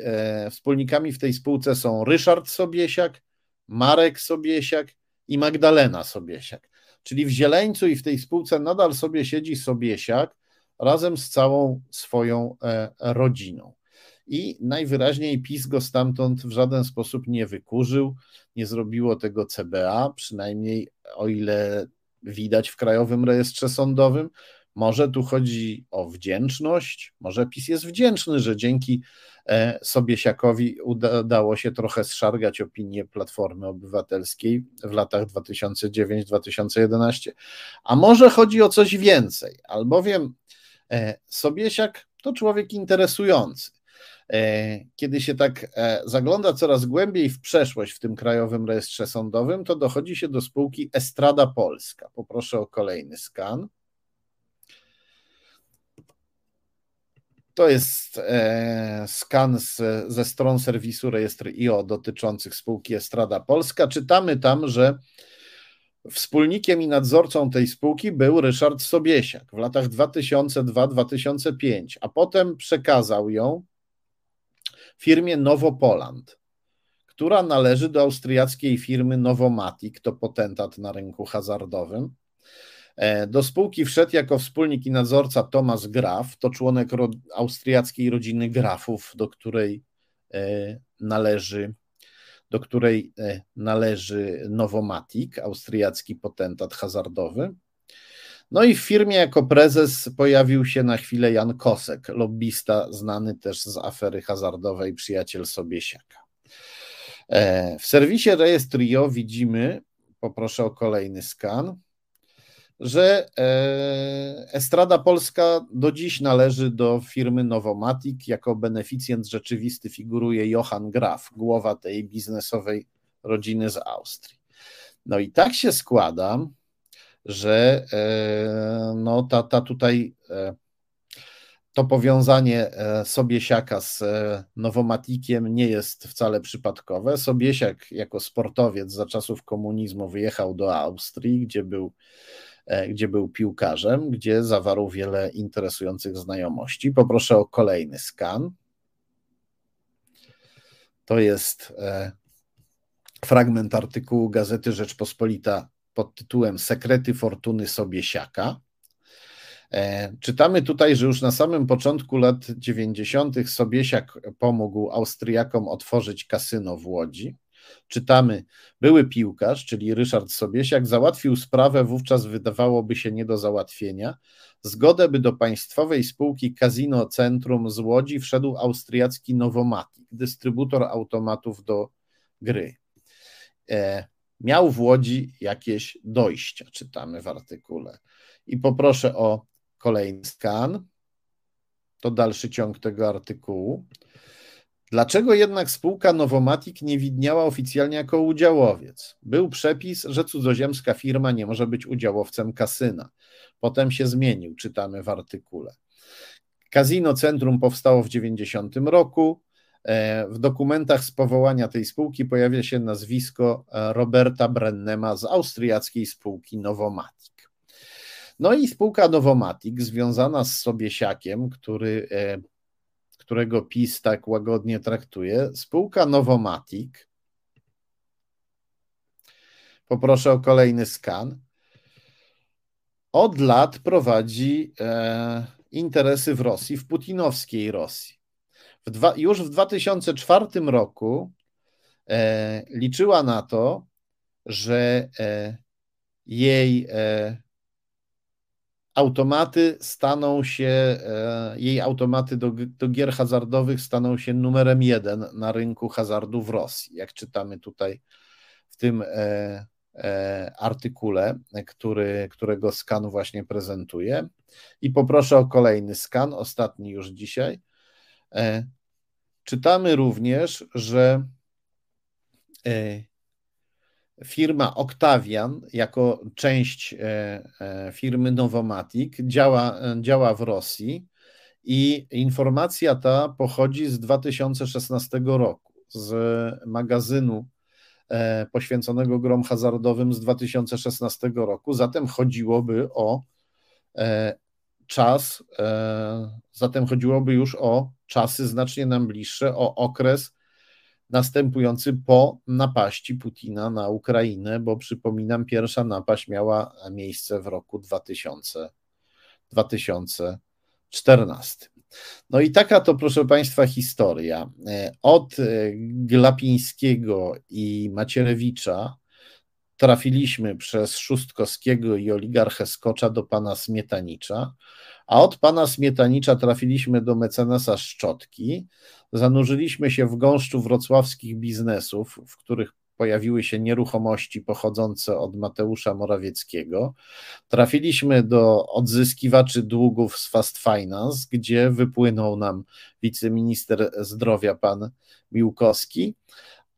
wspólnikami w tej spółce są Ryszard Sobiesiak, Marek Sobiesiak i Magdalena Sobiesiak. Czyli w Zieleńcu i w tej spółce nadal sobie siedzi Sobiesiak razem z całą swoją e, rodziną. I najwyraźniej PiS go stamtąd w żaden sposób nie wykurzył, nie zrobiło tego CBA, przynajmniej o ile widać w Krajowym Rejestrze Sądowym. Może tu chodzi o wdzięczność, może PiS jest wdzięczny, że dzięki Sobiesiakowi udało się trochę zszargać opinię Platformy Obywatelskiej w latach 2009-2011, a może chodzi o coś więcej, albowiem e, Sobiesiak to człowiek interesujący. E, kiedy się tak zagląda coraz głębiej w przeszłość w tym Krajowym Rejestrze Sądowym, to dochodzi się do spółki Estrada Polska. Poproszę o kolejny skan. To jest e, skan z, ze stron serwisu rejestr IO dotyczących spółki Estrada Polska. Czytamy tam, że wspólnikiem i nadzorcą tej spółki był Ryszard Sobiesiak w latach 2002-2005, a potem przekazał ją firmie Nowopoland, która należy do austriackiej firmy Novomatic, to potentat na rynku hazardowym. E, do spółki wszedł jako wspólnik i nadzorca Thomas Graf, to członek austriackiej rodziny Grafów, do której e, należy do której e, należy Novomatic, austriacki potentat hazardowy. No i w firmie jako prezes pojawił się na chwilę Jan Kosek, lobbysta znany też z afery hazardowej, przyjaciel Sobiesiaka. W serwisie Rejestrio widzimy, poproszę o kolejny skan, że e, Estrada Polska do dziś należy do firmy Novomatic. Jako beneficjent rzeczywisty figuruje Johann Graf, głowa tej biznesowej rodziny z Austrii. No i tak się składa, że e, no ta, ta tutaj e, to powiązanie Sobiesiaka z Nowomatikiem nie jest wcale przypadkowe. Sobiesiak jako sportowiec za czasów komunizmu wyjechał do Austrii, gdzie był gdzie był piłkarzem, gdzie zawarł wiele interesujących znajomości. Poproszę o kolejny skan. To jest e, fragment artykułu Gazety Rzeczpospolita pod tytułem Sekrety Fortuny Sobiesiaka. E, czytamy tutaj, że już na samym początku lat 90. Sobiesiak pomógł Austriakom otworzyć kasyno w Łodzi. Czytamy, były piłkarz, czyli Ryszard Sobiesiak, załatwił sprawę, wówczas wydawałoby się nie do załatwienia. Zgodę, by do państwowej spółki Casino Centrum z Łodzi wszedł austriacki Novomatic, dystrybutor automatów do gry. E, miał w Łodzi jakieś dojścia, czytamy w artykule. I poproszę o kolejny skan. To dalszy ciąg tego artykułu. Dlaczego jednak spółka Novomatic nie widniała oficjalnie jako udziałowiec? Był przepis, że cudzoziemska firma nie może być udziałowcem kasyna. Potem się zmienił, czytamy w artykule. Casino Centrum powstało w 90 roku. E, w dokumentach z powołania tej spółki pojawia się nazwisko e, Roberta Brennema z austriackiej spółki Novomatic. No i spółka Novomatic związana z Sobiesiakiem, który e, którego PiS tak łagodnie traktuje, spółka Novomatic. Poproszę o kolejny skan. Od lat prowadzi e, interesy w Rosji, w putinowskiej Rosji. W dwa, już w 2004 roku e, liczyła na to, że e, jej e, automaty staną się, jej automaty do, do gier hazardowych staną się numerem jeden na rynku hazardu w Rosji, jak czytamy tutaj w tym artykule, który, którego skan właśnie prezentuje. I poproszę o kolejny skan, ostatni już dzisiaj. Czytamy również, że e, firma Octavian, jako część e, e, firmy Novomatic, działa, działa w Rosji i informacja ta pochodzi z 2016 roku, z magazynu poświęconego grom hazardowym z 2016 roku. Zatem chodziłoby o czas, zatem chodziłoby już o czasy znacznie nam bliższe, o okres następujący po napaści Putina na Ukrainę, bo przypominam, pierwsza napaść miała miejsce w roku 2000, 2014. No i taka to, proszę Państwa, historia. Od Glapińskiego i Macierewicza trafiliśmy przez Szóstkowskiego i oligarchę Skocza do pana Smietanicza, a od pana Smietanicza trafiliśmy do mecenasa Szczotki, zanurzyliśmy się w gąszczu wrocławskich biznesów, w których pojawiły się nieruchomości pochodzące od Mateusza Morawieckiego. Trafiliśmy do odzyskiwaczy długów z Fast Finance, gdzie wypłynął nam wiceminister zdrowia pan Miłkowski.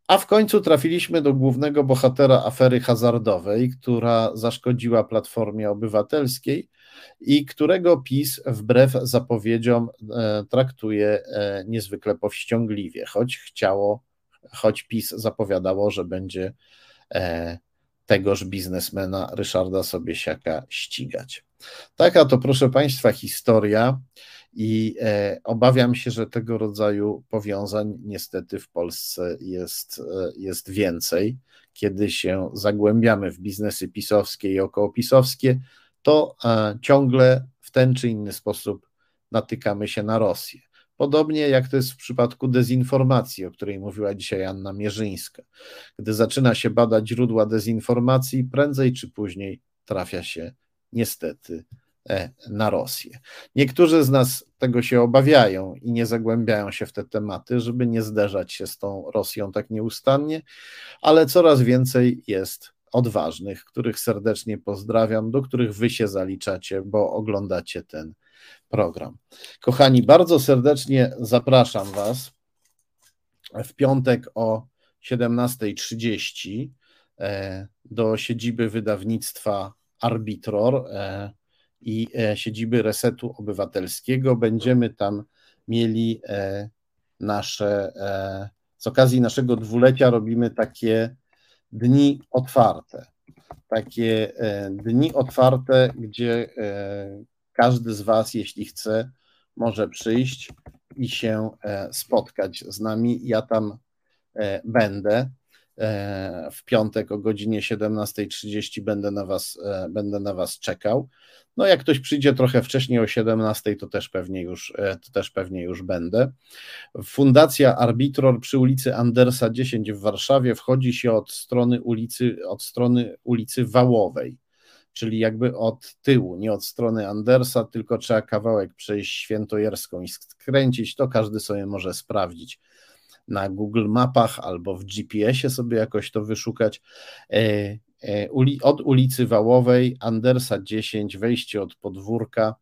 A w końcu trafiliśmy do głównego bohatera afery hazardowej, która zaszkodziła Platformie Obywatelskiej i którego PiS wbrew zapowiedziom e, traktuje e, niezwykle powściągliwie, choć chciało, choć PiS zapowiadało, że będzie e, tegoż biznesmena Ryszarda Sobiesiaka ścigać. Taka to, proszę Państwa, historia i obawiam się, że tego rodzaju powiązań niestety w Polsce jest, jest więcej. Kiedy się zagłębiamy w biznesy pisowskie i okołopisowskie, to e, ciągle w ten czy inny sposób natykamy się na Rosję. Podobnie jak to jest w przypadku dezinformacji, o której mówiła dzisiaj Anna Mierzyńska. Gdy zaczyna się badać źródła dezinformacji, prędzej czy później trafia się niestety E, na Rosję. Niektórzy z nas tego się obawiają i nie zagłębiają się w te tematy, żeby nie zderzać się z tą Rosją tak nieustannie, ale coraz więcej jest odważnych, których serdecznie pozdrawiam, do których wy się zaliczacie, bo oglądacie ten program. Kochani, bardzo serdecznie zapraszam Was w piątek o 17.30 e, do siedziby wydawnictwa Arbitror e, i e, siedziby Resetu Obywatelskiego. Będziemy tam mieli nasze, z okazji naszego dwulecia robimy takie dni otwarte. Takie dni otwarte, gdzie każdy z Was, jeśli chce, może przyjść i się spotkać z nami. Ja tam będę. W piątek o godzinie 17.30 będę na was, będę na was czekał. No jak ktoś przyjdzie trochę wcześniej o 17, to też pewnie już, e, to też pewnie już będę. Fundacja Arbitror przy ulicy Andersa 10 w Warszawie wchodzi się od strony ulicy, od strony ulicy Wałowej, czyli jakby od tyłu, nie od strony Andersa, tylko trzeba kawałek przejść Świętojerską i skręcić, to każdy sobie może sprawdzić na Google Mapach albo w GPS-ie sobie jakoś to wyszukać. E, E, od ulicy Wałowej, Andersa 10, wejście od podwórka.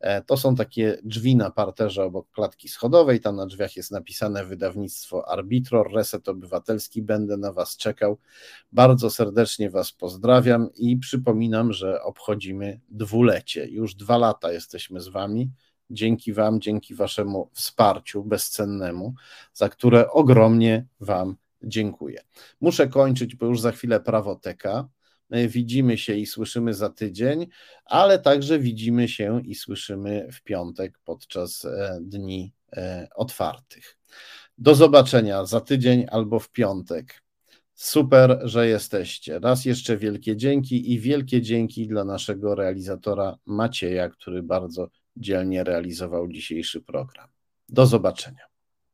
E, to są takie drzwi na parterze obok klatki schodowej. Tam na drzwiach jest napisane wydawnictwo Arbitror, Reset Obywatelski. Będę na Was czekał. Bardzo serdecznie Was pozdrawiam i przypominam, że obchodzimy dwulecie. Już dwa lata jesteśmy z Wami. Dzięki Wam, dzięki Waszemu wsparciu bezcennemu, za które ogromnie Wam Dziękuję. Muszę kończyć, bo już za chwilę prawoteka. Widzimy się i słyszymy za tydzień, ale także widzimy się i słyszymy w piątek podczas e, dni e, otwartych. Do zobaczenia za tydzień albo w piątek. Super, że jesteście. Raz jeszcze wielkie dzięki i wielkie dzięki dla naszego realizatora Macieja, który bardzo dzielnie realizował dzisiejszy program. Do zobaczenia.